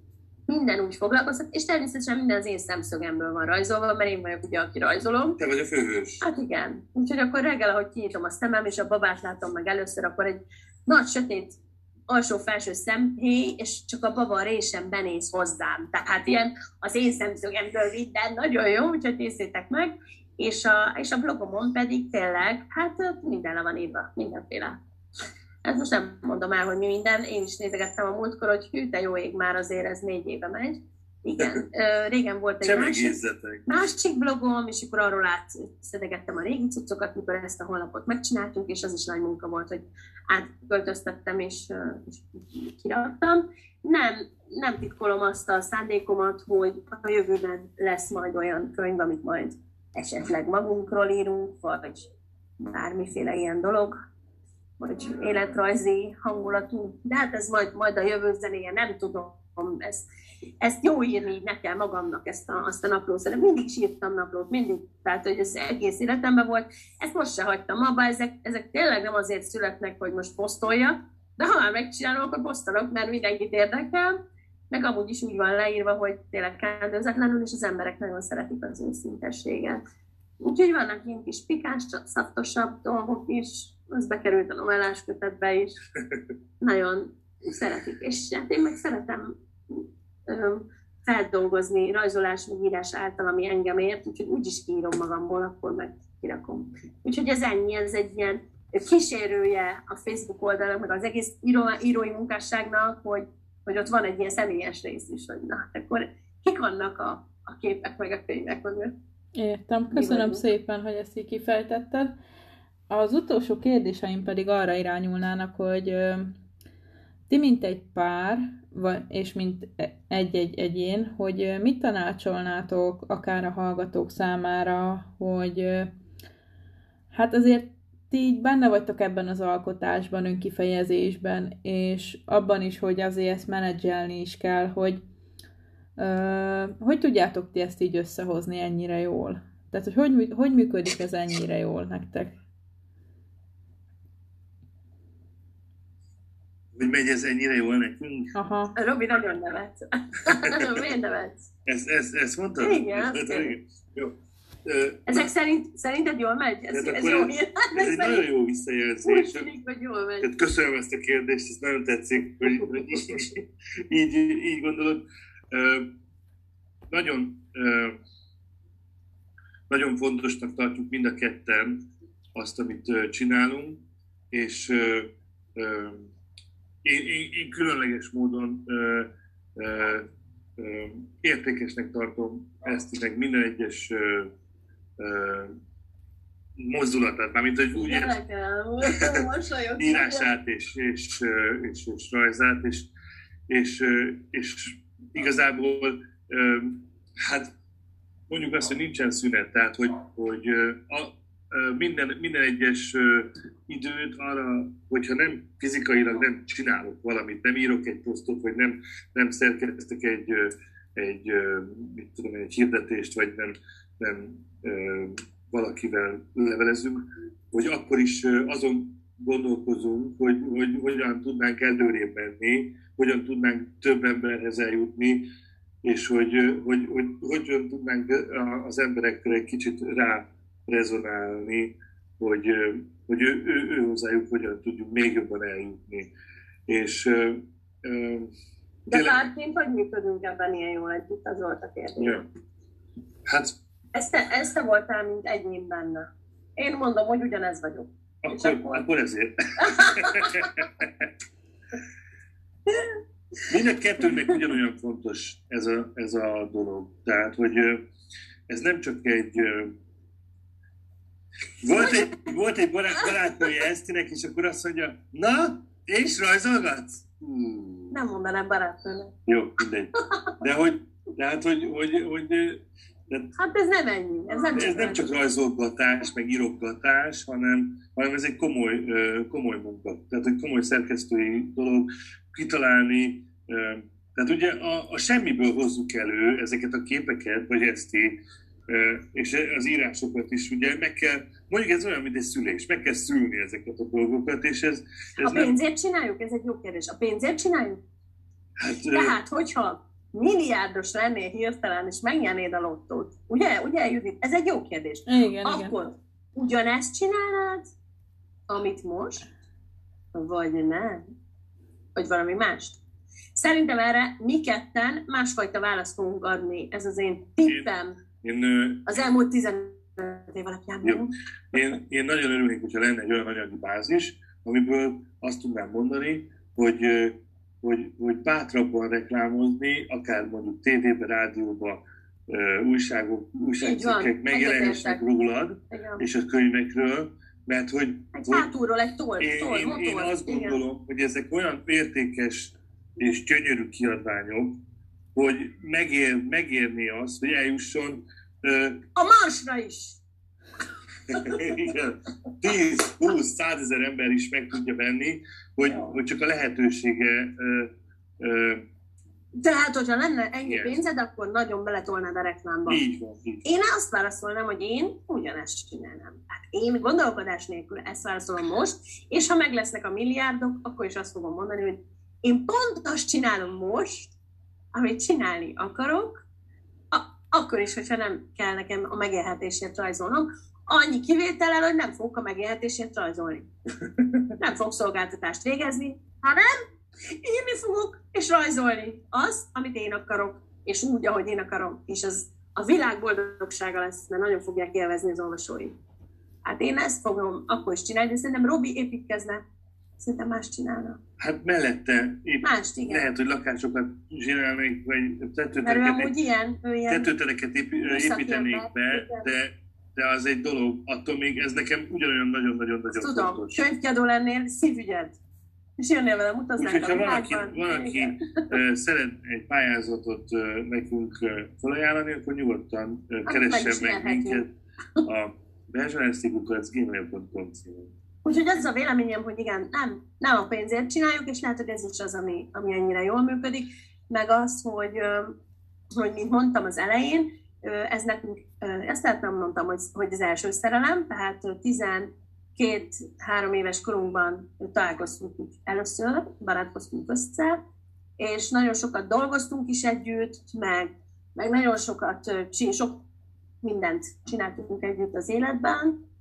Minden úgy foglalkoztat, és természetesen minden az én szemszögemből van rajzolva, mert én vagyok ugye, aki rajzolom. Te vagy a főhős. Hát igen. Úgyhogy akkor reggel, ahogy kinyitom a szemem, és a babát látom meg először, akkor egy nagy sötét alsó-felső szemhéj, és csak a baba résem benéz hozzám. Tehát ilyen az én szemszögemből minden nagyon jó, úgyhogy nézzétek meg. És a, és a blogomon pedig tényleg, hát minden le van írva, mindenféle. Ez most nem mondom el, hogy mi minden. Én is nézegettem a múltkor, hogy hű, te jó ég, már azért ez négy éve megy. Igen, régen volt egy másik, másik blogom, és akkor arról átszedegettem a régi cuccokat, mikor ezt a honlapot megcsináltunk, és az is nagy munka volt, hogy átköltöztettem és, és kiraktam. Nem, nem titkolom azt a szándékomat, hogy a jövőben lesz majd olyan könyv, amit majd esetleg magunkról írunk, vagy bármiféle ilyen dolog, vagy életrajzi hangulatú, de hát ez majd, majd a jövő zenéje, nem tudom, ezt, ezt jó írni nekem magamnak, ezt a, azt a naplót. Szerintem mindig sírtam naplót, mindig, tehát hogy ez egész életemben volt. Ezt most se hagytam abba, ezek, ezek tényleg nem azért születnek, hogy most posztolja, de ha már megcsinálom, akkor posztolok, mert mindenkit érdekel, meg amúgy is úgy van leírva, hogy tényleg kendőzetlenül, és az emberek nagyon szeretik az őszintességet. Úgyhogy vannak ilyen kis pikáns, szaftosabb dolgok is, az bekerült a novellás kötetbe is. Nagyon szeretik, és hát én meg szeretem ö, feldolgozni rajzolás, vagy írás által, ami engem ért, úgyhogy úgyis kiírom magamból, akkor meg kirakom. Úgyhogy ez ennyi, ez egy ilyen kísérője a Facebook oldalnak, meg az egész író, írói munkásságnak, hogy, hogy ott van egy ilyen személyes rész is, hogy na, hát akkor kik vannak a, a képek, meg a könyvek mögött. Értem, köszönöm szépen, hogy ezt így kifejtetted. Az utolsó kérdéseim pedig arra irányulnának, hogy ti, mint egy pár, és mint egy-egy egyén, hogy mit tanácsolnátok akár a hallgatók számára, hogy hát azért ti így benne vagytok ebben az alkotásban, önkifejezésben, és abban is, hogy azért ezt menedzselni is kell, hogy hogy tudjátok ti ezt így összehozni ennyire jól? Tehát, hogy hogy, hogy működik ez ennyire jól nektek? Hogy megy ez ennyire jól nekünk. Aha. Robi nagyon nevet. Miért nevet? Ezt, ezt, ezt mondtad? Igen. igen. Jó. Ezek szerint, szerinted jól megy? Ez, ez, jó, ez egy nagyon jó visszajelzés. Úgy tűnik, hogy jól megy. Tehát köszönöm ezt a kérdést, ez nagyon tetszik, hogy, hogy így, így, így gondolod. Nagyon, nagyon fontosnak tartjuk mind a ketten azt, amit csinálunk, és én, én, én különleges módon ö, ö, ö, értékesnek tartom ezt, meg minden egyes ö, ö, mozdulatát, mármint hogy úgy írását és, és, és, és rajzát, és, és, és igazából hát mondjuk azt, hogy nincsen szünet, tehát hogy, hogy a, minden, minden egyes időt arra, hogyha nem fizikailag nem csinálok valamit, nem írok egy posztot, vagy nem, nem szerkeztek egy, egy, mit tudom, egy hirdetést, vagy nem, nem valakivel levelezünk, hogy akkor is azon gondolkozunk, hogy, hogy hogyan tudnánk előrébb menni, hogyan tudnánk több emberhez eljutni, és hogy, hogy, hogy hogyan tudnánk az emberekre egy kicsit rá rezonálni, hogy, hogy ő, ő, ő hozzájuk hogyan tudjuk még jobban eljutni. És, de tényleg... pártként hogy működünk ebben ilyen jól együtt, az volt a kérdés. Ja. Hát... Ezt te, ezt te voltál, mint egyén benne. Én mondom, hogy ugyanez vagyok. Akkor, akkor... akkor ezért. Mind a kettőnek ugyanolyan fontos ez a, ez a dolog. Tehát, hogy ez nem csak egy volt egy, volt egy barát, barátnője Esztinek, és akkor azt mondja, na, és rajzolgatsz? nem mondanám barátnőnek. Jó, mindegy. De hogy, de hát, hogy, hogy, hogy de hát ez nem ennyi. Ez nem, ez nem csak rajzolgatás, meg írogatás, hanem, hanem ez egy komoly, komoly munka. Tehát egy komoly szerkesztői dolog kitalálni. Tehát ugye a, a semmiből hozzuk elő ezeket a képeket, vagy ezt és az írásokat is ugye meg kell, mondjuk ez olyan, mint egy szülés, meg kell szülni ezeket a dolgokat, és ez... ez a pénzért nem... csináljuk? Ez egy jó kérdés. A pénzért csináljuk? Hát, Tehát, hogyha milliárdos lennél hirtelen, és megnyernéd a lottót, ugye, ugye Judit? Ez egy jó kérdés. Igen, Akkor igen. ugyanezt csinálnád, amit most, vagy nem? Vagy valami mást? Szerintem erre mi ketten másfajta választ fogunk adni. Ez az én tippem. Én, én, az elmúlt 15 év alapján. Jó. Én, én nagyon örülnék, hogyha lenne egy olyan anyagi bázis, amiből azt tudnám mondani, hogy hogy, hogy bátrabban reklámozni, akár mondjuk tévében, rádióban, újságok, újságcikkek megjelenésnek rólad, Igen. és a könyvekről, mert hogy... Egy hogy hátulról egy toll, én, toll, én, én azt gondolom, Igen. hogy ezek olyan értékes és gyönyörű kiadványok, hogy megér, megérni azt, hogy eljusson... a Marsra is! Igen, 10, 20, 100 ezer ember is meg tudja venni, hogy, hogy csak a lehetősége ö, ö, tehát, hogyha lenne ennyi pénzed, akkor nagyon beletolnád a reklámba. Így van, így. Én azt válaszolnám, hogy én ugyanezt csinálnám. Hát én gondolkodás nélkül ezt válaszolom most, és ha meg lesznek a milliárdok, akkor is azt fogom mondani, hogy én pont azt csinálom most, amit csinálni akarok, a- akkor is, hogyha nem kell nekem a megélhetésért rajzolnom, Annyi kivétellel, hogy nem fogok a megélhetését rajzolni. Nem fog szolgáltatást végezni, hanem írni fogok és rajzolni azt, amit én akarok, és úgy, ahogy én akarom. És az a világ boldogsága lesz, mert nagyon fogják élvezni az olvasói. Hát én ezt fogom akkor is csinálni, de szerintem Robi építkezne, szerintem más csinálna. Hát mellette épp Mást, igen. lehet, hogy lakásokat csinálnék, vagy tetőtereket, ilyen, ilyen tetőtereket építenék be, de de az egy dolog, attól még ez nekem ugyanolyan nagyon-nagyon-nagyon Tudom, fontos. könyvkiadó lennél, szívügyed. És jönnél velem, utaznánk Úgyhogy, ha valaki, valaki szeret egy pályázatot nekünk felajánlani, akkor nyugodtan keressen meg, minket a belzsanersztikukat.gmail.com címén. Úgyhogy ez a véleményem, hogy igen, nem, nem a pénzért csináljuk, és lehet, hogy ez is az, ami, ami ennyire jól működik, meg az, hogy, hogy mint mondtam az elején, ez nekünk, ezt tehát nem mondtam, hogy, hogy az első szerelem, tehát 12-3 éves korunkban találkoztunk először, barátkoztunk össze, és nagyon sokat dolgoztunk is együtt, meg, meg nagyon sokat, sok mindent csináltunk együtt az életben,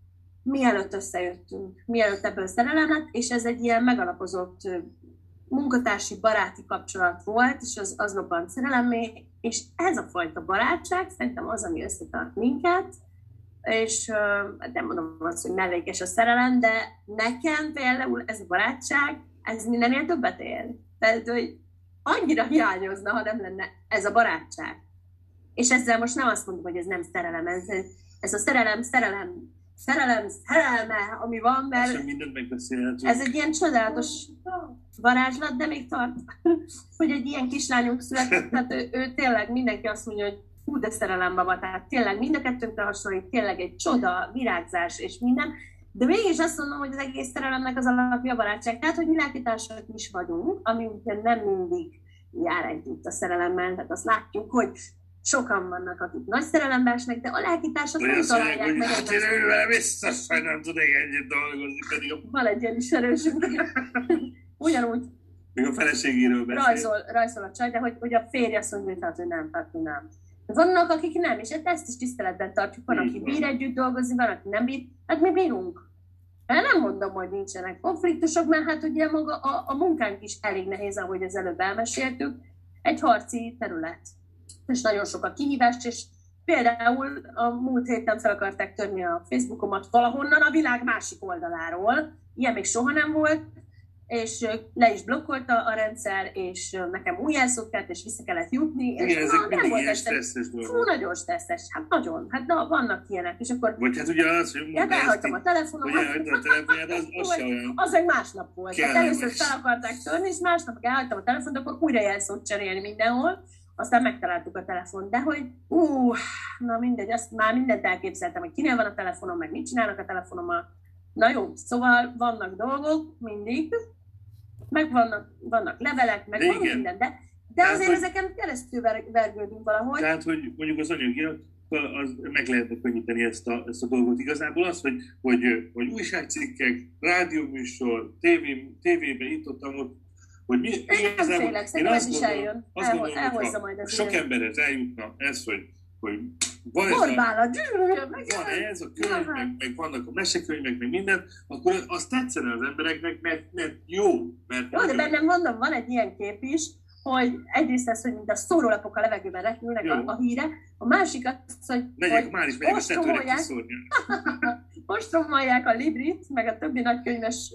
mielőtt összejöttünk, mielőtt ebből szerelem lett, és ez egy ilyen megalapozott munkatársi, baráti kapcsolat volt, és az, az lobbant szerelemmé, és ez a fajta barátság szerintem az, ami összetart minket, és uh, nem mondom azt, hogy mellékes a szerelem, de nekem például ez a barátság, ez mindennél többet ér. Tehát, hogy annyira hiányozna, ha nem lenne ez a barátság. És ezzel most nem azt mondom, hogy ez nem szerelem, ez, ez a szerelem, szerelem szerelem, szerelme, ami van, mert ez egy ilyen csodálatos varázslat, de még tart, hogy egy ilyen kislányunk született, tehát ő, ő tényleg mindenki azt mondja, hogy hú, de szerelembaba, tehát tényleg mind a kettőnkre hasonlít, tényleg egy csoda, virágzás és minden, de mégis azt mondom, hogy az egész szerelemnek az alapja a barátság. Tehát, hogy mi lelkitársak is vagyunk, ami ugye nem mindig jár együtt a szerelemmel, tehát azt látjuk, hogy sokan vannak, akik nagy szerelembe esnek, de a lelkitársak nem találják meg. Hát én vele biztos, hogy nem tudnék együtt dolgozni, pedig a... Van egy ilyen ismerősünk. Ugyanúgy. Még a feleségéről beszél. Rajzol, rajzol a csaj, de hogy, hogy a férje azt mondja, hogy hát, hogy nem, hát, nem. Vannak, akik nem, és hát ezt is tiszteletben tartjuk. Van, aki bír együtt dolgozni, van, aki nem bír. Hát mi bírunk. Én nem mondom, hogy nincsenek konfliktusok, mert hát ugye maga a, a munkánk is elég nehéz, ahogy az előbb elmeséltük. Egy harci terület és nagyon sok a kihívást, és például a múlt héten fel akarták törni a Facebookomat valahonnan a világ másik oldaláról, ilyen még soha nem volt, és le is blokkolta a rendszer, és nekem új jelszót kellett, és vissza kellett jutni. Igen, és ezek na, mindig ilyen stresszes Fú, dolgok. nagyon stresszes. Hát nagyon. Hát na, vannak ilyenek. És akkor Vagy hát ugye az, hogy ezt, elhagytam a hogy telefonomat. elhagyta a telefonját, az, az se olyan. Az meg másnap volt. Kellemes. először fel akarták törni, és másnap elhagytam a telefont, akkor újra jelszót cserélni mindenhol. Aztán megtaláltuk a telefon. De hogy, ú, na mindegy, azt már mindent elképzeltem, hogy kinél van a telefonom, meg mit csinálnak a telefonommal. Na jó, szóval vannak dolgok mindig, meg vannak, vannak levelek, meg De van igen. minden, de, de Tehát, azért hogy- ezeken keresztül ver- vergődünk valahogy. Tehát, hogy mondjuk az anyagiakkal az meg lehetne könnyíteni ezt a, ezt a dolgot. Igazából az, hogy, hogy, hogy újságcikkek, rádióműsor, tévé, tévébe, itt ott, ott, hogy mi, Én nem igazából- félek, én szerintem ez azt is gondolom- eljön. Azt Elho- gondolom, elhozza majd az sok emberhez eljutna ez, hogy, hogy van ez a, gyűrűjön, meg van ez a könyv, meg, meg vannak a mesekönyvek, meg minden, akkor az tetszene az embereknek, mert, mert jó. Mert Jó, de bennem mondom, van egy ilyen kép is, hogy egyrészt ez, hogy mint a szórólapok a levegőben repülnek a, a híre, a másik az, hogy, Megyek, hogy már is megyek a tetőre kiszórni. ostromolják a Librit, meg a többi nagykönyves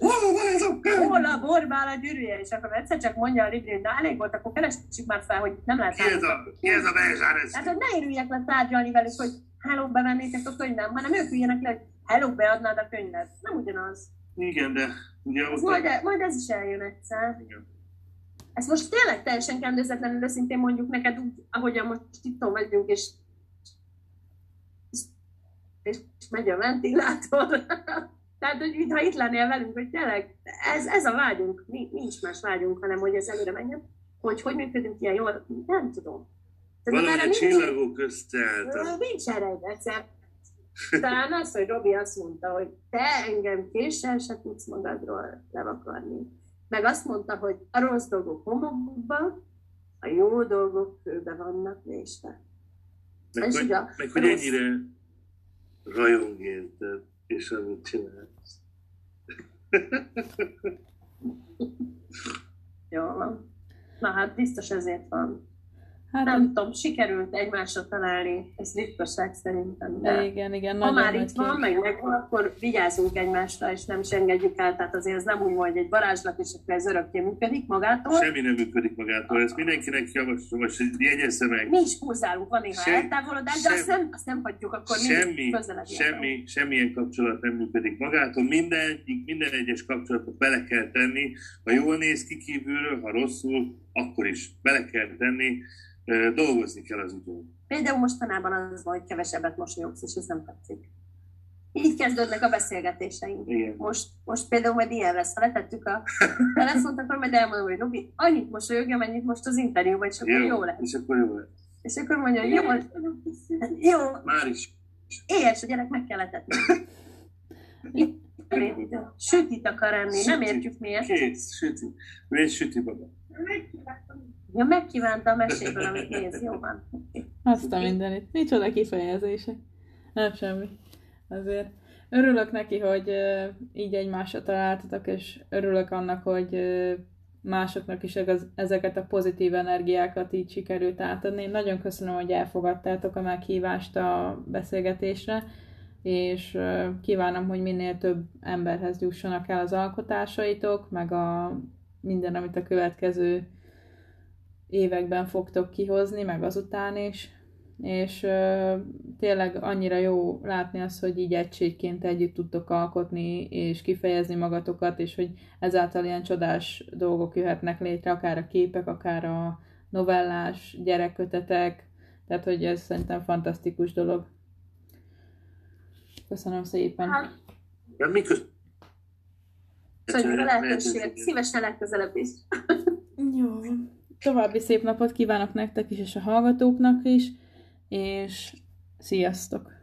Hol a borbál a gyűrűje, és akkor egyszer csak mondja a Libri, hogy na elég volt, akkor keressük már fel, hogy nem lehet Ki ez a, ki ez a Belzsár? Ez? Hát, hogy ne érüljek le tárgyalni velük, hogy hello, bevennétek a könyvem, hanem ők üljenek le, hogy hello, beadnád a könyvet. Nem ugyanaz. Igen, de ugye Ez ott majd, a... majd ez is eljön egyszer. Igen. Ezt most tényleg teljesen kendőzetlenül őszintén mondjuk neked úgy, ahogyan most itt vagyunk, és, megy a ventilátor. Tehát, hogy mintha itt lennél velünk, hogy tényleg ez, ez a vágyunk, Ni- nincs más vágyunk, hanem hogy ez előre menjen. Hogy hogy működünk ilyen jól, nem tudom. Tehát Valahogy a csillagok közt álltam. Nincs erre egy recept. Talán az, hogy Robi azt mondta, hogy te engem késsel se tudsz magadról levakarni. Meg azt mondta, hogy a rossz dolgok homokba, a jó dolgok kőbe vannak vésve. Meg, a meg hogy rossz- ennyire rajong érted, és amit csinálsz. Jó van. Na hát biztos ezért van. Hát Nem tudom, sikerült egymásra találni, ez ritkaság szerintem. De igen, igen, ha már itt van, meg megvan, akkor vigyázzunk egymásra, és nem is engedjük el. Tehát azért ez nem úgy van, hogy egy varázslat, és akkor ez örökké működik magától. Semmi nem működik magától, ezt mindenkinek javaslom, hogy jegyezze meg. Mi is húzálunk, van néha Sem- eltávolodás, de azt sem- nem, azt nem hagyjuk, akkor mi Semmi, közelebb semmi, semmilyen kapcsolat nem működik magától. Minden, minden egyes kapcsolatot bele kell tenni. Ha jól néz ki kívülről, ha rosszul, akkor is bele kell tenni. Dolgozni kell az ügyön. Például mostanában az van, hogy kevesebbet mosolyogsz, és ez nem tetszik. Így kezdődnek a beszélgetéseink. Igen. Most, most például majd ilyen lesz, ha letettük a telefont, akkor majd elmondom, hogy Robi, annyit mosolyogja, mennyit most az interjúban, és akkor jó, jó lesz. És akkor jó lesz. És akkor mondja, hogy jó, jó, Már is. éhes, a gyerek meg kell etetni. Sütit akar enni, nem értjük miért. Kész, süti. Egy süti baba. Ja, megkívánta a meséből, amit néz, jó van. Azt a mindenit. Micsoda kifejezések. Nem semmi. Azért örülök neki, hogy így egymásra találtatok, és örülök annak, hogy másoknak is ez, ezeket a pozitív energiákat így sikerült átadni. Én nagyon köszönöm, hogy elfogadtátok a meghívást a beszélgetésre, és kívánom, hogy minél több emberhez jussanak el az alkotásaitok, meg a minden, amit a következő években fogtok kihozni, meg azután is. És ö, tényleg annyira jó látni azt, hogy így egységként együtt tudtok alkotni, és kifejezni magatokat, és hogy ezáltal ilyen csodás dolgok jöhetnek létre, akár a képek, akár a novellás gyerekkötetek, tehát hogy ez szerintem fantasztikus dolog. Köszönöm szépen. Hát, Nem mi köz... köszönjük a lehetőséget, szívesen legközelebb is. Jó. További szép napot kívánok nektek is, és a hallgatóknak is, és sziasztok!